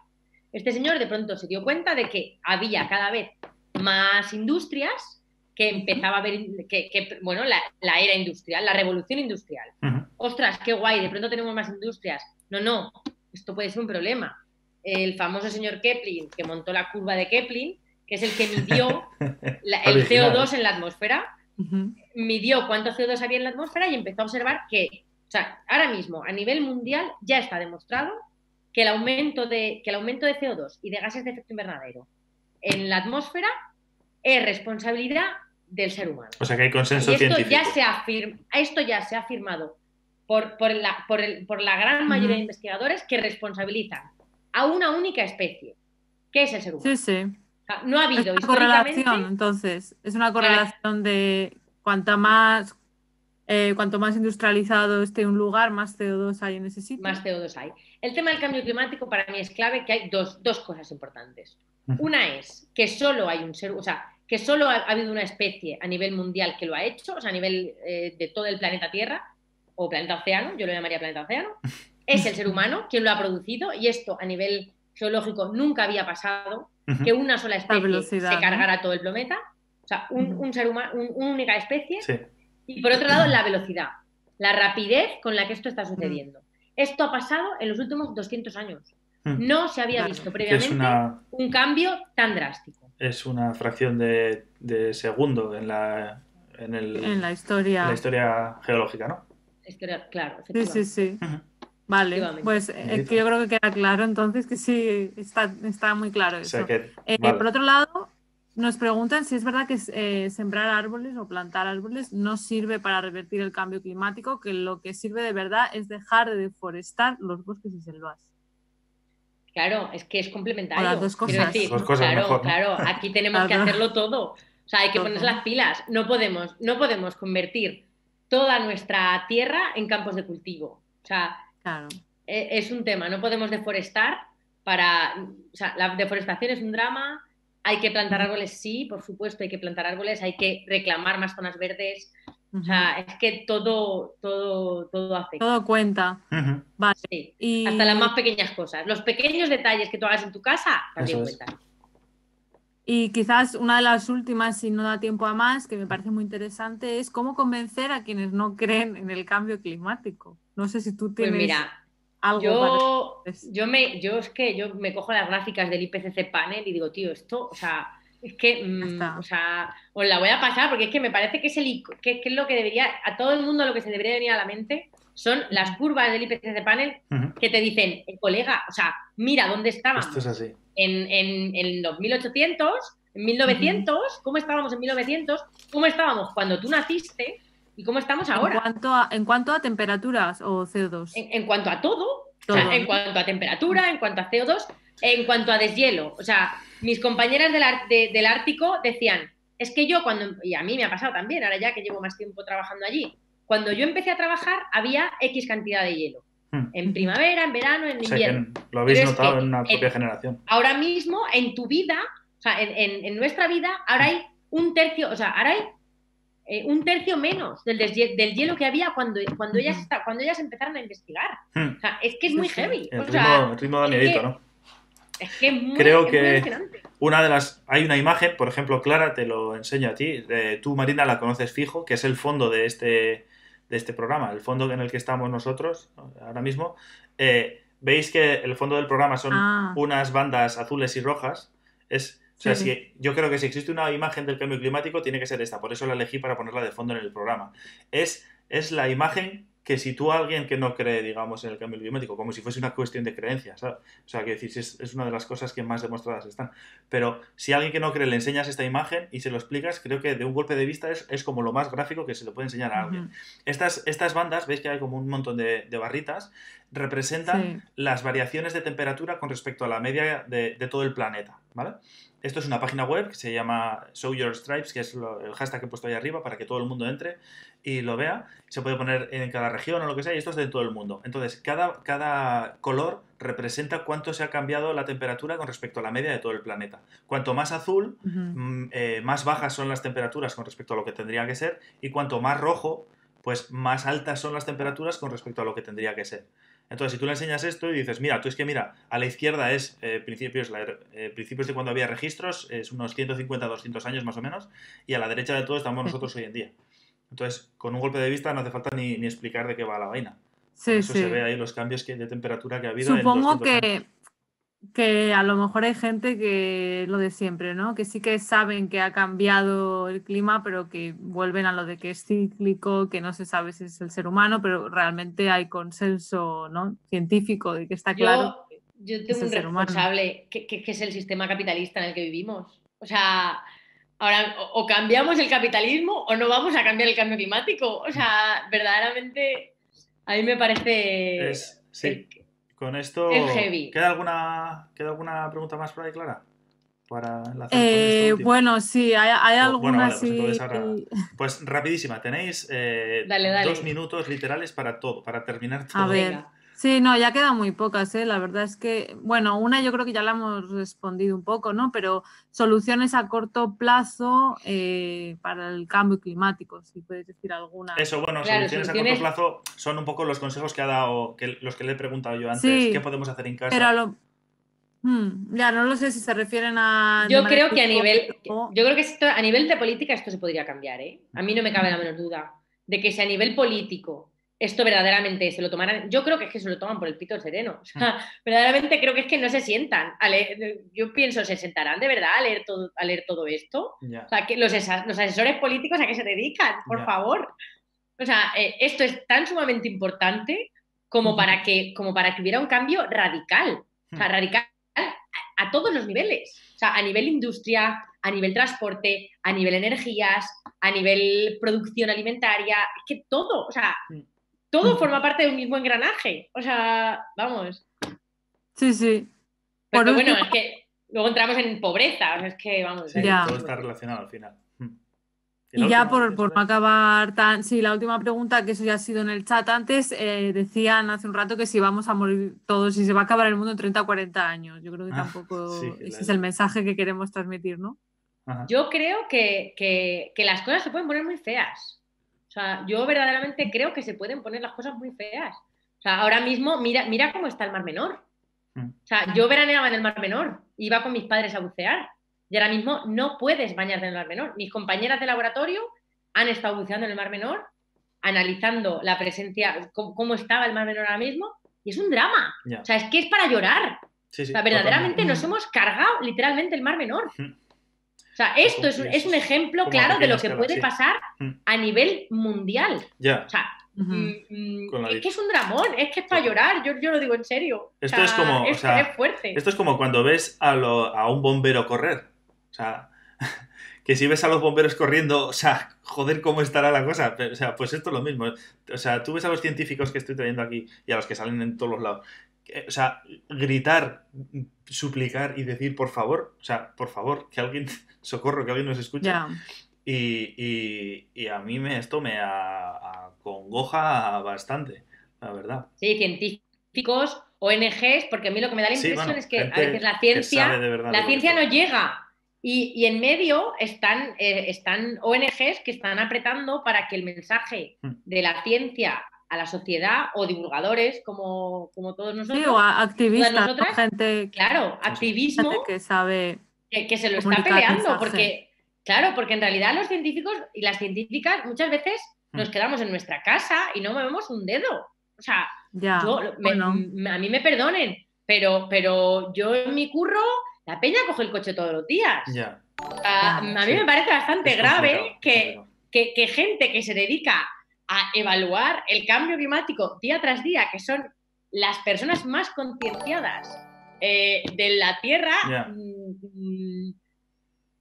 Este señor de pronto se dio cuenta de que había cada vez más industrias que empezaba a ver, que, bueno, la, era industrial, la revolución industrial. Ostras, qué guay, de pronto tenemos más industrias. No, no, esto puede ser un problema. El famoso señor Kepling, que montó la curva de Kepling, que es el que midió el CO2 en la atmósfera, midió cuánto CO2 había en la atmósfera y empezó a observar que, o sea, ahora mismo a nivel mundial ya está demostrado que el aumento de, que el aumento de CO2 y de gases de efecto invernadero en la atmósfera es responsabilidad del ser humano. O sea que hay consenso esto científico. Ya se afirma, esto ya se ha afirmado por, por, la, por, el, por la gran mayoría de investigadores que responsabilizan a una única especie, que es el ser humano. Sí, sí. no ha habido es una correlación, entonces, es una correlación de cuanta más eh, cuanto más industrializado esté un lugar, más CO2 hay en ese sitio. Más CO2 hay. El tema del cambio climático para mí es clave que hay dos, cosas importantes. Una es que solo hay un ser, o sea, que solo ha, habido una especie a nivel mundial que lo ha hecho, o sea, a nivel eh, de todo el planeta Tierra, o planeta océano, yo lo llamaría planeta océano, es el ser humano quien lo ha producido y esto a nivel geológico nunca había pasado, que una sola especie se cargara todo el planeta, o sea, un, ser humano, una única especie. Y por otro lado, la velocidad, la rapidez con la que esto está sucediendo. Esto ha pasado en los últimos 200 años. Hmm. No se había visto previamente un cambio tan drástico. Es una fracción de, segundo en la, en, el, en la historia. la historia geológica, ¿no? Historia, claro, Sí, sí, sí. Vale, pues eh, que yo creo que queda claro entonces que sí, está, está muy claro eso. Eh, por otro lado, nos preguntan si es verdad que eh, sembrar árboles o plantar árboles no sirve para revertir el cambio climático, que lo que sirve de verdad es dejar de deforestar los bosques y selvas. Claro, es que es complementario. las dos cosas. claro, claro, aquí tenemos que hacerlo todo. O sea, hay que ponerse las pilas. No podemos, no podemos convertir toda nuestra tierra en campos de cultivo. O sea, e, es un tema, no podemos deforestar para... O sea, la deforestación es un drama, hay que plantar árboles, sí, por supuesto, hay que plantar árboles, hay que reclamar más zonas verdes. O sea, es que todo, todo, todo afecta. Todo cuenta. vale. y... Hasta las más pequeñas cosas. Los pequeños detalles que tú hagas en tu casa también cuentan. Y quizás una de las últimas, si no da tiempo a más, que me parece muy interesante, es cómo convencer a quienes no creen en el cambio climático. No sé si tú pues tienes mira, algo yo, yo me, yo es que yo me cojo las gráficas del IPCC panel y digo, tío, esto, o sea, es que, mm, o sea, os la voy a pasar porque es que me parece que es, el, que, es lo que debería, a todo el mundo lo que se debería venir a la mente son las curvas del IPCC panel que te dicen, el colega, o sea, mira dónde estábamos. Esto es así. En, en, en los 1800, en 1900, ¿cómo estábamos en 1900? ¿Cómo estábamos cuando tú naciste? ¿Y cómo estamos ahora? En cuanto a, en cuanto a temperaturas o CO2. En, cuanto a todo, en cuanto a temperatura, en cuanto a CO2, en cuanto a deshielo. O sea, mis compañeras del, del Ártico decían, es que yo cuando, y a mí me ha pasado también, ahora ya que llevo más tiempo trabajando allí, cuando yo empecé a trabajar había X cantidad de hielo. Hmm. En primavera, en verano, en invierno. lo habéis notado en una propia generación. Ahora mismo, en tu vida, o sea, en, en, nuestra vida, ahora hay un tercio, o sea, ahora hay eh, un tercio menos del, del, hielo que había cuando, cuando, ellas, cuando ellas empezaron a investigar. Hmm. O sea, es que es muy heavy. El, o ritmo, el ritmo de ¿no? Es que es muy, Creo que una de las. Hay una imagen, por ejemplo, Clara, te lo enseño a ti. tú, Marina, la conoces fijo, que es el fondo de este de este programa, el fondo en el que estamos nosotros ahora mismo, eh, veis que el fondo del programa son ah. unas bandas azules y rojas. Es, o sea, si, yo creo que si existe una imagen del cambio climático, tiene que ser esta. Por eso la elegí para ponerla de fondo en el programa. Es, es la imagen que sitúa a alguien que no cree, digamos, en el cambio climático, como si fuese una cuestión de creencias. O sea, que decir, es, es, una de las cosas que más demostradas están. Pero si a alguien que no cree le enseñas esta imagen y se lo explicas, creo que de un golpe de vista es, es como lo más gráfico que se le puede enseñar a alguien. estas, estas bandas, veis que hay como un montón de, de barritas, representan las variaciones de temperatura con respecto a la media de, de todo el planeta, ¿vale? Esto es una página web que se llama Show Your Stripes, que es el hashtag que he puesto ahí arriba para que todo el mundo entre y lo vea. Se puede poner en cada región o lo que sea, y esto es de todo el mundo. Entonces, cada, cada color representa cuánto se ha cambiado la temperatura con respecto a la media de todo el planeta. Cuanto más azul, mm, eh, más bajas son las temperaturas con respecto a lo que tendría que ser, y cuanto más rojo, pues más altas son las temperaturas con respecto a lo que tendría que ser. Entonces, si tú le enseñas esto y dices, mira, tú es que mira, a la izquierda es eh, principios, eh, principios de cuando había registros, es unos 150, 200 años más o menos, y a la derecha de todo estamos nosotros hoy en día. Entonces, con un golpe de vista no hace falta ni, explicar de qué va la vaina. Sí, Eso se ve ahí los cambios de temperatura que ha habido. Supongo que, que a lo mejor hay gente que lo de siempre, ¿no? Que sí que saben que ha cambiado el clima, pero que vuelven a lo de que es cíclico, que no se sabe si es el ser humano, pero realmente hay consenso ¿no? científico de que está claro. Yo, yo tengo un responsable, que, que, es el sistema capitalista en el que vivimos. O sea, ahora o cambiamos el capitalismo o no vamos a cambiar el cambio climático. O sea, verdaderamente a mí me parece... sí. Con esto, ¿queda alguna, ¿queda alguna pregunta más por ahí, Clara? Para eh, bueno, sí, hay, hay algunas. pues, pues, rapidísima, tenéis eh, dos minutos literales para todo, para terminar todo. A ver. Sí, no, ya quedan muy pocas, ¿eh? La verdad es que, bueno, una yo creo que ya la hemos respondido un poco, ¿no? Pero soluciones a corto plazo eh, para el cambio climático, si puedes decir alguna. Eso, bueno, soluciones, a corto plazo son un poco los consejos que ha dado, que, los que le he preguntado yo antes, ¿qué podemos hacer en casa? Pero lo... Hmm, ya, no lo sé si se refieren a... Yo creo que a nivel, yo creo que esto, a nivel de política esto se podría cambiar, ¿eh? A mí no me cabe la menor duda de que si a nivel político esto verdaderamente se lo tomaran. Yo creo que es que se lo toman por el pito sereno. O sea, verdaderamente creo que es que no se sientan. A leer, yo pienso, ¿se sentarán de verdad a leer todo, a leer todo esto? O sea, que los, los, asesores políticos a qué se dedican, por favor. O sea, eh, esto es tan sumamente importante como para, que, como para que hubiera un cambio radical. O sea, radical a, todos los niveles. O sea, a nivel industria, a nivel transporte, a nivel energías, a nivel producción alimentaria, es que todo, o sea, todo forma parte de un mismo engranaje. O sea, vamos. Sí, sí. Pero bueno, es que luego entramos en pobreza, o sea, es que vamos. Todo está relacionado al final. Y, ya por, no acabar tan. Sí, la última pregunta, que eso ya ha sido en el chat antes, eh, decían hace un rato que si vamos a morir todos, si se va a acabar el mundo en 30 o 40 años. Yo creo que ah, tampoco ese es el mensaje que queremos transmitir, ¿no? Yo creo que, que, las cosas se pueden poner muy feas. O sea, yo verdaderamente creo que se pueden poner las cosas muy feas. O sea, ahora mismo, mira, mira cómo está el Mar Menor. Mm. O sea, yo veraneaba en el Mar Menor, iba con mis padres a bucear y ahora mismo no puedes bañarte en el Mar Menor. Mis compañeras de laboratorio han estado buceando en el Mar Menor, analizando la presencia, cómo, estaba el Mar Menor ahora mismo, y es un drama. O sea, es que es para llorar. o sea, verdaderamente nos hemos cargado literalmente el Mar Menor. O sea, esto es, un ejemplo claro de lo que puede pasar a nivel mundial. O sea, mm, mm, es que es un dramón, es que es para llorar, yo, yo lo digo en serio. Esto es como. Es, fuerte. Esto es como cuando ves a, a un bombero correr. O sea, que si ves a los bomberos corriendo, o sea, joder, ¿cómo estará la cosa? O sea, pues esto es lo mismo. O sea, tú ves a los científicos que estoy trayendo aquí y a los que salen en todos los lados. O sea, gritar, suplicar y decir, por favor, o sea, por favor, que alguien, socorro, que alguien nos escuche. Y, y, a mí me, esto me acongoja bastante, la verdad. Sí, científicos, ONGs, porque a mí lo que me da la impresión es que a veces la ciencia, la ciencia no llega y, en medio están, eh, están ONGs que están apretando para que el mensaje hmm. de la ciencia a la sociedad o divulgadores como, como todos nosotros. Sí, o activistas, gente. Claro, activismo. que sabe. Que, se lo está peleando, porque, claro, porque en realidad los científicos y las científicas muchas veces hmm. nos quedamos en nuestra casa y no movemos un dedo. O sea, yo, a mí me perdonen, pero, pero yo en mi curro la peña coge el coche todos los días. a mí me parece bastante grave que, gente que se dedica a evaluar el cambio climático día tras día, que son las personas más concienciadas eh, de la Tierra, mm,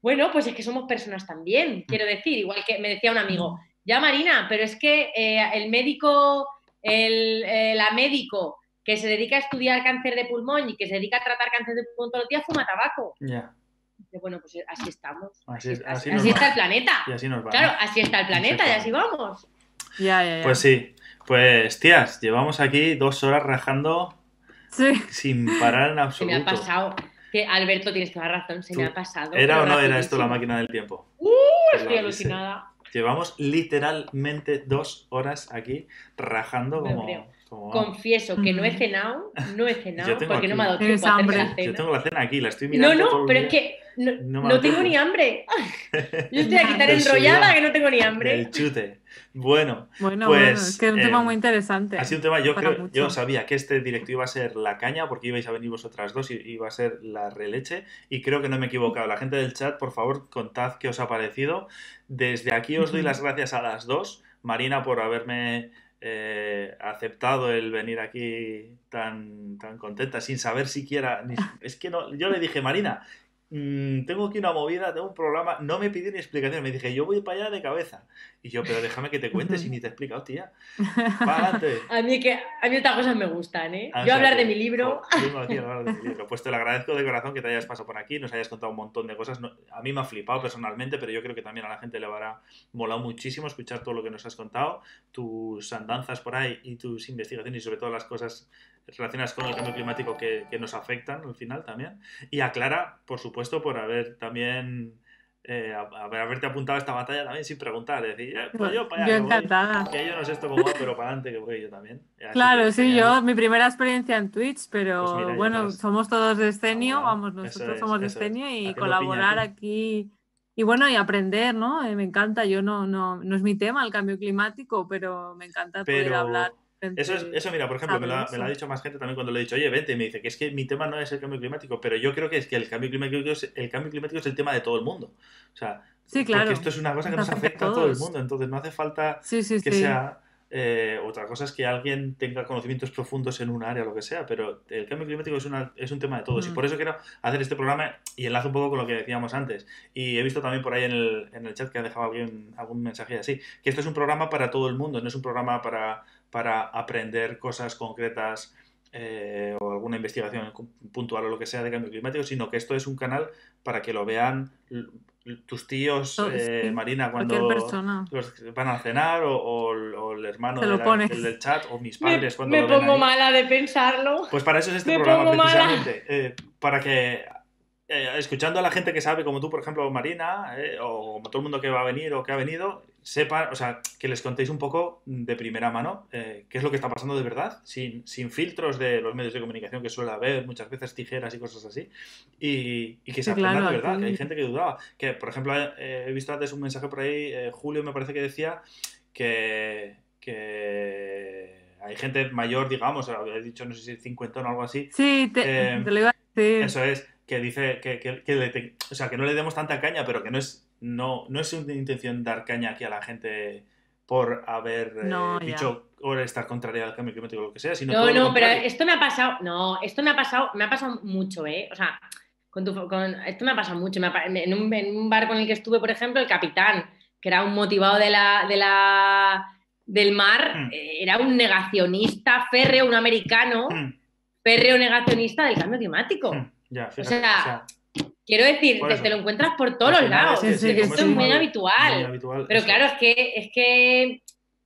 bueno, pues es que somos personas también, mm. quiero decir, igual que me decía un amigo, mm. ya Marina, pero es que eh, el médico, el, eh, la médico que se dedica a estudiar cáncer de pulmón y que se dedica a tratar cáncer de pulmón todos los días fuma tabaco. Bueno, pues así estamos. Así, está el planeta. Y así nos va. Claro, así está el planeta y así vamos. Ya, ya, ya. Pues sí. Pues, tías, llevamos aquí dos horas rajando sin parar en absoluto. Se me ha pasado. Que Alberto, tienes toda la razón, se me ha pasado. ¿Era o no era esto la máquina del tiempo? ¡Uh! Estoy alucinada. Llevamos literalmente dos horas aquí rajando como Confieso que no he cenado, no he cenado porque no me ha dado tiempo a hacer la cena. Yo tengo la cena aquí, la estoy mirando. No, no, pero es que no, tengo ni hambre. Yo estoy aquí tan enrollada que no tengo ni hambre. El chute. Bueno, bueno, pues, es que es un tema eh, muy interesante. Ha sido un tema, yo creo, yo sabía que este directo iba a ser la caña porque ibais a venir vosotras dos y iba a ser la releche y creo que no me he equivocado. La gente del chat, por favor, contad qué os ha parecido. Desde aquí os doy las gracias a las dos. Marina por haberme eh, aceptado el venir aquí tan, tan contenta, sin saber siquiera. es que no, yo le dije, Marina, Mm, tengo aquí una movida, tengo un programa, no me pidió ni explicación, me dije, yo voy para allá de cabeza. Y yo, pero déjame que te cuentes y ni te he explicado, tía. a mí que a mí otras cosas me gustan, ¿eh? Ah, yo hablar de mi libro. Pues te lo agradezco de corazón que te hayas pasado por aquí, nos hayas contado un montón de cosas. a mí me ha flipado personalmente, pero yo creo que también a la gente le habrá molado muchísimo escuchar todo lo que nos has contado, tus andanzas por ahí y tus investigaciones y sobre todo las cosas relacionadas con el cambio climático que, que, nos afectan al final también. Y a Clara, por supuesto, por haber también eh, haberte apuntado a esta batalla también sin preguntar. Decir, eh, pues yo para allá. Yo encantada. que yo no sé esto cómo va, pero para adelante que voy yo también. claro, sí, yo, mi primera experiencia en Twitch, pero pues bueno, somos todos de Escenio, vamos, nosotros somos de Escenio y colaborar aquí y bueno, y aprender, ¿no? Eh, me encanta, yo no, no, no es mi tema el cambio climático, pero me encanta poder hablar. Eso, es, eso, mira, por ejemplo, me lo, ha, dicho más gente también cuando le he dicho, oye, vente, y me dice que es que mi tema no es el cambio climático, pero yo creo que es que el cambio climático es, el cambio climático es el tema de todo el mundo. O sea, sí, claro. porque esto es una cosa que nos afecta a, todo el mundo, entonces no hace falta que sea eh, otra cosa es que alguien tenga conocimientos profundos en un área o lo que sea, pero el cambio climático es, una, es un tema de todos. Y por eso quiero hacer este programa y enlazo un poco con lo que decíamos antes. Y he visto también por ahí en el, en el chat que ha dejado alguien algún mensaje así, que esto es un programa para todo el mundo, no es un programa para, para aprender cosas concretas. Eh, o alguna investigación puntual o lo que sea de cambio climático, sino que esto es un canal para que lo vean tus tíos, eh, Marina, cuando van a cenar, o, el hermano del chat, o mis padres cuando Me pongo mala de pensarlo. Pues para eso es este programa, precisamente. Eh, para que eh, escuchando a la gente que sabe, como tú, por ejemplo, Marina, eh, o todo el mundo que va a venir o que ha venido, sepa, o sea, que les contéis un poco de primera mano eh, qué es lo que está pasando de verdad, sin, sin, filtros de los medios de comunicación que suele haber, muchas veces tijeras y cosas así, y, que se aprenda de verdad, que hay gente que dudaba. Que, por ejemplo, he visto antes un mensaje por ahí, Julio me parece que decía que, que hay gente mayor, digamos, había dicho, no sé si 50 o algo así. Sí, te, lo iba a decir. Eso es que dice que, que, o sea, que no le demos tanta caña, pero que no es, no, no es una intención dar caña aquí a la gente por haber eh, dicho o estar contraria al cambio climático o lo que sea, sino No, no, pero esto me ha pasado, no, esto me ha pasado, me ha pasado mucho, ¿eh? O sea, con tu, con, esto me ha pasado mucho. en, un, en, un, bar con el que estuve, por ejemplo, el capitán, que era un motivado de la, de la, del mar, hmm. eh, era un negacionista férreo, un americano, hmm. férreo negacionista del cambio climático. Hmm o, sea, quiero decir, te, lo encuentras por todos los lados. esto es muy habitual. Pero claro, es que, es que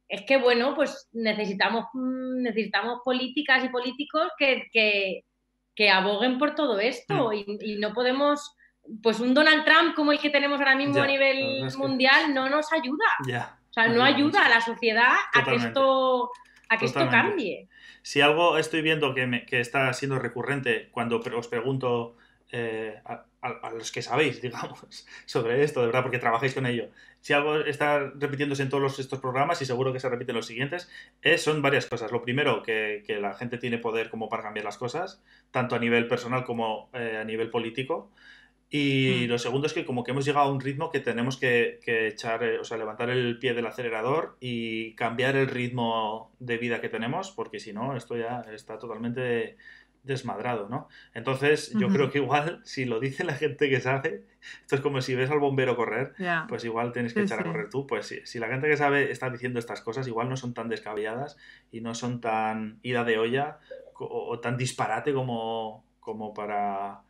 es que bueno, pues necesitamos, mm, necesitamos políticas y políticos que, que, aboguen por todo esto. Mm. Y, no podemos, pues un Donald Trump como el que tenemos ahora mismo a nivel mundial no nos ayuda. O sea, no ayuda a la sociedad a que esto, a que esto cambie. Si algo estoy viendo que, que está siendo recurrente cuando os pregunto eh, a, los que sabéis, digamos, sobre esto, de verdad, porque trabajáis con ello, si algo está repitiéndose en todos estos programas y seguro que se repiten los siguientes, es, son varias cosas. Lo primero, que, la gente tiene poder como para cambiar las cosas, tanto a nivel personal como eh, a nivel político. Y mm. lo segundo es que como que hemos llegado a un ritmo que tenemos que, echar, eh, o sea, levantar el pie del acelerador y cambiar el ritmo de vida que tenemos, porque si no, esto ya está totalmente desmadrado, ¿no? Entonces, yo creo que igual, si lo dice la gente que sabe, esto es como si ves al bombero correr, pues igual tienes que echar a correr tú. Pues si, si, la gente que sabe está diciendo estas cosas, igual no son tan descabelladas y no son tan ida de olla o, tan disparate como, como para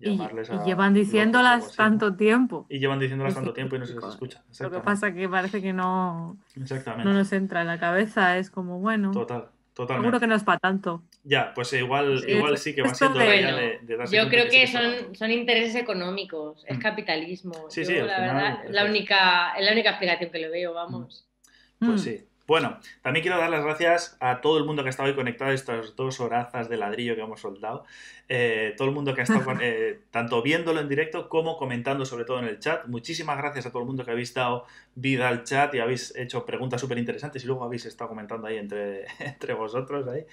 y, llevan diciéndolas tanto tiempo. Y llevan diciéndolas tanto tiempo y no se les escucha. Lo que pasa es que parece que no, no nos entra en la cabeza, es como bueno. Total, totalmente. Seguro que no es para tanto. Ya, pues igual, igual sí que va siendo de, Yo creo que, son, son intereses económicos, es mm. capitalismo. Sí, sí, la verdad, la única, es la única explicación que le veo, vamos. Pues mm. sí. Bueno, también quiero dar las gracias a todo el mundo que ha estado hoy conectado estas dos horazas de ladrillo que hemos soldado. Eh, todo el mundo que ha estado eh, tanto viéndolo en directo como comentando, sobre todo en el chat. Muchísimas gracias a todo el mundo que habéis dado vida al chat y habéis hecho preguntas súper interesantes y luego habéis estado comentando ahí entre, entre vosotros. Ahí.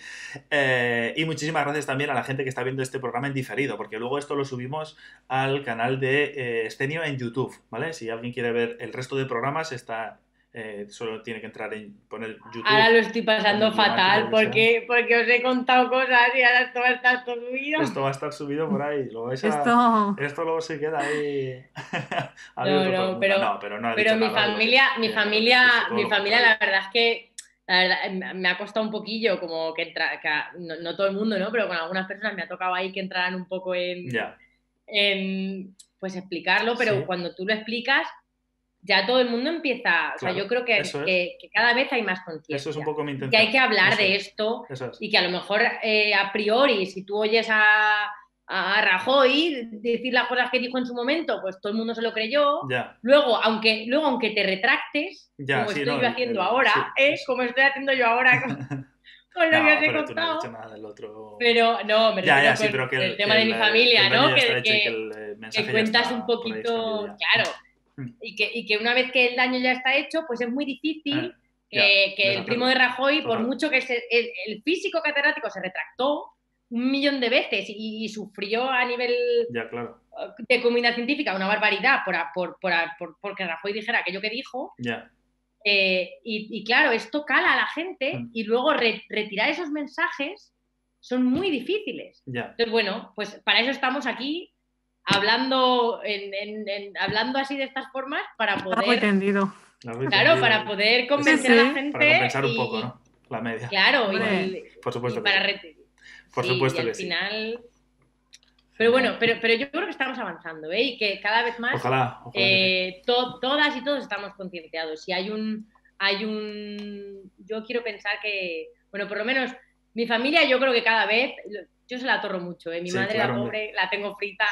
Eh, y muchísimas gracias también a la gente que está viendo este programa en diferido, porque luego esto lo subimos al canal de Estenio en YouTube. ¿vale? Si alguien quiere ver el resto de programas, está eh, solo tiene que entrar en poner YouTube. Ahora lo estoy pasando fatal porque, porque os he contado cosas y ahora esto va a estar subido. Esto va a estar subido por ahí. esto... esto luego se queda ahí. no, no, pero, pero, mi familia, mi familia, mi familia, la verdad es que la verdad, em, me ha costado un poquillo como que entra, no, todo el mundo, ¿no? Pero con algunas personas me ha tocado ahí que entraran un poco en, en pues explicarlo, pero cuando tú lo explicas, ya todo el mundo empieza, o sea, yo creo que, que, cada vez hay más conciencia. Eso es un poco mi intención. Que hay que hablar de esto y que a lo mejor eh, a priori, si tú oyes a, a Rajoy decir las cosas que dijo en su momento, pues todo el mundo se lo creyó. Luego, aunque, luego, aunque te retractes, como estoy yo haciendo ahora, es como estoy haciendo yo ahora con, lo que os he contado. Pero no, me ya, ya, pero que el, tema de mi familia, ¿no? Que, que, que, cuentas un poquito, claro. Y, que, y que una vez que el daño ya está hecho, pues es muy difícil eh, que, el primo de Rajoy, por mucho que el, físico catedrático se retractó un millón de veces y, sufrió a nivel de comunidad científica una barbaridad por, por, por, porque Rajoy dijera aquello que dijo. Eh, y, claro, esto cala a la gente hmm. y luego retirar esos mensajes son muy difíciles. Entonces, bueno, pues para eso estamos aquí hablando, en, hablando así de estas formas para poder... entendido. Claro, para poder convencer a la gente. Para compensar un poco, ¿no? La media. Claro, y, por supuesto. para Por supuesto que al final... Pero bueno, pero, pero yo creo que estamos avanzando, ¿eh? Y que cada vez más ojalá, eh, todas y todos estamos concienciados. Y hay un, hay un... Yo quiero pensar que, bueno, por lo menos mi familia yo creo que cada vez, yo se la atorro mucho, ¿eh? mi madre la pobre la tengo frita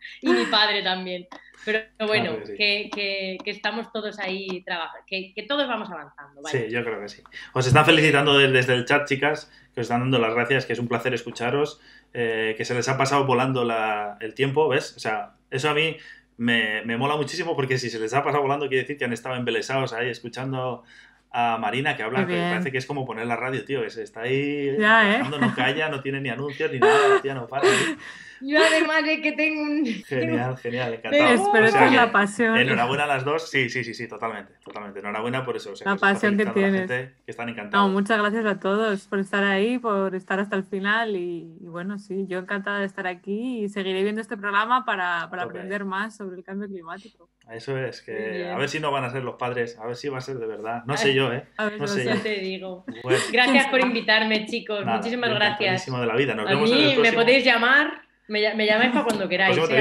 y mi padre también. Pero bueno, que, estamos todos ahí trabajando, que, todos vamos avanzando. Sí, yo creo que sí. Os están felicitando desde el chat, chicas, que os están dando las gracias, que es un placer escucharos, eh, que se les ha pasado volando el tiempo, ¿ves? O sea, eso a mí me, me, mola muchísimo porque si se les ha pasado volando quiere decir que han estado embelesados ahí escuchando a Marina que habla, que parece que es como poner la radio, tío, que se está ahí, ya, ¿eh? no calla, no tiene ni anuncios ni nada, tía, no para. Yo además de que tengo un... Genial, genial, encantado. Pero, es la pasión. Enhorabuena a las dos, sí, sí, sí, sí, totalmente, totalmente. Enhorabuena por eso. la pasión que tienes. que están encantados. No, muchas gracias a todos por estar ahí, por estar hasta el final y, bueno, sí, yo encantada de estar aquí y seguiré viendo este programa para, para aprender más sobre el cambio climático. Eso es, que a ver si no van a ser los padres, a ver si va a ser de verdad. No sé yo, ¿eh? no sé yo. te digo. Gracias por invitarme, chicos. Muchísimas gracias. de la vida. Nos a vemos mí me podéis llamar me, me llamáis para cuando queráis. Pues el,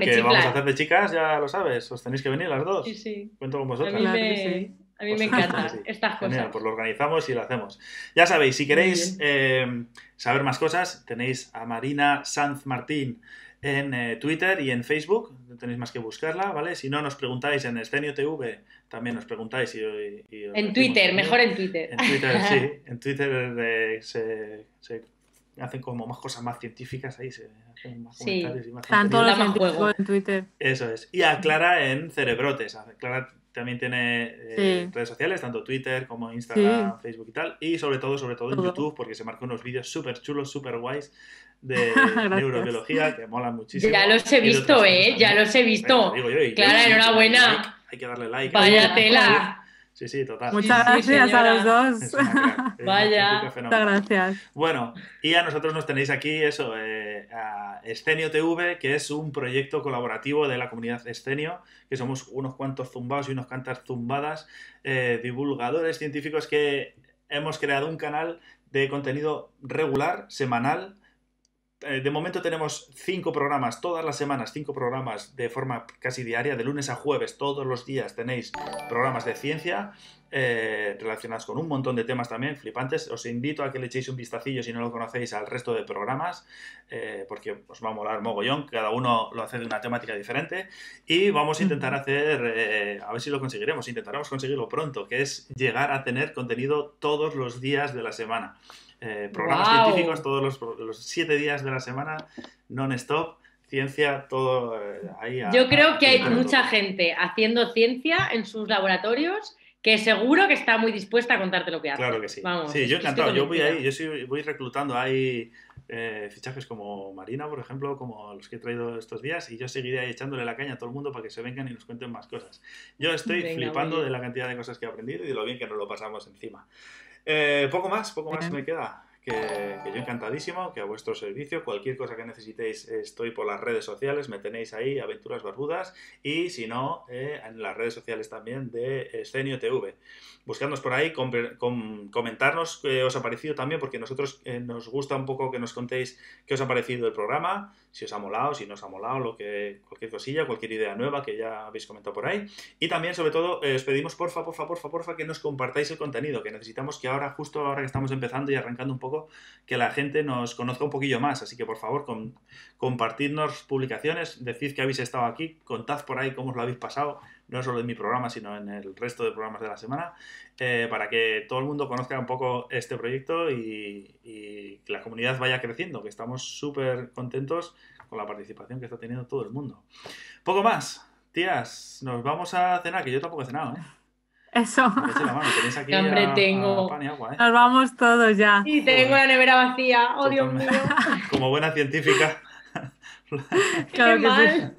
que vamos a hacer de chicas, ya lo sabes. Os tenéis que venir las dos. Sí, sí. Cuento con vosotras. A mí me, a mí me encantan estas cosas. Genial, pues lo organizamos y lo hacemos. Ya sabéis, si queréis eh, saber más cosas, tenéis a Marina Sanz Martín en eh, Twitter y en Facebook. No tenéis más que buscarla, ¿vale? Si no, nos preguntáis en Escenio TV, también nos preguntáis. Y, en Twitter, mejor en Twitter. En Twitter, sí. En Twitter eh, se, se hacen como más cosas más científicas ahí, se hacen más comentarios y más Tanto la en Twitter. Eso es. Y a Clara en Cerebrotes. Clara también tiene eh, redes sociales, tanto Twitter como Instagram, Facebook y tal. Y sobre todo, sobre todo en YouTube, porque se marcó unos vídeos súper chulos, súper guays de neurobiología que molan muchísimo. Ya los he visto, ¿eh? Ya los he visto. Clara, enhorabuena. Hay que darle like. Vaya tela. Sí, sí, total. Muchas gracias a los dos. Vaya. Muchas gracias. Bueno, y a nosotros nos tenéis aquí eso, eh, a Escenio TV, que es un proyecto colaborativo de la comunidad Escenio, que somos unos cuantos zumbados y unos cuantas zumbadas, eh, divulgadores científicos que hemos creado un canal de contenido regular, semanal, eh, de momento tenemos cinco programas, todas las semanas, cinco programas de forma casi diaria, de lunes a jueves, todos los días tenéis programas de ciencia eh, relacionados con un montón de temas también flipantes. Os invito a que le echéis un vistacillo si no lo conocéis al resto de programas, eh, porque os va a molar mogollón, cada uno lo hace de una temática diferente. Y vamos a intentar hacer, a ver si lo conseguiremos, intentaremos conseguirlo pronto, que es llegar a tener contenido todos los días de la semana. Eh, programas científicos todos los, siete días de la semana, non-stop, ciencia, todo eh, ahí. Yo creo que hay mucha gente haciendo ciencia en sus laboratorios que seguro que está muy dispuesta a contarte lo que hace. Claro que sí. sí, yo encantado. Yo voy ahí, yo voy reclutando ahí eh, fichajes como Marina, por ejemplo, como los que he traído estos días, y yo seguiré ahí echándole la caña a todo el mundo para que se vengan y nos cuenten más cosas. Yo estoy flipando de la cantidad de cosas que he aprendido y de lo bien que nos lo pasamos encima. Eh, poco más, poco más me queda. Que, yo encantadísimo, que a vuestro servicio, cualquier cosa que necesitéis, estoy por las redes sociales, me tenéis ahí, Aventuras Barbudas, y si no, eh, en las redes sociales también de Escenio TV. Buscadnos por ahí, comentarnos qué os ha parecido también, porque nosotros eh, nos gusta un poco que nos contéis qué os ha parecido el programa, si os ha molado, si no os ha molado, lo que, cualquier cosilla, cualquier idea nueva que ya habéis comentado por ahí. Y también, sobre todo, os pedimos porfa, porfa, porfa, porfa, que nos compartáis el contenido, que necesitamos que ahora, justo ahora que estamos empezando y arrancando un poco, que la gente nos conozca un poquillo más. Así que, por favor, con, compartidnos publicaciones, decid que habéis estado aquí, contad por ahí cómo os lo habéis pasado no solo en mi programa, sino en el resto de programas de la semana, eh, para que todo el mundo conozca un poco este proyecto y, que la comunidad vaya creciendo, que estamos súper contentos con la participación que está teniendo todo el mundo. Poco más. tías, nos vamos a cenar, que yo tampoco he cenado, ¿eh? Eso. La mano. Tenéis aquí hambre a, tengo. A pan y agua, ¿eh? Nos vamos todos ya. Y tengo la nevera vacía. Oh, Dios mío. Como buena científica. claro Qué que mal.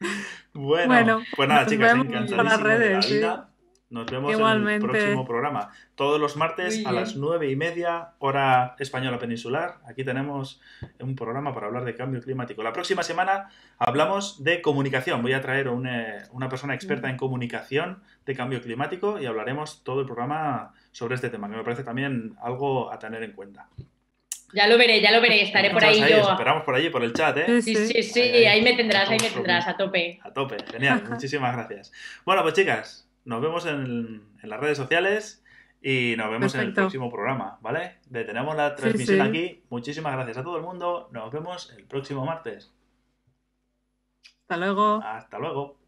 sí. Bueno, Bueno, pues nada, chicas, encantadísimo por las de la redes, sí. Nos vemos en el próximo programa. Todos los martes a las nueve y media, hora española peninsular. Aquí tenemos un programa para hablar de cambio climático. La próxima semana hablamos de comunicación. Voy a traer a una, una persona experta en comunicación de cambio climático y hablaremos todo el programa sobre este tema, que me parece también algo a tener en cuenta. Ya lo veré, ya lo veré. Estaré por ahí os yo. esperamos por allí, por el chat, ¿eh? Sí, sí, sí. Ahí, ahí. Ahí me tendrás, ahí me tendrás a tope. A tope, genial, muchísimas gracias. Bueno, pues chicas, nos vemos en, en las redes sociales y nos vemos en el próximo programa, ¿vale? Detenemos la transmisión sí. aquí. Muchísimas gracias a todo el mundo. Nos vemos el próximo martes. Hasta luego. Hasta luego.